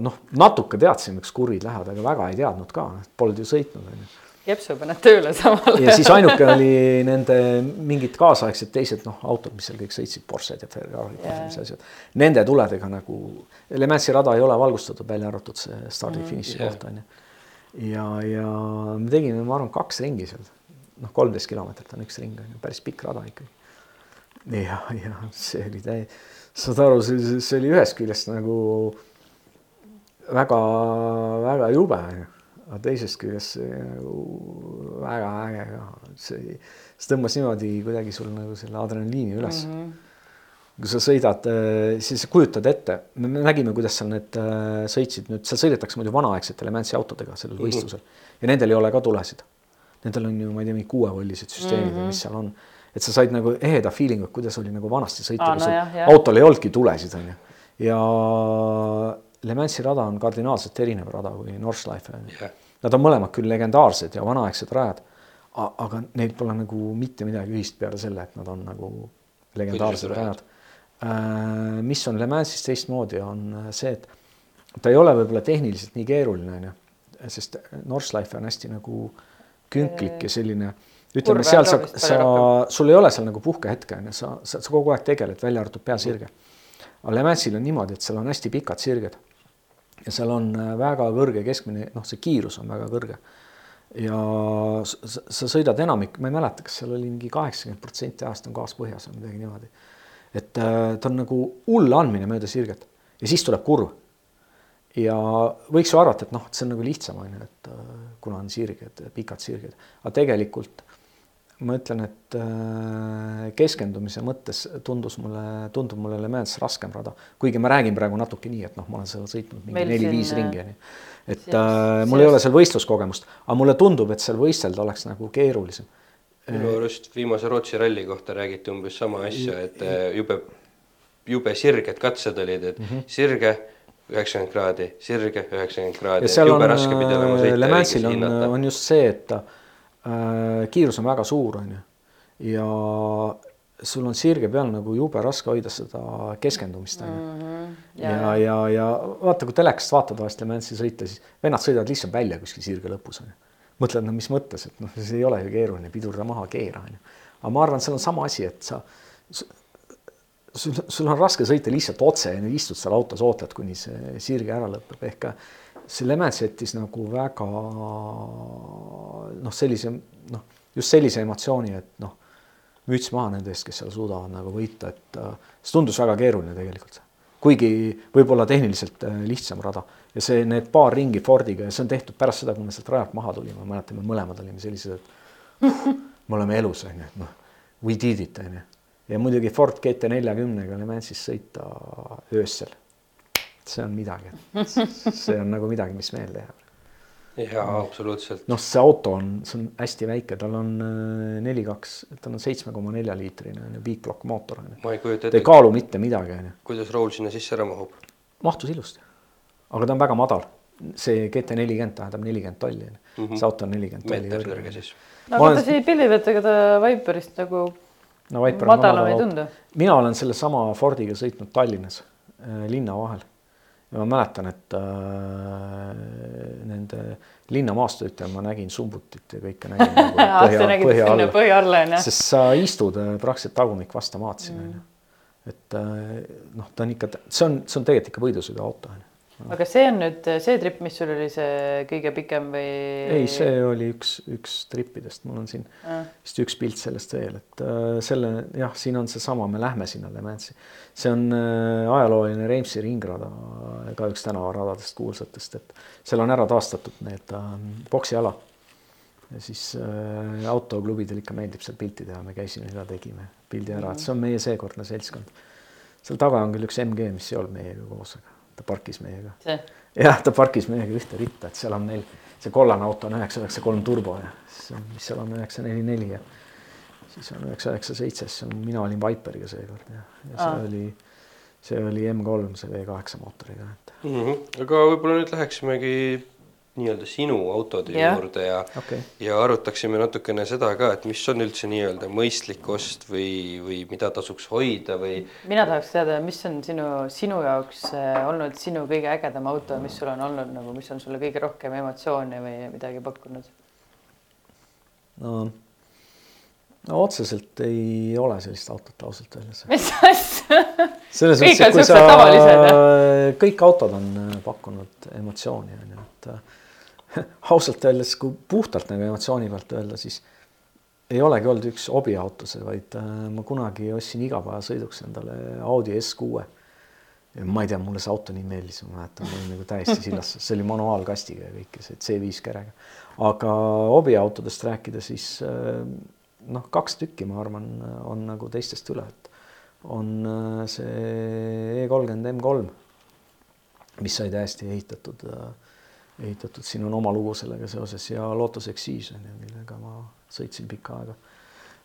noh, natuke teadsime, eks kurvid lähevad, aga väga ei teadnud ka, polnud ju sõitnud onju Jepsu paned tööle samal ja siis ainuke oli nende mingid kaasaegsed teised noh, autod, mis seal kõik sõitsid, Porsche'd ja Ferrari'd ja mis asjad. Nende tuledega nagu, Le Mansi rada ei ole valgustatud, välja arvatud see stardi-finiši Jah. koht on ju. ja, ja me tegime, ma arvan, kaks ringi seal, noh, kolmteist kilomeetrit on üks ring on ju, päris pikk rada ikkagi. ja, ja see oli täi-, saad aru, see, see oli ühest küljest nagu väga-väga jube onju aga teisest küljest see nagu väga äge ka, see, see tõmbas niimoodi kuidagi sul nagu selle adrenaliini üles mm. -hmm. kui sa sõidad, siis sa kujutad ette, me me nägime, kuidas seal need äh, sõitsid nüüd, seal sõidetakse muidu vanaaegsete Le Mansi autodega sellel Mhm. võistlusel ja nendel ei ole ka tulesid. Nendel on ju, ma ei tea, mingi kuuevollised süsteemid mm -hmm. või mis seal on, et sa said nagu eheda feeling'u, kuidas oli nagu vanasti sõita Aa, kui no jah, jah. autol ei olnudki tulesid, onju. ja Le Mansi rada on kardinaalselt erinev rada kui Nordschleife jah, Nad on mõlemad küll legendaarsed ja vanaaegsed rajad, a- aga neil pole nagu mitte midagi ühist peale selle, et nad on nagu legendaarsed rajad. mis on Le Mansis teistmoodi, on see, et ta ei ole võib-olla tehniliselt nii keeruline, onju, sest Nordschleife on hästi nagu künklik ja selline, ütleme seal sa, sa sul ei ole seal nagu puhkehetke, onju, sa, sa, sa kogu aeg tegeled, välja arvatud peasirge. aga Le Mansil on niimoodi, et seal on hästi pikad sirged ja seal on äh, väga kõrge keskmine, noh, see kiirus on väga kõrge. ja sa, sa- sõidad enamik, ma ei mäleta, kas seal oli mingi kaheksakümmend protsenti ajast on gaas põhjas või midagi niimoodi. et äh, ta on nagu hull andmine mööda sirget ja siis tuleb kurv. ja võiks ju arvata, et noh, et see on nagu lihtsam on ju, et äh, kuna on sirged, pikad sirged, aga tegelikult ma ütlen, et äh, keskendumise mõttes tundus mulle, tundub mulle Le Mans raskem rada, kuigi ma räägin praegu natuke nii, et noh, ma olen seal sõitnud mingi neli-viis siin, ringi onju. et siin- äh, mul ei ole seal võistluskogemust, aga mulle tundub, et seal võistelda oleks nagu keerulisem. minu arust viimase Rootsi ralli kohta räägiti umbes sama asja, et äh, jube, jube sirged katsed olid, et mm. -hmm. sirge üheksakümmend kraadi, sirge üheksakümmend kraadi, ja seal jube on, raske pidi olema sõita. Le Mansil on, on just see, et ta äh, kiirus on väga suur, on ju, ja sul on sirge peal nagu jube raske hoida seda keskendumist, on ju. ja, ja, ja vaata, kui telekast vaatad vahest Le Mansi sõita, siis vennad sõidavad lihtsalt välja kuskil sirge lõpus, on ju. mõtled, no mis mõttes, et noh, see ei ole ju keeruline, pidurda maha, keera, on ju. aga ma arvan, seal on sama asi, et sa, sul, sul on raske sõita lihtsalt otse ja istud seal autos, ootad, kuni see sirge ära lõpeb, ehk see Le Mans jättis nagu väga noh, sellise noh, just sellise emotsiooni, et noh, müts maha nende eest, kes seal suudavad nagu võita, et äh, see tundus väga keeruline tegelikult. kuigi võib-olla tehniliselt äh, lihtsam rada ja see, need paar ringi Fordiga ja see on tehtud pärast seda, kui me sealt rajalt maha tulime, ma mäletan, me mõlemad olime sellised, et me oleme elus, on ju, et noh, we did it, on ju. ja muidugi Ford GT neljakümnega Le Mansis sõita öösel. See on midagi, see on nagu midagi, mis meelde jääb jaa, absoluutselt. noh, see auto on, see on hästi väike, tal on äh, neli kaks, tal on seitsme koma nelja liitrine on ju big block mootor on ju. ma ei kujuta ta ei ette, kaalu mitte midagi on ju, kuidas Raul sinna sisse ära mahub. mahtus ilusti. aga ta on väga madal, see GT nelikümmend tähendab nelikümmend tolli on ju, see auto on nelikümmend tolli. meeter kõrge siis. no Ma aga olen- ta siia pillivad, ega ta Viperist nagu no Viper madalam ei tundu. mina olen sellesama Fordiga sõitnud Tallinnas äh, linna vahel ja ma mäletan, et äh, nende linnamaasturitel ma nägin sumbutit ja kõike nägin nagu põhja, põhja sinna all. põhja alla sest sa istud äh, praktiliselt tagumik vastamaad siin onju. et äh, noh, ta on ikka, see on, see on tegelikult ikka võidusõiduauto onju. Aga see on nüüd see trip, mis sul oli see kõige pikem või? ei, see oli üks, üks tripidest, mul on siin vist üks pilt sellest veel, et äh, selle jah, siin on seesama, me lähme sinna Le Mansi. see on äh, ajalooline Reimsi ringrada, ka üks tänavaradadest kuulsatest, et seal on ära taastatud need äh, poksiala. ja siis äh, autoklubidel ikka meeldib seal pilti teha, me käisime seda, tegime pildi ära, et see on meie seekordne seltskond. seal taga on küll üks MG, mis ei olnud meiega koos, aga ta parkis meiega. jah, ta parkis meiega ühte ritta, et seal on meil see kollane auto on üheksa, üheksa, kolm turbo ja siis on, mis seal on üheksa, neli, neli ja siis on üheksa, üheksa, seitse, siis on, mina olin Viperiga seekord ja, ja see Aa. oli, see oli M3, see V8 mootoriga, et mm. -hmm. aga võib-olla nüüd läheksimegi nii-öelda sinu autode yeah. juurde ja okay., ja arutaksime natukene seda ka, et mis on üldse nii-öelda mõistlik ost või, või mida tasuks hoida või. mina tahaks teada, mis on sinu, sinu jaoks äh, olnud sinu kõige ägedam auto, mis sul on olnud nagu, mis on sulle kõige rohkem emotsioone või midagi pakkunud? no, no otseselt ei ole sellist autot ausalt öeldes. mis asja? selles mõttes, et kui sa, kõik autod on äh, pakkunud emotsiooni on ju, et äh, ausalt öeldes, kui puhtalt nagu emotsiooni pealt öelda, siis ei olegi olnud üks hobiauto see, vaid äh, ma kunagi ostsin igapäevasõiduks endale Audi S6. ja ma ei tea, mulle see auto nii meeldis, ma mäletan, ma olin nagu täiesti sillas, see oli manuaalkastiga ja kõike see C5 kerega. aga hobiautodest rääkida, siis äh, noh, kaks tükki, ma arvan, on nagu teistest üle, et on äh, see E30 M3, mis sai täiesti ehitatud äh, ehitatud, siin on oma lugu sellega seoses ja Lotus Exige on ju, millega ma sõitsin pikka aega.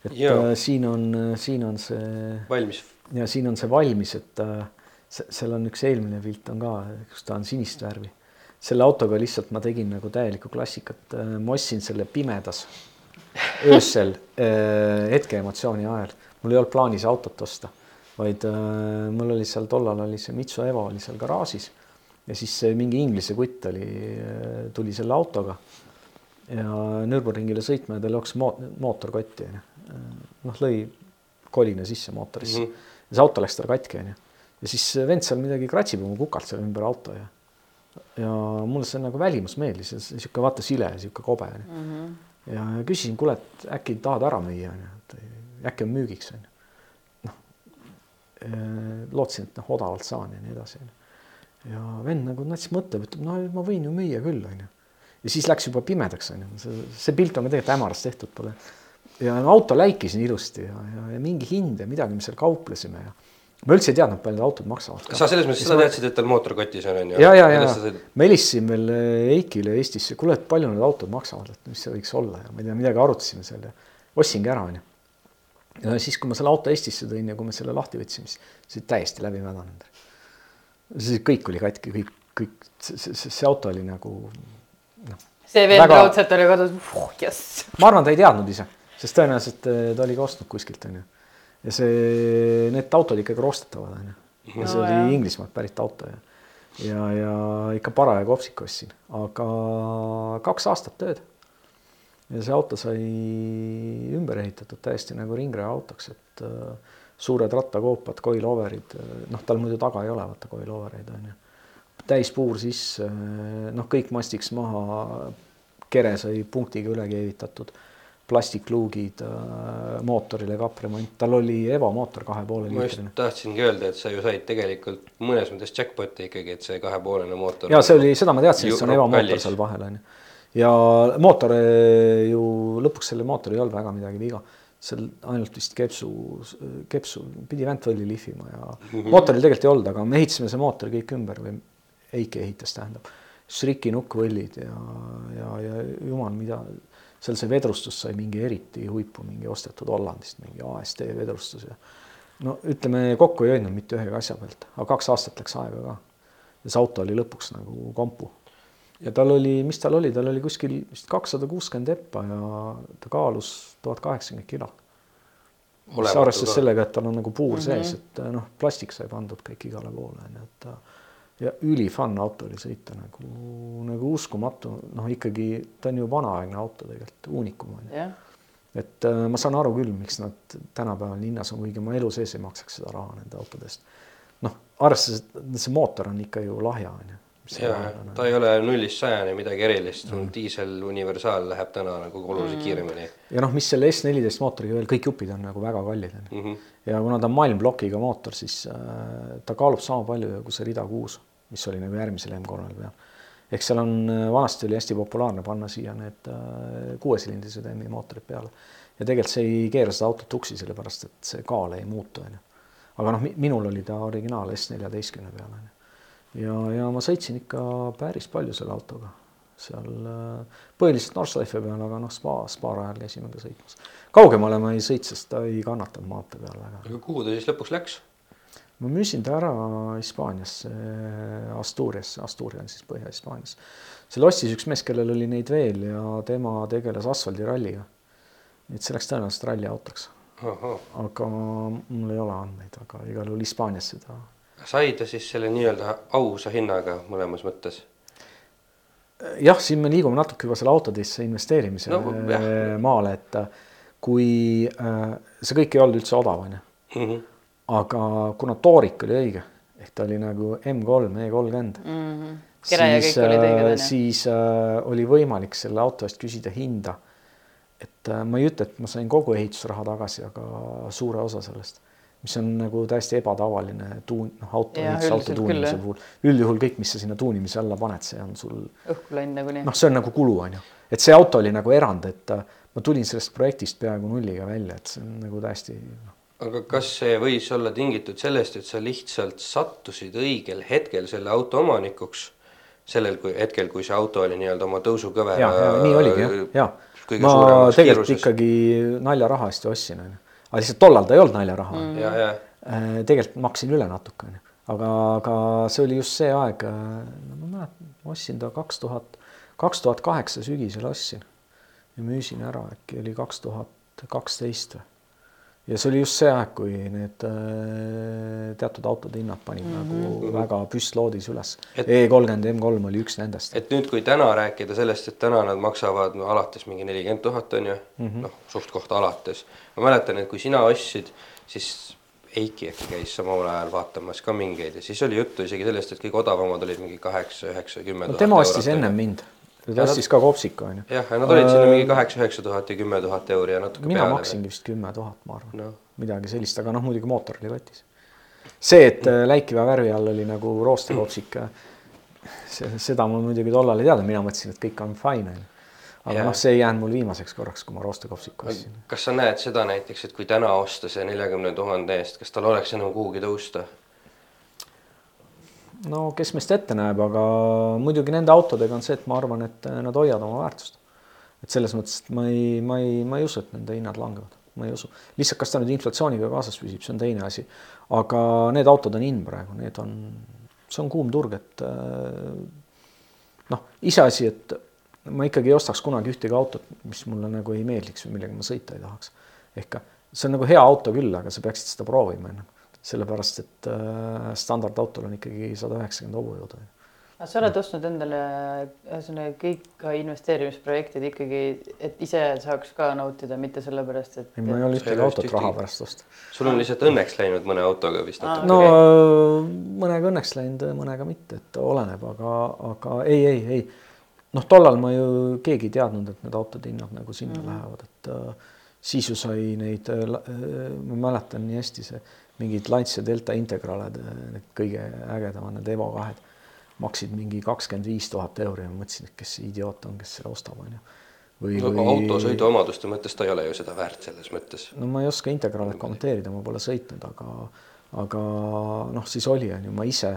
et ja. äh, siin on, siin on see. valmis. ja siin on see valmis, et äh, seal on üks eelmine pilt on ka, kus ta on sinist värvi. selle autoga lihtsalt ma tegin nagu täielikku klassikat äh,, ma ostsin selle pimedas öösel äh, hetkeemotsiooni ajal, mul ei olnud plaanis autot osta, vaid äh, mul oli seal tollal oli see Mitsu Evo oli seal garaažis ja siis mingi Inglise kutt oli, tuli selle autoga ja Nürburgringile sõitma ja tal jooksis mootor kotti onju. noh, lõi kolina sisse mootorisse mm -hmm. ja see auto läks tal katki onju. ja siis vend seal midagi kratsib oma kukalt seal ümber auto ja ja mulle see nagu välimus meeldis, sihuke vaata sile, sihuke kobe onju mm. -hmm. ja küsisin, kuule, et äkki tahad ära müüa onju, et äkki on müügiks onju. noh, lootsin, et noh, odavalt saan ja nii edasi onju ja vend nagu nats mõtleb, ütleb, no ma võin ju müüa küll, onju. ja siis läks juba pimedaks, onju, see, see pilt on ka tegelikult hämarast tehtud, pole. ja auto läikis nii ilusti ja, ja, ja mingi hind ja midagi, me seal kauplesime ja ma üldse ei teadnud, palju need autod maksavad. sa selles mõttes seda teadsid, et tal mootor kotis on, onju? ja, ja, ja ma helistasin veel eh, Eikile Eestisse, kuule, et palju need autod maksavad, et mis see võiks olla ja ma ei tea, midagi arutasime seal ja ostsingi ära, onju. ja siis, kui ma selle auto Eestisse tõin ja kui me selle lahti võtsime, siis see oli täiesti läbi mädanenud siis kõik oli katki, kõik, kõik see, see, auto oli nagu noh. see vend väga... raudselt oli kodus jess. ma arvan, ta ei teadnud ise, sest tõenäoliselt eh, ta oli ka ostnud kuskilt onju. ja see, need autod ikkagi roostetavad onju. ja see no, oli. Inglismaalt pärit auto ja, ja, ja ikka parajagu hopsik ostsin, aga kaks aastat tööd. ja see auto sai ümber ehitatud täiesti nagu ringraja autoks, et äh, suured rattakoopad, coiloverid, noh, tal muidu taga ei ole, vaata coilovereid on ju. täispuur sisse, noh, kõik mastiks maha, kere sai punktiga üle keevitatud, plastikluugid, mootorile kapremont, tal oli Evo mootor kahe poole liitrine. ma just tahtsingi öelda, et sa ju said tegelikult mõnes mõttes jackpot'i ikkagi, et see kahepoolene mootor. ja see oli, seda ma teadsin, et see on Evo mootor seal vahel on ju. ja mootor ju lõpuks selle mootoril ei olnud väga midagi viga seal ainult vist kepsu, kepsu pidi väntvõlli lihvima ja mm -hmm. mootoril tegelikult ei olnud, aga me ehitasime see mootor kõik ümber või Eiki ehitas, tähendab. Šriki nukkvõllid ja, ja, ja jumal, mida seal see vedrustus sai mingi eriti huipu, mingi ostetud Hollandist mingi AST vedrustus ja no ütleme, kokku ei hoidnud mitte ühegi asja pealt, aga kaks aastat läks aega ka. ja see auto oli lõpuks nagu kompu. Ja tal oli, mis tal oli, tal oli kuskil vist kakssada kuuskümmend eppa ja ta kaalus tuhat kaheksakümmend kilo. mis arvestades sellega, et tal on nagu puur mm -hmm. sees, et noh, plastik sai pandud kõik igale poole onju, et ja ülifun auto oli sõita nagu, nagu uskumatu, noh, ikkagi ta on ju vanaaegne auto tegelikult, uunikum on ju yeah.. et äh, ma saan aru küll, miks nad tänapäeval linnas on, kuigi ma elu sees ei maksaks seda raha nende autode eest. noh, arvestades, et see mootor on ikka ju lahja on ju, jah, ta ei ole nullist sajani midagi erilist mm., diisel universaal läheb täna nagu oluliselt mm. kiiremini ja noh, mis selle S14 mootoriga veel, kõik jupid on nagu väga kallid onju mm. -hmm. ja kuna ta on maailmplokiga mootor, siis äh, ta kaalub sama palju kui see rida kuus, mis oli nagu järgmisel M3-l peal. ehk seal on, vanasti oli hästi populaarne panna siia need äh, kuuesilindrised M-i mootorid peale ja tegelikult see ei keera seda autot tuksi, sellepärast et see kaal ei muutu onju. aga noh, minul oli ta originaal S14 peal onju ja, ja ma sõitsin ikka päris palju selle autoga seal äh, põhiliselt Nordschleife peal, aga noh, spa, spaarajal käisime ka sõitmas. kaugemale ma ei sõit, sest ta ei kannatanud maantee peal väga. aga kuhu ta siis lõpuks läks? ma müüsin ta ära Hispaaniasse, Asturiasse, Asturia on siis Põhja-Hispaanias. seal ostis üks mees, kellel oli neid veel ja tema tegeles asfaldiralliga. nii et see läks tõenäoliselt ralliautoks, aga mul ei ole andmeid, aga igal juhul Hispaaniasse ta sai ta siis selle nii-öelda ausa hinnaga mõlemas mõttes? jah, siin me liigume natuke juba selle autodesse investeerimise No, jah. maale, et kui äh, see kõik ei olnud üldse odav, onju, Mhm. aga kuna toorik oli õige ehk ta oli nagu M3 E30 Mhm. kere ja siis äh, onju. siis äh, oli võimalik selle auto eest küsida hinda. et äh, ma ei ütle, et ma sain kogu ehitusraha tagasi, aga suure osa sellest, mis on nagu täiesti ebatavaline tuun, noh, auto ehituse, auto tuunimise puhul. üldjuhul kõik, mis sa sinna tuunimise alla paned, see on sul õhku läinud nagunii noh, see on nagu kulu, on ju, et see auto oli nagu erand, et äh, ma tulin sellest projektist peaaegu nulliga välja, et see on nagu täiesti noh, aga kas see võis olla tingitud sellest, et sa lihtsalt sattusid õigel hetkel selle auto omanikuks, sellel kui hetkel, kui see auto oli nii-öelda oma tõusukõvera ja, ja nii oligi jah, ja kõige ma tegelikult kiiruses. ikkagi naljaraha eest ju ostsin, on ju, aga lihtsalt tollal ta ei olnud naljaraha mm.. ja, ja tegelikult maksin üle natuke, on ju, aga, aga see oli just see aeg, no ma mäletan, ma ostsin ta kaks tuhat, kaks tuhat kaheksa sügisel ostsin ja müüsin ära, äkki oli kaks tuhat kaksteist või ja see oli just see aeg, kui need äh, teatud autode hinnad panid mm -hmm. nagu väga püstloodis üles Et- e. E30 M3 oli üks nendest. et nüüd, kui täna rääkida sellest, et täna nad maksavad no alates mingi nelikümmend tuhat on ju mm -hmm., noh suht-koht alates. ma mäletan, et kui sina ostsid, siis Eiki äkki käis samal ajal vaatamas ka mingeid ja siis oli juttu isegi sellest, et kõige odavamad olid mingi kaheksa, üheksa, kümme no tema ostis ennem mind, ta Ja ostis ka kopsika onju. jah, ja nad olid sinna mingi kaheksa, üheksa tuhat ja kümme tuhat euri ja natuke mina peale. maksingi vist kümme tuhat, ma arvan noh, midagi sellist, aga noh, muidugi mootor oli kotis. see, et äh, läikiva värvi all oli nagu roostekopsik, see, seda mul muidugi tollal ei teadnud, mina mõtlesin, et kõik on fine onju. aga Jaa. noh, see ei jäänud mul viimaseks korraks, kui ma roostekopsiku ostsin. kas sa näed seda näiteks, et kui täna osta see neljakümne tuhande eest, kas tal oleks enam kuhugi tõusta? No kes meist ette näeb, aga muidugi nende autodega on see, et ma arvan, et äh, nad hoiavad oma väärtust. et selles mõttes, et ma ei, ma ei, ma ei usu, et nende hinnad langevad, ma ei usu. lihtsalt, kas ta nüüd inflatsiooniga kaasas püsib, see on teine asi. aga need autod on in praegu, need on, see on kuum turg, et äh, noh, iseasi, et ma ikkagi ei ostaks kunagi ühtegi autot, mis mulle nagu ei meeldiks või millega ma sõita ei tahaks. ehk see on nagu hea auto küll, aga sa peaksid seda proovima ennem, sellepärast et äh, standardautol on ikkagi sada üheksakümmend hobujõudu. aga sa oled ostnud endale ühesõnaga kõik ka investeerimisprojektid ikkagi, et ise saaks ka nautida, mitte sellepärast, et ei, ma ei ole ühtegi autot vist raha ühtegi- pärast ostnud. sul on lihtsalt õnneks läinud mõne autoga vist natuke no okay.. mõnega õnneks läinud, mõnega mitte, et oleneb, aga, aga ei, ei, ei noh, tollal ma ju keegi ei teadnud, et need autode hinnad nagu sinna mm -hmm. lähevad, et äh, siis ju sai neid äh,, ma mäletan nii hästi see mingid Lancia Delta Integraled, need kõige ägedamad, need Evo kahed maksid mingi kakskümmend viis tuhat euri ja ma mõtlesin, et kes see idioot on, kes selle ostab, onju. või, no, või... auto sõiduomaduste mõttes ta ei ole ju seda väärt selles mõttes. no ma ei oska Integralit kommenteerida, ma pole sõitnud, aga, aga noh, siis oli, on ju, ma ise,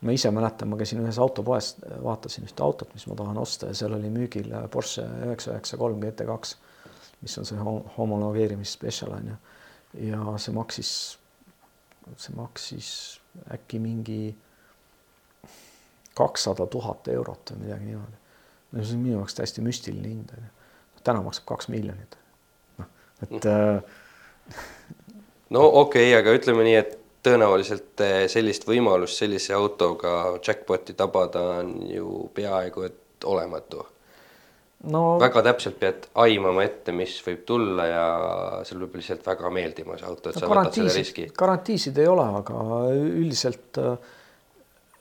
ma ise mäletan, ma käisin ühes autopoes, vaatasin ühte autot, mis ma tahan osta ja seal oli müügil Porsche üheksa üheksa kolm GT2, mis on see ho- homologeerimisspetsial on ju. Ja see maksis, see maksis äkki mingi kakssada tuhat eurot või midagi niimoodi. no see on minu jaoks täiesti müstiline hind on ju. täna maksab kaks miljonit. noh, et äh, no okei okay,, aga ütleme nii, et tõenäoliselt eh, sellist võimalust sellise autoga jackpot'i tabada on ju peaaegu et olematu. No väga täpselt pead aimama ette, mis võib tulla ja sul peab lihtsalt väga meeldima see auto, et no sa võtad selle riski,. garantiisid ei ole, aga üldiselt äh,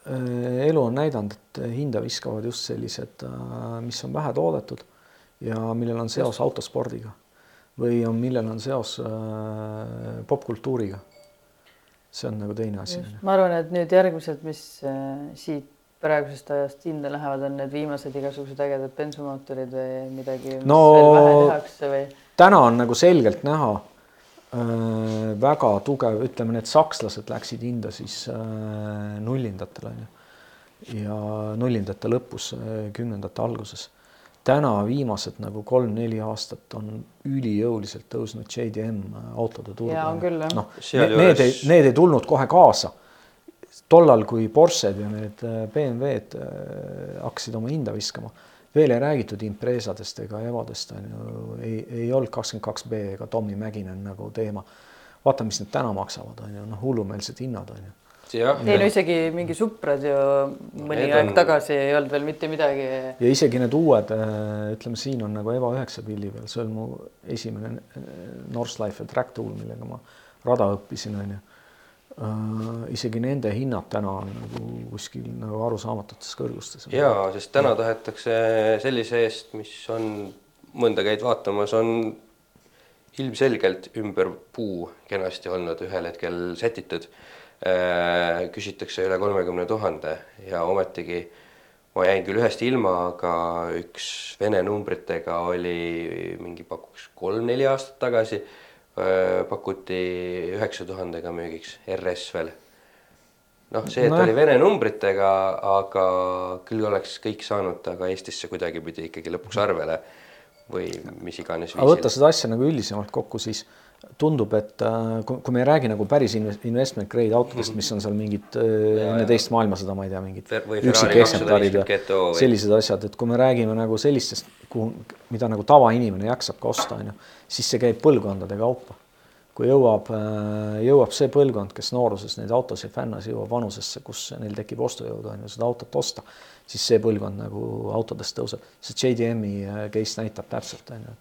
elu on näidanud, et hinda viskavad just sellised, mis on vähe toodetud ja millel on seos autospordiga või on, millel on seos popkultuuriga. see on nagu teine asi. ma arvan, et nüüd järgmised, mis siit praegusest ajast hinda lähevad, on need viimased igasugused ägedad bensumootorid või midagi, mis no, veel vähe tehakse või? täna on nagu selgelt näha äh, väga tugev, ütleme, need sakslased läksid hinda siis äh, nullindatel on ju ja nullindate lõpus äh,, kümnendate alguses. täna viimased nagu kolm-neli aastat on ülijõuliselt tõusnud JDM autode turg. jaa, on küll jah. noh, need ei, need ei tulnud kohe kaasa tollal, kui Porsched ja need äh, BMW-d äh, hakkasid oma hinda viskama, veel ei räägitud Impresadest ega Evadest on ju, ei, ei olnud kakskümmend kaks B ega Tommy Mäkinen nagu teema. vaata, mis need täna maksavad, on ju, noh, hullumeelsed hinnad on ju. ei no isegi mingi Suprad ju mõni aeg on... tagasi ei olnud veel mitte midagi. ja isegi need uued, äh, ütleme, siin on nagu Eva üheksa pilli peal, see on mu esimene Northlife track tool, millega ma rada õppisin, on ju isegi nende hinnad täna on nagu kuskil nagu arusaamatutes kõrgustes. ja, sest täna tahetakse sellise eest, mis on, mõnda käid vaatamas, on ilmselgelt ümber puu kenasti olnud ühel hetkel sätitud äh,. küsitakse üle kolmekümne tuhande ja ometigi ma jäin küll ühest ilma, aga üks vene numbritega oli mingi pakuks kolm-neli aastat tagasi Äh, pakuti üheksa tuhandega müügiks, RS veel. noh, see, et no. oli vene numbritega, aga küll oleks kõik saanud ta ka Eestisse kuidagipidi ikkagi lõpuks arvele või mis iganes. aga võtta seda asja nagu üldisemalt kokku, siis tundub, et äh, kui me ei räägi nagu päris investment grade autodest, mis on seal mingid äh, enne teist maailmasõda, ma ei tea, mingid üksikeksemplarid ja sellised asjad, et kui me räägime nagu sellistest, kuhu, mida nagu tavainimene jaksab ka osta, on ju, siis see käib põlvkondade kaupa. kui jõuab, äh, jõuab see põlvkond, kes nooruses neid autosid fännas, jõuab vanusesse, kus neil tekib ostujõudu, on ju, seda autot osta, siis see põlvkond nagu autodest tõuseb. see JDM-i case näitab täpselt, on ju,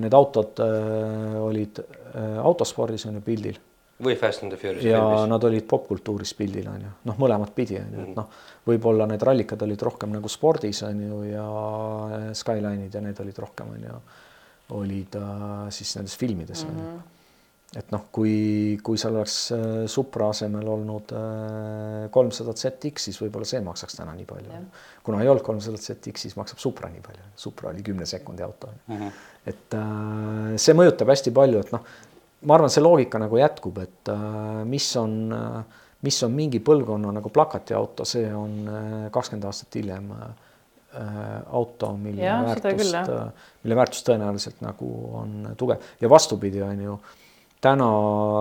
need autod äh, olid äh, autospordis on ju pildil. või Fast and the Furious. ja filmis. nad olid popkultuuris pildil on ju, noh, mõlemat pidi on ju, et noh, võib-olla need rallikad olid rohkem nagu spordis on ju ja Skyline'id ja need olid rohkem on ju, olid äh, siis nendes filmides on mm -hmm. ju mhm et noh, kui, kui seal oleks äh, Supra asemel olnud äh, kolmsada ZX, siis võib-olla see maksaks täna nii palju. kuna ei olnud kolmsada ZX, siis maksab Supra nii palju. Supra oli kümne sekundi auto mm. -hmm. et äh, see mõjutab hästi palju, et noh, ma arvan, see loogika nagu jätkub, et mis on mis on mingi põlvkonna nagu plakatiauto, see on kakskümmend aastat hiljem auto, mille ja, väärtust, mille väärtus tõenäoliselt nagu on tugev ja vastupidi, on ju täna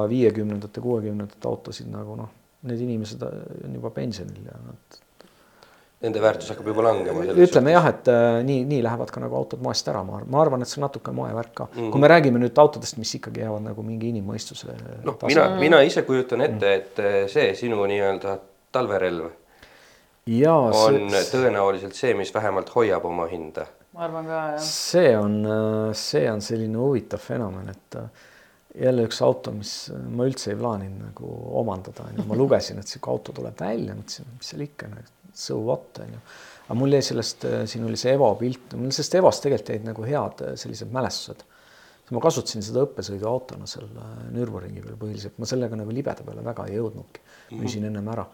viiekümnendate, kuuekümnendate autosid nagu noh, need inimesed on juba pensionil ja nad. Nende väärtus hakkab juba langema. ütleme jah, et äh, nii, nii lähevad ka nagu autod moest ära, ma arvan, ma arvan, et see on natuke moevärk ka mm, -hmm. kui me räägime nüüd autodest, mis ikkagi jäävad nagu mingi inimmõistuse. noh, mina, mina ise kujutan ette, et äh, see sinu nii-öelda talverelv. on see... tõenäoliselt see, mis vähemalt hoiab oma hinda. ma arvan ka jah. see on, äh, see on selline huvitav fenomen, et äh, jälle üks auto, mis ma üldse ei plaaninud nagu omandada, onju, ma lugesin, et sihuke auto tuleb välja, mõtlesin, mis seal ikka, so what onju. aga mul jäi sellest, siin oli see Evo pilt, mul sellest Evost tegelikult jäid nagu head sellised mälestused. ma kasutasin seda õppesõiduautona seal äh, Nürburgringi peal põhiliselt, ma sellega nagu libeda peale väga ei jõudnudki, müüsin -hmm. ennem ära.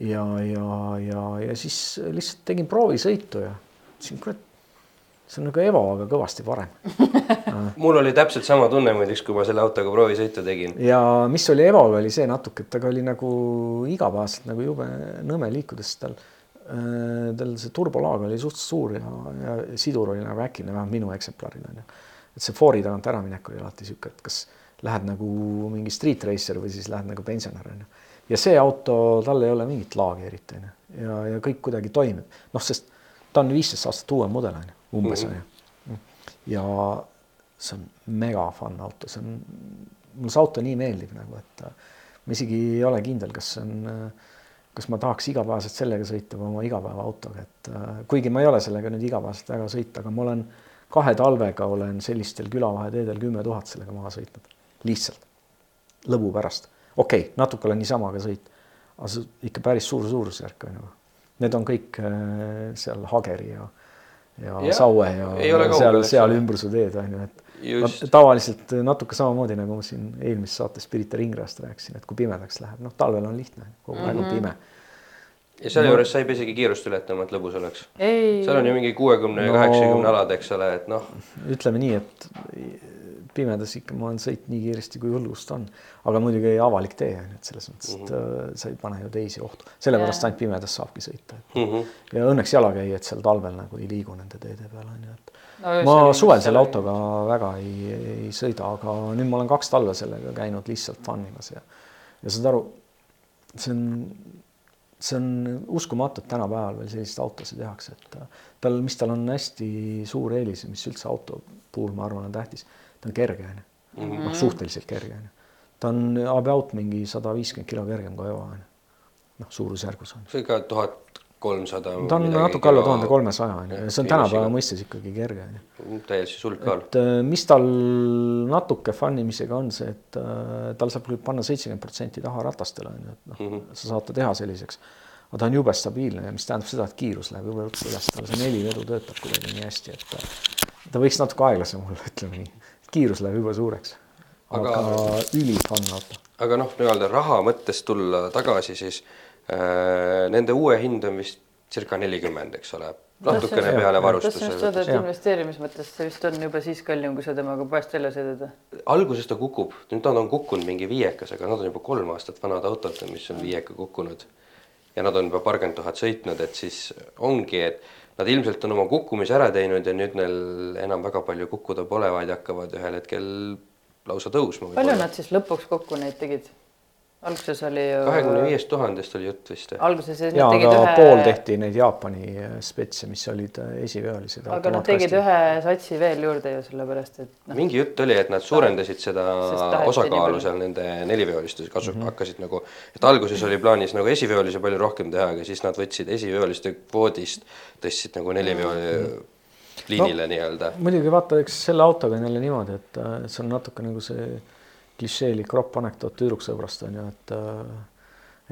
ja, ja, ja, ja siis lihtsalt tegin proovisõitu ja ütlesin, kurat, see on nagu Evo, aga kõvasti parem mul oli täpselt sama tunne muideks, kui ma selle autoga proovisõitu tegin. ja mis oli Evoga, oli see natuke, et temaga oli nagu igapäevaselt nagu jube nõme liikudes tal äh,. tal see turbolaag oli suhteliselt suur ja, ja sidur oli nagu äkine, vähemalt minu eksemplaril on ju. et see foori tagant äraminek oli alati sihuke, et kas lähed nagu mingi street racer või siis lähed nagu pensionär on ju. ja see auto, tal ei ole mingit laagi eriti on ju ja, ja kõik kuidagi toimib, noh, sest ta on viisteist aastat uuem mudel on ju umbes on ju. ja see on mega fun auto, see on, mulle see auto nii meeldib nagu, et äh, ma isegi ei ole kindel, kas see on, äh, kas ma tahaks igapäevaselt sellega sõita või oma igapäevaautoga, et äh, kuigi ma ei ole sellega nüüd igapäevaselt väga sõita, aga ma olen kahe talvega olen sellistel külavaheteedel kümme tuhat sellega maha sõitnud, lihtsalt lõbu pärast. okei okay,, natuke olen niisama ka sõitnud, aga see ikka päris suur suurusjärk on ju. Need on kõik seal Hageri ja, ja Jah, Saue ja, ja seal, seal ümbruse teed on ju, et just no, tavaliselt natuke samamoodi nagu ma siin eelmises saates Pirita ringrajast rääkisin, et kui pimedaks läheb, noh, talvel on lihtne, kogu aeg Mhm. on pime. ja selle juures sa ei pea isegi kiirust ületama, et lõbus oleks. seal on ju mingi kuuekümne ja No- kaheksakümne alad, eks ole, et noh, ütleme nii, et pimedas ikka ma olen sõit nii kiiresti, kui õllust on, aga muidugi avalik tee on ju, et selles mõttes, et äh, sa ei pane ju teisi ohtu, sellepärast Jaa. ainult pimedas saabki sõita, et mm -hmm. ja õnneks jalakäijad seal talvel nagu ei liigu nende teede peal on ju, et no, ma suvel selle autoga väga ei, ei sõida, aga nüüd ma olen kaks talve sellega käinud lihtsalt fun imas ja ja saad aru, see on, see on uskumatu, et tänapäeval veel selliseid autosid tehakse, et äh, tal, mis tal on hästi suur eelis, mis üldse auto puhul ma arvan, on tähtis, ta on kerge onju, noh suhteliselt kerge onju. ta on about mingi sada viiskümmend kilo kergem kui Evo onju, noh suurusjärgus on. see ikka tuhat kolmsada. ta on natuke alla tuhande kolmesaja onju see on tänapäeva mõistes ikkagi kerge onju täiesti sulgkaal. et äh, mis tal natuke fun imisega on see, et äh, tal saab küll panna seitsekümmend protsenti taha ratastele onju, et noh mm -hmm. sa saad ta teha selliseks. aga ta on jube stabiilne ja mis tähendab seda, et kiirus läheb jube ruttu üles, tal see nelivedu töötab kuidagi nii hästi, et ta, ta võiks natuke aeglasem olla, ütleme nii. Kiirus läheb jube suureks. aga, Aga- aga ülifun auto. aga noh, nii-öelda raha mõttes tulla tagasi, siis äh, nende uue hind on vist circa nelikümmend, eks ole, natukene jah, peale jah. tahtsin just varustuse. öelda, et Jah. investeerimismõttes see vist on juba siis kallim, kui sa temaga poest välja sõidad. alguses ta kukub, nüüd nad on kukkunud mingi viiekas, aga nad on juba kolm aastat vanad autod, mis on viieka kukkunud. ja nad on juba paarkümmend tuhat sõitnud, et siis ongi, et nad ilmselt on oma kukkumise ära teinud ja nüüd neil enam väga palju kukkuda pole, vaid hakkavad ühel hetkel lausa tõusma. palju nad siis lõpuks kokku neid tegid? Alguses oli ju. kahekümne viiest tuhandest oli jutt vist. alguses ja tegid aga ühe. pool tehti neid Jaapani äh, spetse, mis olid äh, esiveolised. aga nad tegid ühe satsi veel juurde ju sellepärast, et noh, mingi jutt oli, et nad suurendasid seda osakaalu seal nende neliveoliste kasu mm -hmm. hakkasid nagu, et alguses oli plaanis nagu esiveolisi palju rohkem teha, aga siis nad võtsid esiveoliste kvoodist, tõstsid nagu neliveoli liinile no. nii-öelda. muidugi vaata, eks selle autoga on jälle niimoodi, et äh, see on natuke nagu see klišeelik ropp anekdoot tüdruksõbrast on ju, et äh,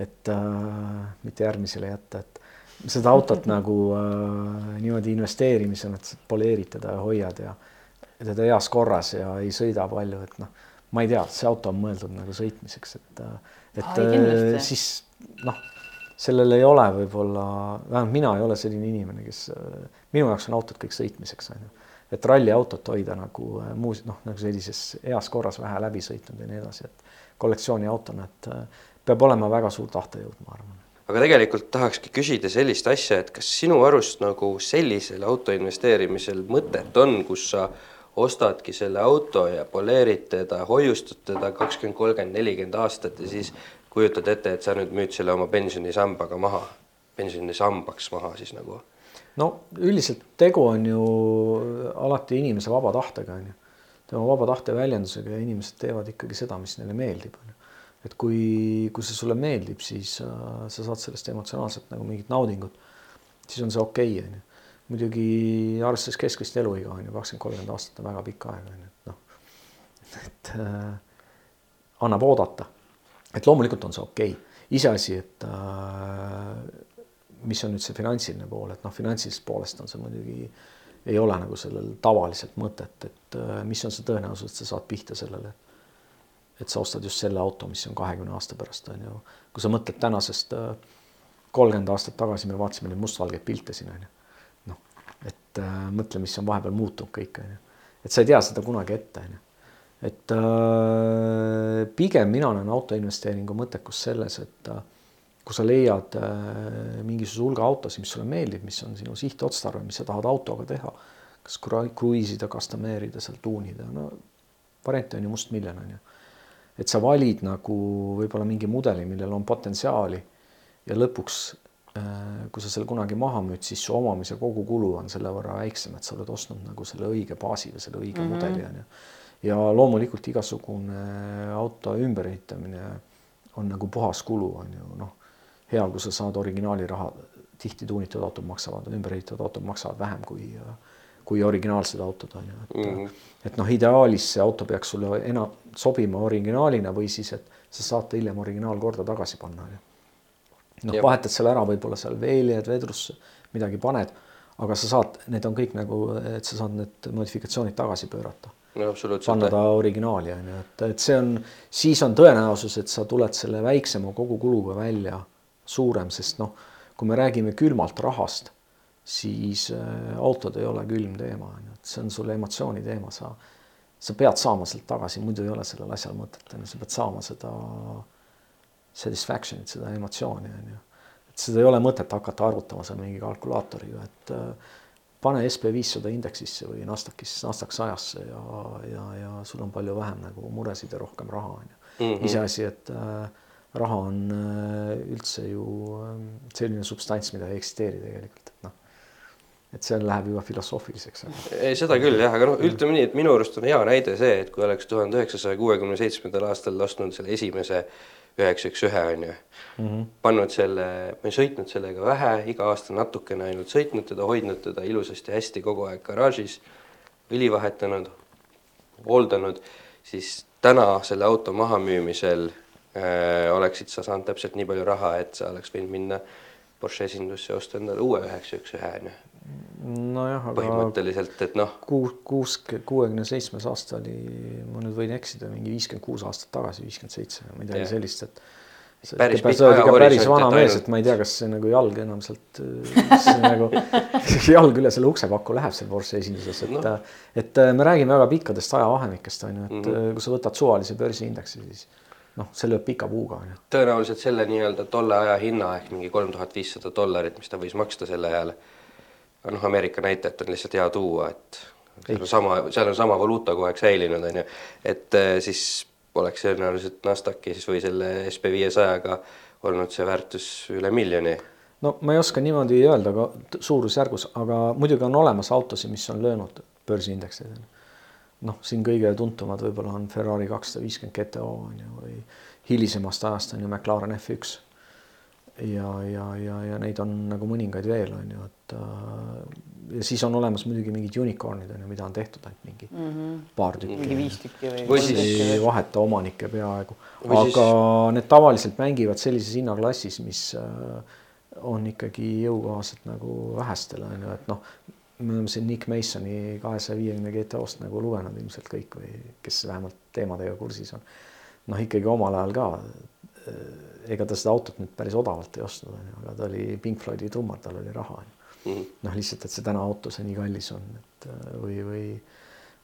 et äh, mitte järgmisele jätta, et seda autot nagu äh, niimoodi investeerimisena, et poleerid teda ja hoiad ja teda heas korras ja ei sõida palju, et noh, ma ei tea, see auto on mõeldud nagu sõitmiseks, et et Ai, siis noh, sellel ei ole võib-olla, vähemalt mina ei ole selline inimene, kes minu jaoks on autod kõik sõitmiseks on ju, et ralliautot hoida nagu äh, muus noh, nagu sellises heas korras vähe läbi sõitnud ja nii edasi, et kollektsiooniautona, et äh, peab olema väga suur tahtejõud, ma arvan. aga tegelikult tahakski küsida sellist asja, et kas sinu arust nagu sellisel auto investeerimisel mõtet on, kus sa ostadki selle auto ja poleerid teda, hoiustad teda kakskümmend, kolmkümmend, nelikümmend aastat ja siis kujutad ette, et sa nüüd müüd selle oma pensionisambaga maha, pensionisambaks maha siis nagu. No üldiselt tegu on ju alati inimese vaba tahtega on ju, tema vaba tahte väljendusega ja inimesed teevad ikkagi seda, mis neile meeldib on ju. et kui, kui see sulle meeldib, siis äh, sa saad sellest emotsionaalselt nagu mingit naudingut, siis on see okei okay, on ju. muidugi arvestades keskmist eluiga on ju kakskümmend, kolmkümmend aastat on väga pikk aeg on ju, et noh, et äh, annab oodata, et loomulikult on see okei okay. iseasi, et äh, mis on nüüd see finantsiline pool, et noh, finantsilisest poolest on see muidugi ei ole nagu sellel tavaliselt mõtet, et äh, mis on see tõenäosus, et sa saad pihta sellele, et sa ostad just selle auto, mis on kahekümne aasta pärast on ju, kui sa mõtled tänasest äh, kolmkümmend aastat tagasi me vaatasime neid mustvalgeid pilte siin on ju, noh, et äh, mõtle, mis on vahepeal muutunud kõik on ju, et sa ei tea seda kunagi ette on ju, et äh, pigem mina näen auto investeeringu mõttekust selles, et äh, kui sa leiad äh, mingisuguse hulga autosid, mis sulle meeldib, mis on sinu sihtotstarve, mis sa tahad autoga teha, kas krui- kruiisida, customeerida, seal tuunida, no variante on ju mustmiljon on ju. et sa valid nagu võib-olla mingi mudeli, millel on potentsiaali ja lõpuks äh, kui sa selle kunagi maha müüd, siis su omamise kogukulu on selle võrra väiksem, et sa oled ostnud nagu selle õige baasi või selle õige mm -hmm. mudeli on ju. ja loomulikult igasugune auto ümberehitamine on nagu puhas kulu on ju noh hea, kui sa saad originaali raha, tihti tuunitud autod maksavad, ümberehitatud autod maksavad vähem kui, kui originaalsed autod on ju, et mm, -hmm. et noh, ideaalis see auto peaks sulle enam sobima originaalina või siis, et sa saad ta hiljem originaalkorda tagasi panna on ju. noh, vahetad selle ära, võib-olla seal veeljed vedrusse, midagi paned, aga sa saad, need on kõik nagu, et sa saad need modifikatsioonid tagasi pöörata. No absoluutselt. Panna ta originaali on ju, et, et see on, siis on tõenäosus, et sa tuled selle väiksema kogukuluga välja suurem, sest noh, kui me räägime külmalt rahast, siis äh, autod ei ole külm teema, on ju, et see on sul emotsiooni teema, sa, sa pead saama sealt tagasi, muidu ei ole sellel asjal mõtet, on ju, sa pead saama seda satisfaction'it, seda emotsiooni, on ju. et seda ei ole mõtet hakata arvutama seal mingi kalkulaatoriga, et äh, pane SB viissada indeksisse või Nasdaqisse, Nasdaq sajasse ja, ja, ja sul on palju vähem nagu muresid ja rohkem raha on ju -hmm. iseasi, et äh, raha on äh, üldse ju äh, selline substants, mida ei eksisteeri tegelikult, et noh, et see läheb juba filosoofiliseks. ei, seda küll jah, aga noh, ütleme nii, et minu arust on hea näide see, et kui oleks tuhande üheksasaja kuuekümne seitsmendal aastal ostnud selle esimese üheksa üks ühe on ju mm, -hmm. pannud selle, ma ei sõitnud sellega vähe, iga aasta natukene ainult sõitnud teda, hoidnud teda ilusasti hästi kogu aeg garaažis, õli vahetanud, hooldanud, siis täna selle auto mahamüümisel oleksid sa saanud täpselt nii palju raha, et sa oleks võinud minna Porsche esindusse ja osta endale uue üheksa üks ühe on ju. nojah, aga põhimõtteliselt, et noh, kuus, kuus, kuuekümne seitsmes aasta oli, ma nüüd võin eksida, mingi viiskümmend kuus aastat tagasi, viiskümmend seitse või midagi sellist, et Päris pikk ikka päris ajahorisont, vana mees, et ma ei tea, kas see nagu jalg enam sealt see nagu jalg üle selle uksepaku läheb seal Porsche esinduses, et no. et äh, me räägime väga pikkadest ajavahemikest on ju, et mm. -hmm. kui sa võtad suvalise börsiindeksi, siis noh, see lööb pika puuga tõenäoliselt selle nii-öelda tolle aja hinna ehk mingi kolm tuhat viissada dollarit, mis ta võis maksta selle ajal. noh, Ameerika näitajat on lihtsalt hea tuua, et seal on sama, seal on sama valuuta kogu aeg säilinud, on ju, et eh, siis oleks tõenäoliselt Nasdaqis või selle SB viiesajaga olnud see väärtus üle miljoni. no ma ei oska niimoodi öelda, aga suurusjärgus, aga muidugi on olemas autosid, mis on löönud börsiindekseid. Noh, siin kõige tuntumad võib-olla on Ferrari kakssada viiskümmend GTO on ju või hilisemast ajast on ju McLaren F1. ja, ja, ja, ja neid on nagu mõningaid veel on ju, et äh, ja siis on olemas muidugi mingid unicorn'id on ju, mida on tehtud ainult mingi mm -hmm. paar tükki. mingi viis tükki või? Või siis- ei vaheta omanikke peaaegu, aga siis- need tavaliselt mängivad sellises hinnaklassis, mis äh, on ikkagi jõukohased nagu vähestele on ju, et noh, me oleme siin Nick Masoni kahesaja viiekümne GTO-st nagu lugenud ilmselt kõik või kes vähemalt teemadega kursis on. noh, ikkagi omal ajal ka. äh, ega ta seda autot nüüd päris odavalt ei ostnud, on ju, aga ta oli Pink Floydi trummar, tal oli raha on ju. noh, lihtsalt, et see täna auto, see nii kallis on, et äh, või, või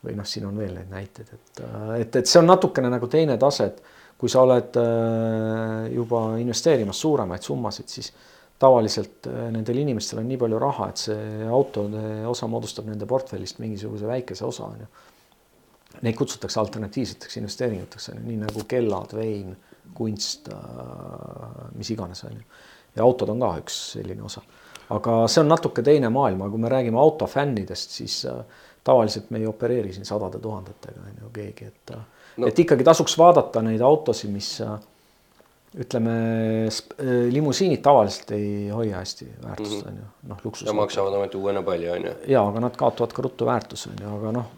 või noh, siin on veel neid näiteid, et, et, et see on natukene nagu teine tase, et kui sa oled äh, juba investeerimas suuremaid summasid, siis tavaliselt äh, nendel inimestel on nii palju raha, et see autode osa moodustab nende portfellist mingisuguse väikese osa, on ju. Neid kutsutakse alternatiivseteks investeeringuteks, on ju, nii nagu kellad, vein, kunst, mis iganes, on ju. ja autod on ka üks selline osa. aga see on natuke teine maailm, aga kui me räägime autofännidest, siis äh, tavaliselt me ei opereeri siin sadade tuhandetega, on ju, keegi, et no. Et ikkagi tasuks vaadata neid autosid, mis äh, ütleme, limusiinid tavaliselt ei hoia hästi väärtust, on ju, noh, luksus. ja maksavad ometi uuena palju, on ju. ja aga nad kaotavad ka ruttu väärtuse on ju, aga noh,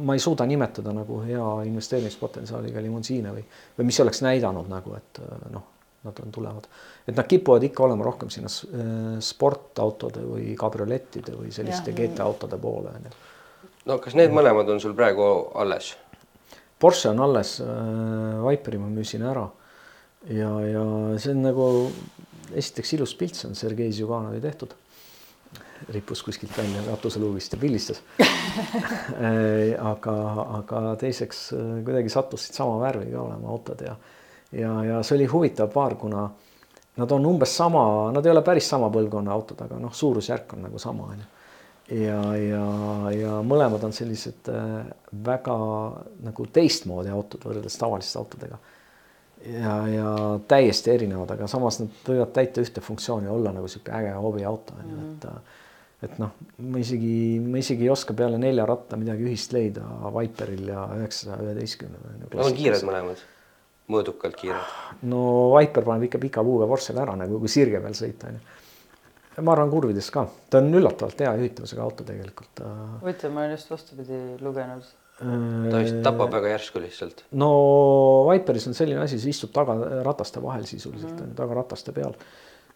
ma ei suuda nimetada nagu hea investeerimispotentsiaaliga limusiine või, või mis oleks näidanud nagu, et noh, nad on tulevad, et nad kipuvad ikka olema rohkem sinna äh, sportautode või kabriolettide või selliste. GT-autode poole on ju. no kas need mõlemad on sul praegu alles? Porsche on alles äh,, Viperi ma müüsin ära ja, ja see on nagu esiteks ilus pilt, see on Sergei Zjuganovi tehtud. rippus kuskilt välja katuseluugist ja pildistas aga, aga teiseks kuidagi sattusid sama värvi ka olema autod ja ja, ja see oli huvitav paar, kuna nad on umbes sama, nad ei ole päris sama põlvkonna autod, aga noh, suurusjärk on nagu sama onju ja, ja, ja mõlemad on sellised äh, väga nagu teistmoodi autod võrreldes tavaliste autodega. Ja, ja täiesti erinevad, aga samas nad võivad täita ühte funktsiooni, olla nagu sihuke äge hobiauto on ju, et et noh, ma isegi, ma isegi ei oska peale nelja ratta midagi ühist leida Viperil ja üheksasaja üheteistkümnel. Nad on kiired mõlemad, mõõdukalt kiired. no Viper paneb ikka pika puuga Porschele ära nagu, kui sirge peal sõita onju. ma arvan kurvides ka, ta on üllatavalt hea juhitavusega auto tegelikult. huvitav, ma olen just vastupidi lugenud. Ta vist tapab väga järsku lihtsalt. no Viperis on selline asi, sa istud tagarataste vahel sisuliselt on ju, tagarataste peal.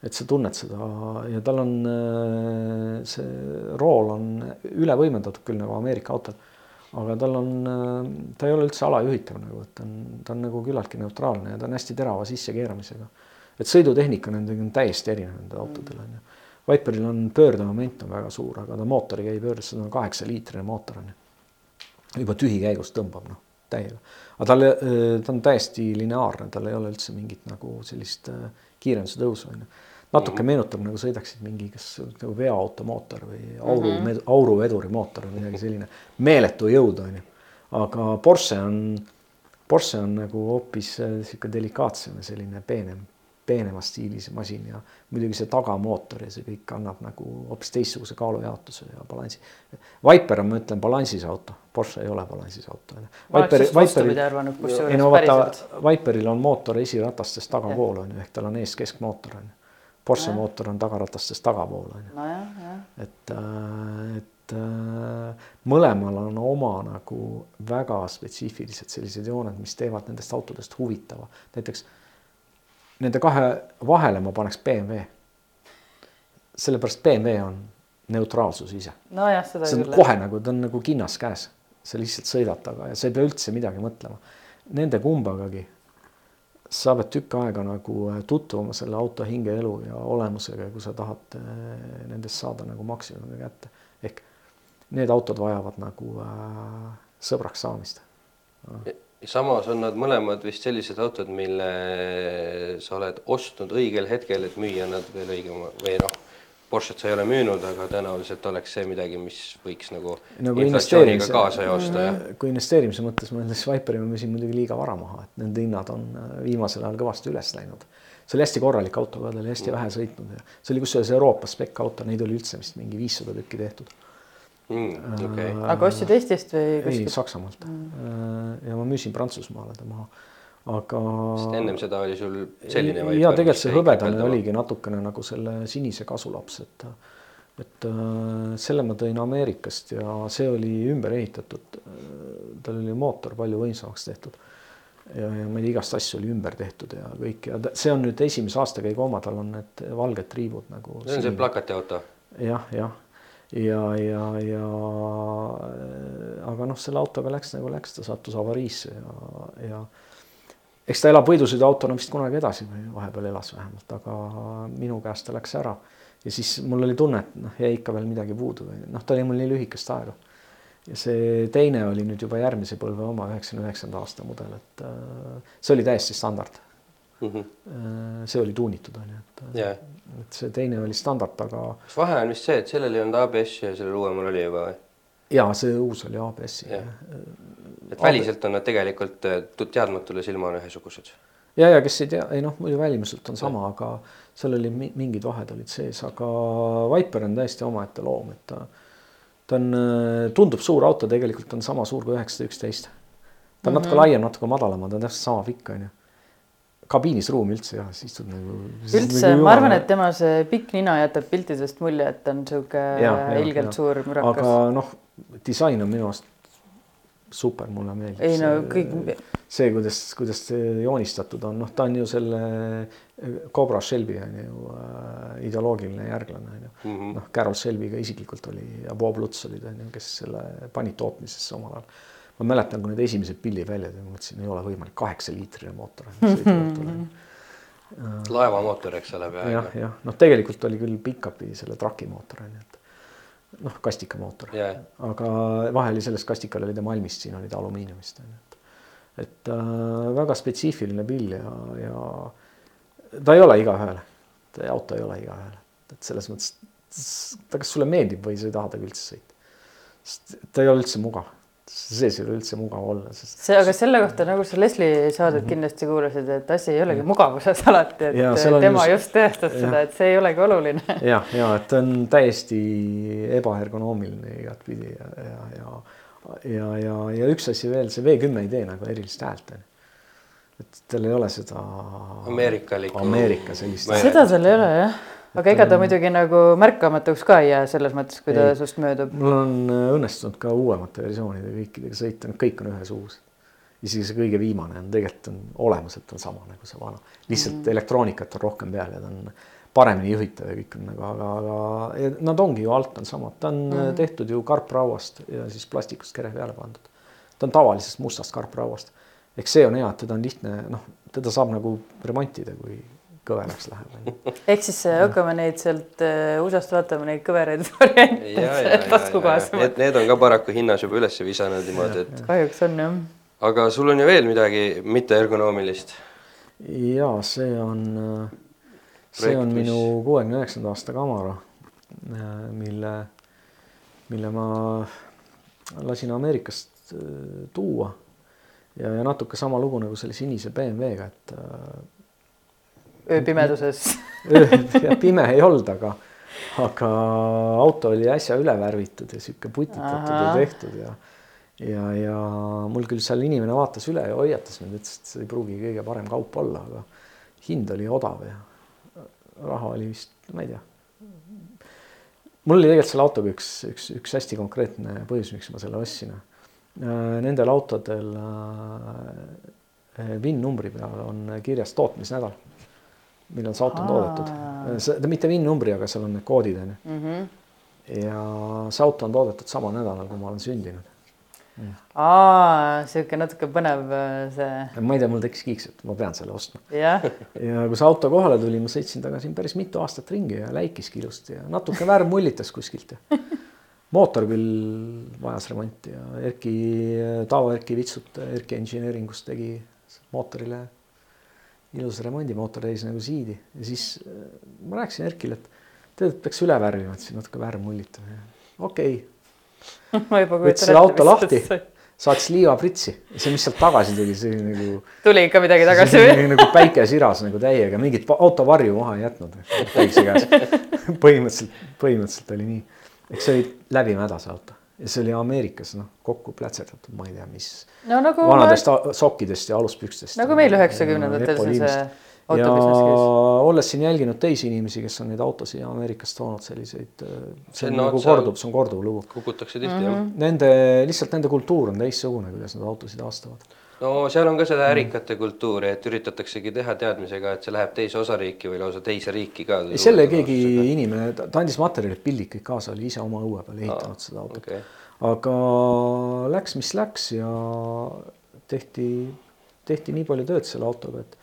et sa tunned seda ja tal on äh, see rool on üle võimendatud küll nagu Ameerika autol, aga tal on, äh, ta ei ole üldse alajuhitav nagu, et ta on, ta on nagu küllaltki neutraalne ja ta on hästi terava sissekeeramisega. et sõidutehnika nendega on täiesti erinev nendel autodel on ju. Viperil on pöördemoment on väga suur, aga ta mootoriga ei pöördu, seda on kaheksa liitrine mootor on ju. Juba tühikäigust tõmbab noh, täiega, aga tal, ta on täiesti lineaarne, tal ei ole üldse mingit nagu sellist kiirenduse tõusu on ju natuke mm -hmm. meenutab nagu sõidaksid mingi, kas nagu veoautomootor või auru mm, -hmm. auruveduri mootor või midagi selline. meeletu jõud on ju, aga Porsche on, Porsche on nagu hoopis äh, delikaatsem ja selline peenem, peenemas stiilis masin ja muidugi see tagamootor ja see kõik annab nagu hoopis teistsuguse kaalujaotuse ja balansi. Viper on, ma ütlen, balansis auto, Porsche ei ole balansis auto. Viper, Viperil, ei no vaata, Viperil on mootor esiratastest tagapool on ju, ehk tal on ees keskmootor on ju Porsche ja. mootor on tagaratastest tagapool on ju. et, äh, et äh, mõlemal on oma nagu väga spetsiifilised sellised jooned, mis teevad nendest autodest huvitava, näiteks nende kahe vahele ma paneks BMW. sellepärast BMW on neutraalsus ise. nojah, seda see on küll. kohe nagu, ta on nagu kinnas käes, sa lihtsalt sõidad taga ja sa ei pea üldse midagi mõtlema. Nende kumbagagi sa pead tükk aega nagu äh, tutvuma selle auto hingeelu ja olemusega, kui sa tahad äh, nendest saada nagu maksimumi kätte. ehk need autod vajavad nagu äh, sõbraks saamist. samas on nad mõlemad vist sellised autod, mille sa oled ostnud õigel hetkel, et müüa nad veel õigema või noh Porsche't sa ei ole müünud, aga tõenäoliselt oleks see midagi, mis võiks nagu, nagu inflatsiooniga kaasa joosta ja. kui investeerimise mõttes ma näiteks Viperi ma müüsin muidugi liiga vara maha, et nende hinnad on äh, viimasel ajal kõvasti üles läinud. see oli hästi korralik auto ta oli hästi mm. vähe sõitnud ja see oli kusjuures Euroopa spec auto, neid oli üldse vist mingi viissada tükki tehtud mm,. Okay. Äh, aga ostsid Eestist või kuskilt? ei, Saksamaalt mm. Äh, ja ma müüsin Prantsusmaale ta maha aga. sest ennem seda oli sul selline. ja tegelikult see hõbedane oligi natukene nagu selle sinise kasulaps, et, et äh, selle ma tõin Ameerikast ja see oli ümber ehitatud. tal oli mootor palju võimsamaks tehtud. ja, ja ma ei tea, igast asju oli ümber tehtud ja kõik ja see on nüüd esimese aastakäigu oma, tal on need valged triibud nagu. see on see plakatiauto ja,. jah, jah ja, ja, ja aga noh, selle autoga läks nagu läks, ta sattus avariisse ja, ja eks ta elab võidusõiduautona vist kunagi edasi või vahepeal elas vähemalt, aga minu käest ta läks ära. ja siis mul oli tunne, et noh, jäi ikka veel midagi puudu või noh, ta oli mul nii lühikest aega. ja see teine oli nüüd juba järgmise põlve oma, üheksakümne üheksanda aasta mudel, et äh, see oli täiesti standard mm. -hmm. see oli tuunitud on ju, et yeah., et see teine oli standard, aga. kas vahe on vist see, et sellel ei olnud ABS-i ja sellel uuemal oli juba või? ja see uus oli ABS-i yeah et väliselt on nad tegelikult äh, teadmatule silmale ühesugused. ja, ja kes ei tea, ei noh, muidu välimuselt on sama, aga seal oli mingid vahed olid sees, aga Viper on täiesti omaette loom, et ta, ta on, äh, tundub suur auto, tegelikult on sama suur kui üheksasada üksteist. ta on mm -hmm. natuke laiem, natuke madalam, ta on täpselt sama pikk, onju kabiinis ruumi üldse ei ole, siis istud nagu. üldse nagu, ma arvan, et tema see pikk nina jätab piltidest mulje, et ta on sihuke ilgelt suur mürakas. aga noh, disain on minu arust super, mulle meeldib. ei no kõik. see, kuidas, kuidas joonistatud on, noh, ta on ju selle eh, Cobra Shelby on ju äh, ideoloogiline järglane on ju mm -hmm.. noh, Carol Shelby'ga isiklikult oli ja Bob Lutz olid on ju, kes selle panid tootmisesse omal ajal. ma mäletan, kui need esimesed pillid välja tulid, mõtlesin, ei ole võimalik, kaheksa liitrine mootor laevamootor, eks ole. jah, jah, noh, tegelikult oli küll pickupi selle traki mootor on ju, et noh, kastikamootor yeah., aga vahe oli selles, kastikal oli ta malmist, siin oli ta alumiiniumist on ju, et et äh, väga spetsiifiline pill ja, ja ta ei ole igaühele, auto ei ole igaühele, et selles mõttes ta kas sulle meeldib või sa ei taha temaga üldse sõita. sest ta ei ole üldse mugav sees ei ole üldse mugav olla, sest. see, aga selle kohta nagu sa Leslie saadet mm -hmm. kindlasti kuulasid, et asi ei olegi mugavuses alati, et ja, tema just, just tõestas seda, et see ei olegi oluline. ja, ja et ta on täiesti ebaergonoomiline igatpidi ja, ja, ja, ja, ja, ja üks asi veel, see V kümme ei tee nagu erilist häält onju et tal ei ole seda. Ameerika sellist. seda tal ei ole jah aga ega ta muidugi nagu märkamatuks ka ei jää selles mõttes, kui ta sinust möödub. mul on äh, õnnestunud ka uuemate versioonide kõikidega sõita, need kõik on ühesugused. isegi see kõige viimane on tegelikult on olemuselt on sama nagu see vana, lihtsalt mm elektroonikat on rohkem peal ja ta on paremini juhitav ja kõik on nagu, aga, aga nad ongi ju alt on samad, ta on mm -hmm. tehtud ju karprauast ja siis plastikust kere peale pandud. ta on tavalisest mustast karprauast. eks see on hea, et teda on lihtne, noh, teda saab nagu remontida, kui kõveraks läheb. ehk siis hakkame neid sealt USA-st vaatama, neid kõveraid variante taskukohasemad. Need on ka paraku hinnas juba üles visanud niimoodi, et. kahjuks on jah. aga sul on ju veel midagi mitte ergonoomilist? ja see on see on minu kuuekümne üheksanda aasta äh, mille, mille ma lasin Ameerikast äh, tuua. ja, ja natuke sama lugu nagu selle sinise BMW-ga, et. Äh, ööpimeduses öö, pime ei olnud, aga, aga auto oli äsja üle värvitud ja sihuke putitatud Aha. ja tehtud ja ja, ja mul küll seal inimene vaatas üle ja hoiatas mind, ütles, et see ei pruugi kõige parem kaup olla, aga hind oli odav ja raha oli vist, ma ei tea. mul oli tegelikult selle autoga üks, üks, üks hästi konkreetne põhjus, miks ma selle ostsin. Äh, nendel autodel äh, VIN-numbri peal on kirjas tootmisnädal, millal see auto on toodetud. see, mitte VIN-numbri, aga seal on need koodid onju mm. -hmm. ja see auto on toodetud samal nädalal, kui ma olen sündinud aa, sihuke natuke põnev äh, see. ma ei tea, mul tekkis kiiks, et ma pean selle ostma. ja kui see auto kohale tuli, ma sõitsin temaga siin päris mitu aastat ringi ja läikiski ilusti ja natuke värv mullitas kuskilt ja mootor küll vajas remonti ja Erki, Taavo Erki Vitsut Erki Engineeringust tegi mootorile ilusa remondi, mootor täis nagu siidi. Ja siis äh, ma rääkisin Erkile, et tead, et peaks üle värvima, et siin natuke värv mullitab ja okei. Okay võttis selle auto lahti, saatis liivapritsi ja see, mis sealt tagasi tuli, see oli nagu. tuli ikka midagi tagasi või? nagu päike siras nagu täiega, mingit autovarju maha ei jätnud. Põhimõtteliselt, põhimõtteliselt oli nii, eks see oli läbimhäda see auto ja see oli Ameerikas noh, kokku plätserdatud, ma ei tea, mis no, nagu vanadest ma... sokkidest ja aluspükstest. nagu meil üheksakümnendatel see ja olles siin jälginud teisi inimesi, kes on neid autosid Ameerikast toonud selliseid, see on no, nagu kordub, see on korduv lugu. kukutakse tihti mm -hmm. jah. Nende, lihtsalt nende kultuur on teistsugune, kuidas nad autosid aastavad. No seal on ka seda ärikate kultuuri, et üritataksegi teha teadmisega, et see läheb teise osariiki või lausa teise riiki ka. selle keegi inimene, ta andis materjalid, pildid kõik kaasa, oli ise oma õue peal ehitanud Aa, seda autot okay.. aga läks, mis läks ja tehti, tehti nii palju tööd selle autoga, et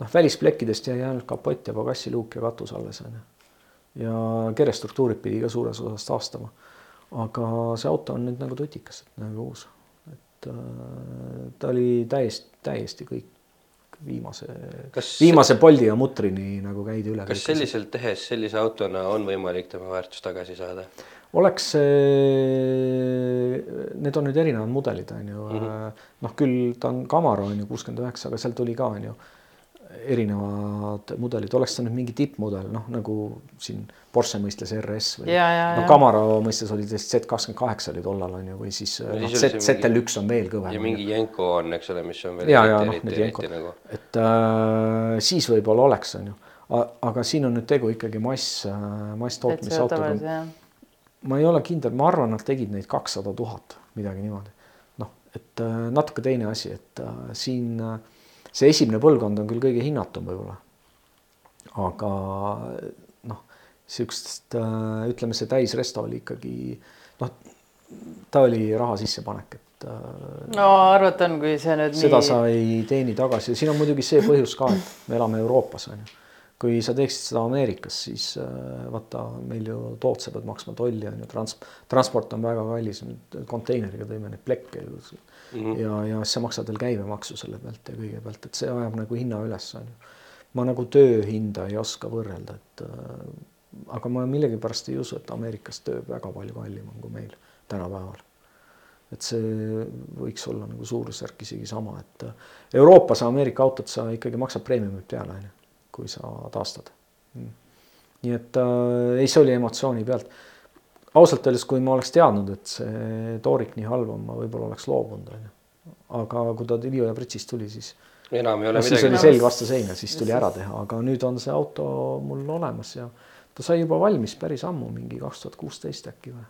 noh, välisplekkidest jäi ainult kapott ja pagassiluuk ja katus alles onju. ja kerestruktuurid pidi ka suures osas taastama. aga see auto on nüüd nagu tutikas, nagu uus, äh, ta oli täiesti, täiesti kõik viimase, viimase poldi ja mutrini nagu käidi üle. kas selliselt tehes sellise autona on võimalik tema väärtust tagasi saada? oleks see, need on nüüd erinevad mudelid, on ju mm -hmm., noh küll ta on Camaro on ju kuuskümmend üheksa, aga seal tuli ka on ju erinevad mudelid, oleks ta nüüd mingi tippmudel, noh nagu siin Porsche mõistes RS või ja, ja, no Camaro mõistes oli see Z kakskümmend kaheksa oli tollal on ju, või siis no, noh, Z, ZL1 on veel kõvem. ja mingi Jenko on, eks ole, mis on veel. ja, ja noh, need Jenkod nagu., et äh, siis võib-olla oleks, on ju, aga siin on nüüd tegu ikkagi mass, äh, masstootmisautoga. ma ei ole kindel, ma arvan, nad tegid neid kakssada tuhat, midagi niimoodi. noh, et äh, natuke teine asi, et äh, siin äh, see esimene põlvkond on küll kõige hinnatum võib-olla. aga noh, sihukest äh, ütleme, see täisresto oli ikkagi noh, ta oli raha sissepanek, et. Äh, no arvata on, kui see nüüd. seda nii... sa ei teeni tagasi, siin on muidugi see põhjus ka, et me elame Euroopas on ju kui sa teeksid seda Ameerikas, siis äh, vaata, meil ju Tootsi pead maksma tolli on ju, trans-, transport on väga kallis, konteineriga tõime neid plekke ju mm. -hmm. ja, ja sa maksad veel käibemaksu selle pealt ja kõige pealt, et see ajab nagu hinna üles, on ju. ma nagu tööhinda ei oska võrrelda, et äh, aga ma millegipärast ei usu, et Ameerikas töö väga palju kallim on kui meil tänapäeval et see võiks olla nagu suurusjärk isegi sama, et Euroopas Ameerika autot sa ikkagi maksad preemiumit peale, on ju kui sa taastad mm.. nii et äh, ei, see oli emotsiooni pealt. Ausalt öeldes, kui ma oleks teadnud, et see toorik nii halb on, ma võib-olla oleks loobunud, onju. aga kui ta Livio ja Britsist tuli, siis enam ei ole no, midagi. siis oli selg vastu seina, siis tuli ära teha, aga nüüd on see auto mul olemas ja ta sai juba valmis päris ammu, mingi kaks tuhat kuusteist äkki või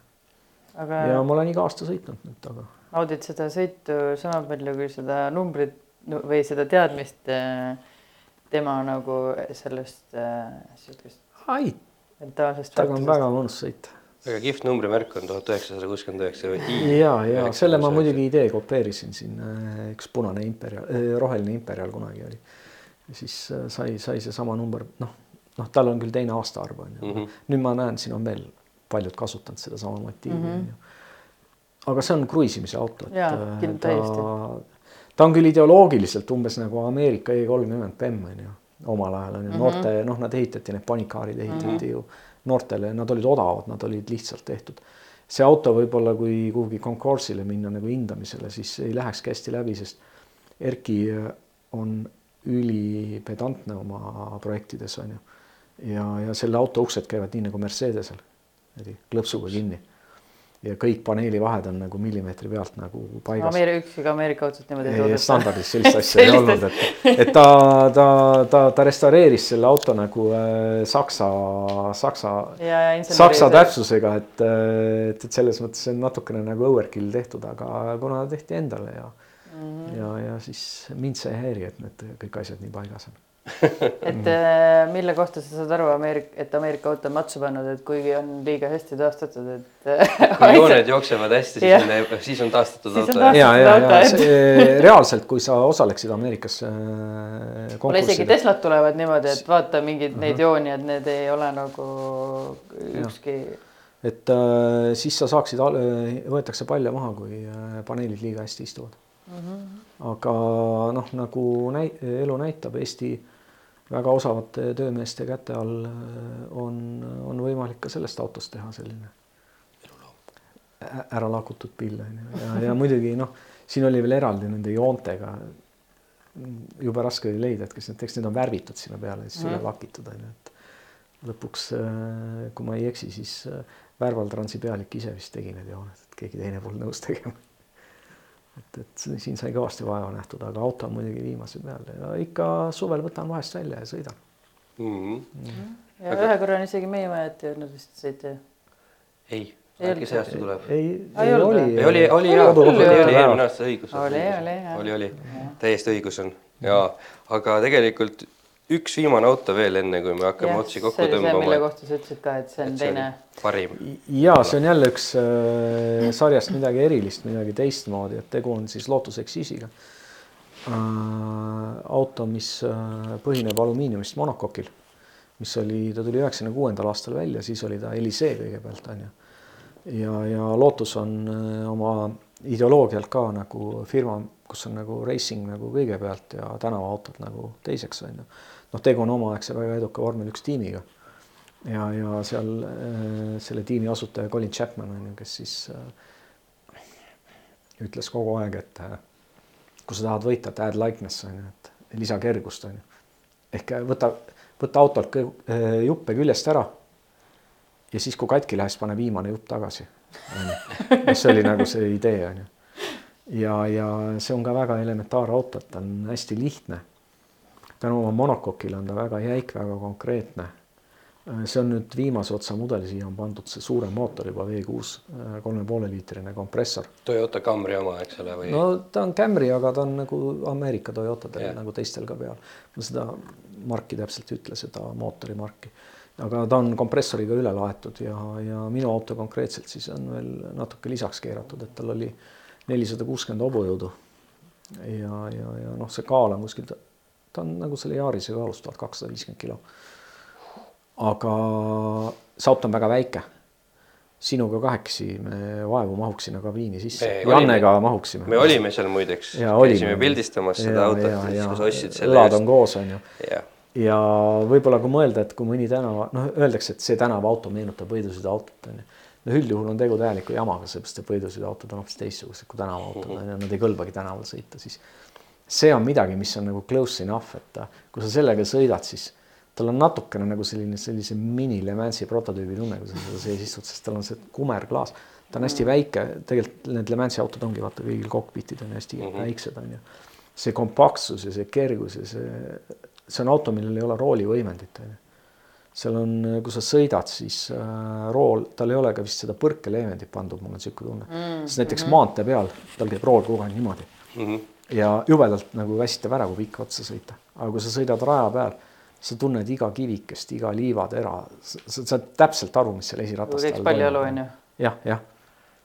aga.... ja ma olen iga aasta sõitnud nüüd, aga. naudid seda sõitu sama palju kui seda numbrit või seda teadmist äh tema nagu sellest äh, sihukest ai, mentaalsest temaga on väga mõnus sõita väga kihvt numbrimärk on tuhat üheksasada kuuskümmend üheksa või I. ja, ja selle ma muidugi idee kopeerisin siin äh, üks punane imperial, roheline imperial kunagi oli. ja siis äh, sai, sai seesama number, noh, noh, tal on küll teine aastaarv on ju mm. -hmm. nüüd ma näen, siin on veel paljud kasutanud sedasama motiivi on Mhm. ju. aga see on kruiisimise auto, et Jaa, äh, kindlasti, ta täiesti., ta on küll ideoloogiliselt umbes nagu Ameerika E kolmkümmend BEM on ju, omal ajal on ju noorte, noh, nad ehitati, need panikaarid ehitati mm -hmm. ju noortele, nad olid odavad, nad olid lihtsalt tehtud see auto võib-olla, kui kuhugi konkursile minna nagu hindamisele, siis ei lähekski hästi läbi, sest Erki on ülipedantne oma projektides on ju. ja, ja selle auto uksed käivad nii nagu Mercedesel, klõpsuga kinni. Ja kõik paneelivahed on nagu millimeetri pealt nagu paigas. Ameerika, ükski Ameerika autot niimoodi ei toodeta. standardis sellist asja ei olnud, et, et ta, ta, ta, ta restaureeris selle auto nagu äh, saksa, saksa, saksa täpsusega, et, et, et selles mõttes on natukene nagu overkill tehtud, aga kuna tehti endale ja mm, -hmm. ja, ja siis mind see ei häiri, et need kõik asjad nii paigas on. et äh, mille kohta sa saad aru, Ameerika, et Ameerika auto on matsu pannud, et kuigi on liiga hästi taastatud, et kui jooned jooksevad hästi, siis on, siis on taastatud Siis auto. ja, ja, ja see, reaalselt, kui sa osaleksid Ameerikas äh, kuule isegi Teslad tulevad niimoodi, et vaata mingeid neid jooni, et need ei ole nagu ükski, et äh, siis sa saaksid, võetakse palja maha, kui äh, paneelid liiga hästi istuvad mm. -hmm. aga noh, nagu näi-, elu näitab, Eesti väga osavate töömeeste käte all äh, on, on võimalik ka sellest autost teha selline ära lakutud pill on ju. Ja, ja muidugi noh, siin oli veel eraldi nende joontega. Jube raske oli leida, et kas need, eks need on värvitud sinna peale, siis üle lakitud on ju, et lõpuks, kui ma ei eksi, siis äh, Värval Transi pealik ise vist tegi need jooned, et keegi teine polnud nõus tegema. et, et siin sai kõvasti vaeva nähtud, aga auto on muidugi viimase peal. Ja ikka suvel võtan vahest välja ja sõidan. Mhm. ja ühe korra on isegi meie maja ette jõudnud vist sõita. ei, Ei äkki see aasta tuleb. ei, Ei ei oli. ei oli, oli küll, oli, oli eelmine aasta õigus. Oli, oli, oli, oli, täiesti õigus on. Ja, aga tegelikult üks viimane auto veel, enne kui me hakkame otsi kokku see, mille tõmbama. kohta sa ütlesid ka, et see on teine. parim. ja see on jälle üks äh, sarjast midagi erilist, midagi teistmoodi, et tegu on siis Lotus Exisiga äh,. auto, mis äh, põhineb alumiiniumist monokokil, mis oli, ta tuli üheksakümne kuuendal aastal välja, siis oli ta Elisee kõigepealt on ju. ja, ja Lotus on äh, oma ideoloogialt ka nagu firma, kus on nagu racing nagu kõigepealt ja tänavaautod nagu teiseks on ju. noh, tegu on omaaegse väga eduka vormel üks tiimiga ja, ja seal äh, selle tiimi asutaja Colin Chapman on ju, kes siis äh, ütles kogu aeg, et äh, kui sa tahad võita, et add likeness on ju, et lisa kergust on ju. ehk äh, võta, võta autolt kõ- äh, juppe küljest ära. ja siis, kui katki läheb, siis pane viimane jupp tagasi. see oli nagu see idee on ju. ja, ja see on ka väga elementaarne auto, et ta on hästi lihtne tänu oma monokokile on ta väga jäik, väga konkreetne. see on nüüd viimase otsa mudel, siia on pandud see suurem mootor juba V6 kolme poole liitrine kompressor. Toyota Camry oma, eks ole, või no ta on Camry, aga ta on nagu Ameerika Toyotadel yeah. nagu teistel ka peal. ma seda marki täpselt ei ütle, seda mootori marki. aga ta on kompressoriga üle laetud ja, ja minu auto konkreetselt siis on veel natuke lisaks keeratud, et tal oli nelisada kuuskümmend hobujõudu. ja, ja, ja noh, see kaal on kuskil, ta on nagu selle Yarise kaalus tuhat kakssada viiskümmend kilo. aga see auto on väga väike sinuga kahekesi me vaevu mahuks sinna kabiini sisse. Jannega mahuksime. me olime seal muideks, ja käisime pildistamas seda autot ja siis ostsid selle õlad on koos, on ju. jah, ja võib-olla kui mõelda, et kui mõni tänava, noh, öeldakse, et see tänavaauto meenutab võidusõiduautot, on ju. no üldjuhul on tegu täieliku jamaga, sellepärast et võidusõiduautod on hoopis teistsugused kui tänavaautod on ju, nad ei kõlbagi tänaval sõita, siis see on midagi, mis on nagu close enough, et kui sa sellega sõidad, siis tal on natukene nagu selline, sellise mini Le Mansi prototüübi tunne, kui sa seda sees istud, sest tal on see kumerklaas. ta on hästi väike, tegelikult need Le Mansi autod ongi vaata kõigil kokpitid on hästi mm -hmm. väiksed on ju. see kompaktsus ja see kergus ja see, see on auto, millel ei ole roolivõimendit on ju seal on, kui sa sõidad, siis äh, rool, tal ei ole ka vist seda põrkeleevendit pandud, mul on niisugune tunne mm,. sest näiteks mm -hmm. maantee peal, tal käib rool kogu aeg niimoodi Mhm. Ja jubedalt nagu väsitab ära, kui pikka otsa sõita, aga kui sa sõidad raja peal, sa tunned iga kivikest, iga liivatera, sa saad täpselt aru, mis seal esiratast käiks paljajalu onju. jah, jah.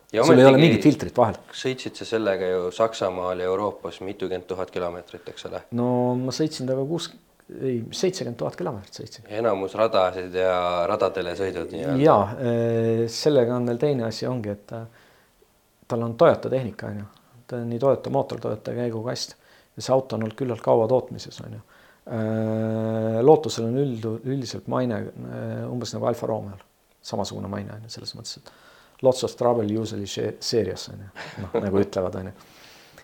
Ja sul ei ole mingit filtrit vahel. sõitsid sa sellega ju Saksamaal ja Euroopas mitukümmend tuhat kilomeetrit, eks ole. no ma sõitsin temaga kuus, ei, seitsekümmend tuhat kilomeetrit sõitsin. enamus radasid ja radadele sõidud nii-öelda. ja sellega on veel teine asi ongi, et ta, tal on Toyota tehnika onju, ta on nii Toyota mootor, Toyota käigukast ja see auto on olnud küllalt kaua tootmises onju. Lootusel on üld, üldiselt maine äh, umbes nagu Alfa Romeol, samasugune maine onju selles mõttes, et lots of trouble usually serious onju, noh nagu ütlevad onju.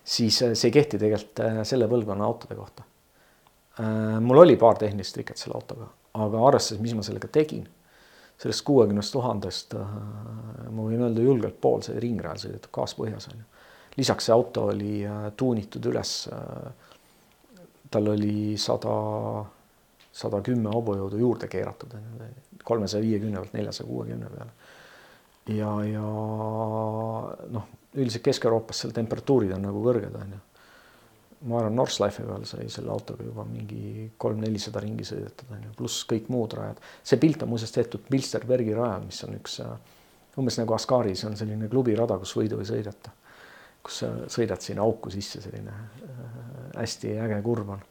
siis äh, see ei kehti tegelikult äh, selle põlvkonna autode kohta. mul oli paar tehnilist riket selle autoga, aga arvestades, mis ma sellega tegin sellest kuuekümnest tuhandest äh, ma võin öelda julgelt pool sai ringrajal sõidetud kaaspõhjas onju. Lisaks see auto oli äh, tuunitud üles. tal oli sada, sada kümme hobujõudu juurde keeratud onju, kolmesaja viiekümne pealt neljasaja kuuekümne peale. ja, ja noh, üldiselt Kesk-Euroopas seal temperatuurid on nagu kõrged onju ma arvan, Northlife peal sai selle autoga juba mingi kolm-nelisada ringi sõidetud onju, pluss kõik muud rajad. see pilt on muuseas tehtud Bilsterbergi rajal, mis on üks äh, umbes nagu Ascari, see on selline klubirada, kus võidu ei sõideta. Kus sa sõidad sinna auku sisse, selline äh, hästi äge kurv on.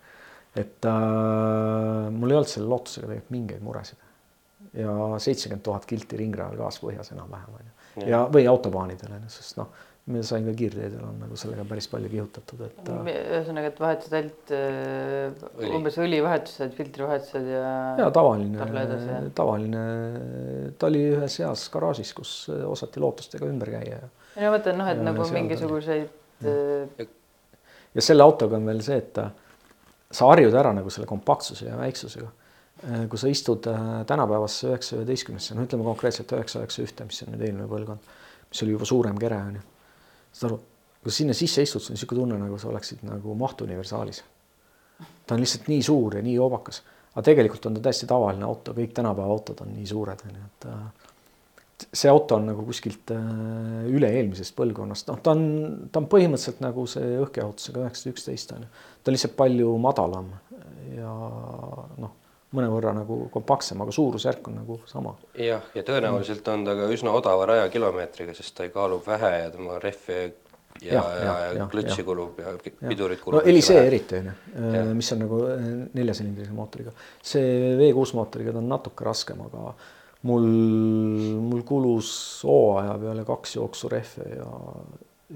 et äh, mul ei olnud selle lootusega tegelikult mingeid muresid. ja seitsekümmend tuhat kilti ringrajal kaaspõhjas enam-vähem onju ja või autobaanidel onju, sest noh me sain ka kiirteedel on nagu sellega päris palju kihutatud, et. äh, ühesõnaga, et vahetad ainult äh, umbes õlivahetused, filtrivahetused ja. ja tavaline tavaline, ta oli ühes heas garaažis, kus osati lootustega ümber käia ja. no ma mõtlen noh, et Ja nagu mingisuguseid äh, ja selle autoga on veel see, et ta- sa harjud ära nagu selle kompaktsuse ja väiksusega. kui sa istud äh, tänapäevasse üheksa üheteistkümnesse, no ütleme konkreetselt üheksa üheksa ühte, mis on nüüd eelmine põlvkond, mis oli juba suurem kere onju. Saad aru, kui sinna sisse istud, sul on niisugune tunne, nagu sa oleksid nagu mahtuniversaalis. ta on lihtsalt nii suur ja nii hoobakas, aga tegelikult on ta täiesti tavaline auto, kõik tänapäeva autod on nii suured onju, et äh, see auto on nagu kuskilt äh, üle-eelmisest põlvkonnast, noh, ta on, ta on põhimõtteliselt nagu see õhkjahutusega üheksasada üksteist on ju. ta on lihtsalt palju madalam ja noh, mõnevõrra nagu kompaktsem, aga suurusjärk on nagu sama. jah, ja tõenäoliselt on ta ka üsna odava rajakilomeetriga, sest ta kaalub vähe ja tema rehve ja, ja, ja, ja klõtsi kulub ja Jah. pidurit no kulub. Elisee eriti on ju, Jah. mis on nagu äh, neljasilindrise mootoriga, see V6 mootoriga ta on natuke raskem, aga mul, mul kulus hooaja peale kaks jooksurehve ja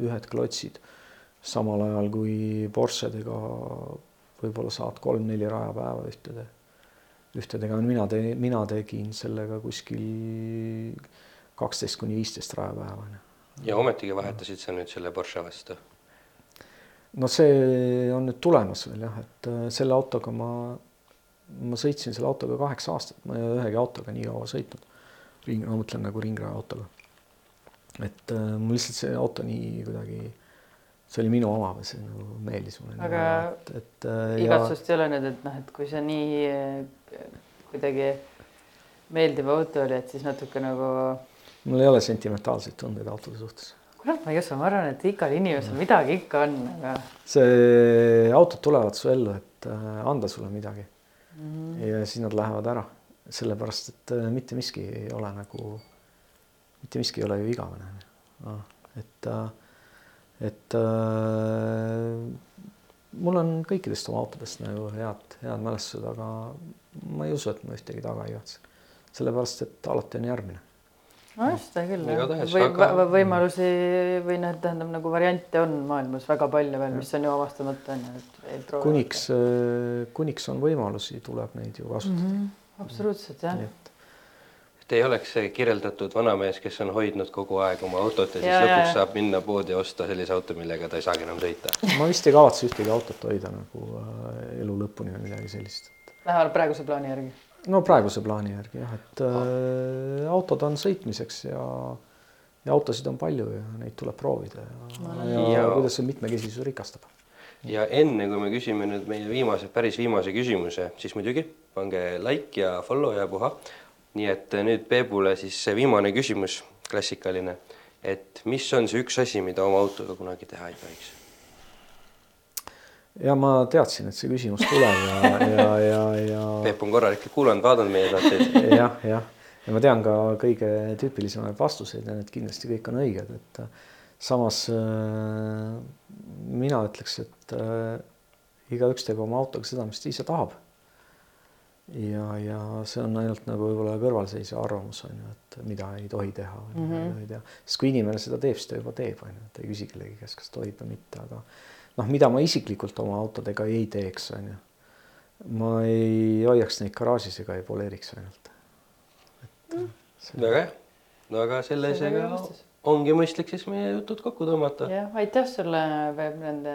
ühed klotsid, samal ajal kui Porschedega võib-olla saad kolm-neli rajapäeva ühtede, ühtedega, mina teen, mina tegin sellega kuskil kaksteist kuni viisteist rajapäeva ja ometigi vahetasid sa nüüd selle Porsche vastu. no see on nüüd tulemas veel jah, et äh, selle autoga ma, ma sõitsin selle autoga kaheksa aastat, ma ei ole ühegi autoga nii kaua sõitnud. ring, ma mõtlen nagu ringraja autoga. et äh, mul lihtsalt see auto nii kuidagi, see oli minu oma, see nagu meeldis mulle. Aga et, et äh, ja igatsust ei ole nüüd, et noh, et kui see nii äh, kuidagi meeldiv auto oli, et siis natuke nagu mul ei ole sentimentaalseid tundeid autode suhtes. kurat, ma ei usu, ma arvan, et igal inimesel midagi ikka on, aga see autod tulevad su ellu, et äh, anda sulle midagi mm. -hmm. ja siis nad lähevad ära, sellepärast et äh, mitte miski ei ole nagu, mitte miski ei ole ju igavene no,. et, et äh, mul on kõikidest oma autodest nagu head, head mälestused, aga ma ei usu, et ma ühtegi taga ei igatse. sellepärast, et alati on järgmine. no just, seda küll jah. Või aga... võimalusi või noh, tähendab nagu variante on maailmas väga palju veel, mis on ju avastamata on ju, et veel proovida. kuniks, kuniks on võimalusi, tuleb neid ju kasutada mm. mm. -hmm. absoluutselt jah -hmm. Te ei oleks see kirjeldatud vanamees, kes on hoidnud kogu aeg oma autot ja siis Ja, lõpuks ja. saab minna poodi ja osta sellise auto, millega ta ei saagi enam sõita. ma vist ei kavatse ühtegi autot hoida nagu äh, elu lõpuni või midagi sellist. vähemalt praeguse plaani järgi. no praeguse plaani järgi jah, et äh, autod on sõitmiseks ja, ja autosid on palju ja neid tuleb proovida ja, ja, ja Ja- kuidas see mitmekesisus rikastab. ja enne kui me küsime nüüd meie viimase, päris viimase küsimuse, siis muidugi pange like ja follow ja puha. Nii et nüüd Peebule siis see viimane küsimus, klassikaline, et mis on see üks asi, mida oma autoga kunagi teha ei tohiks? ja ma teadsin, et see küsimus tuleb ja, ja, ja, ja Peep on korralikult kuulanud, vaadanud meie saateid. jah, jah, ja ma tean ka kõige tüüpilisemaid vastuseid ja need kindlasti kõik on õiged, et äh, samas äh, mina ütleks, et igaüks teeb oma autoga seda, mis ta ise tahab. Ja, ja see on ainult nagu võib-olla kõrvalseisja arvamus on ju, et mida ei tohi teha mm, -hmm. ei tohi teha, sest kui inimene seda teeb, siis ta juba teeb, on ju, et ei küsi kellegi käest, kas tohib või mitte, aga noh, mida ma isiklikult oma autodega ei teeks, on ju. ma ei hoiaks neid garaažis ega ei poleeriks ainult. Mm. väga hea, no aga sellisega ongi mõistlik siis meie jutud kokku tõmmata. jah, aitäh sulle, Peep, nende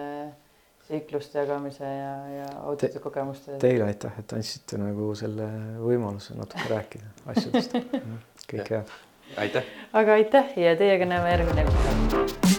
seikluste jagamise ja, ja autode Te, kogemuste. Teile aitäh, et andsite nagu selle võimaluse natuke rääkida asjadest. kõike head. aitäh. aga aitäh ja teiega näeme järgmine kord.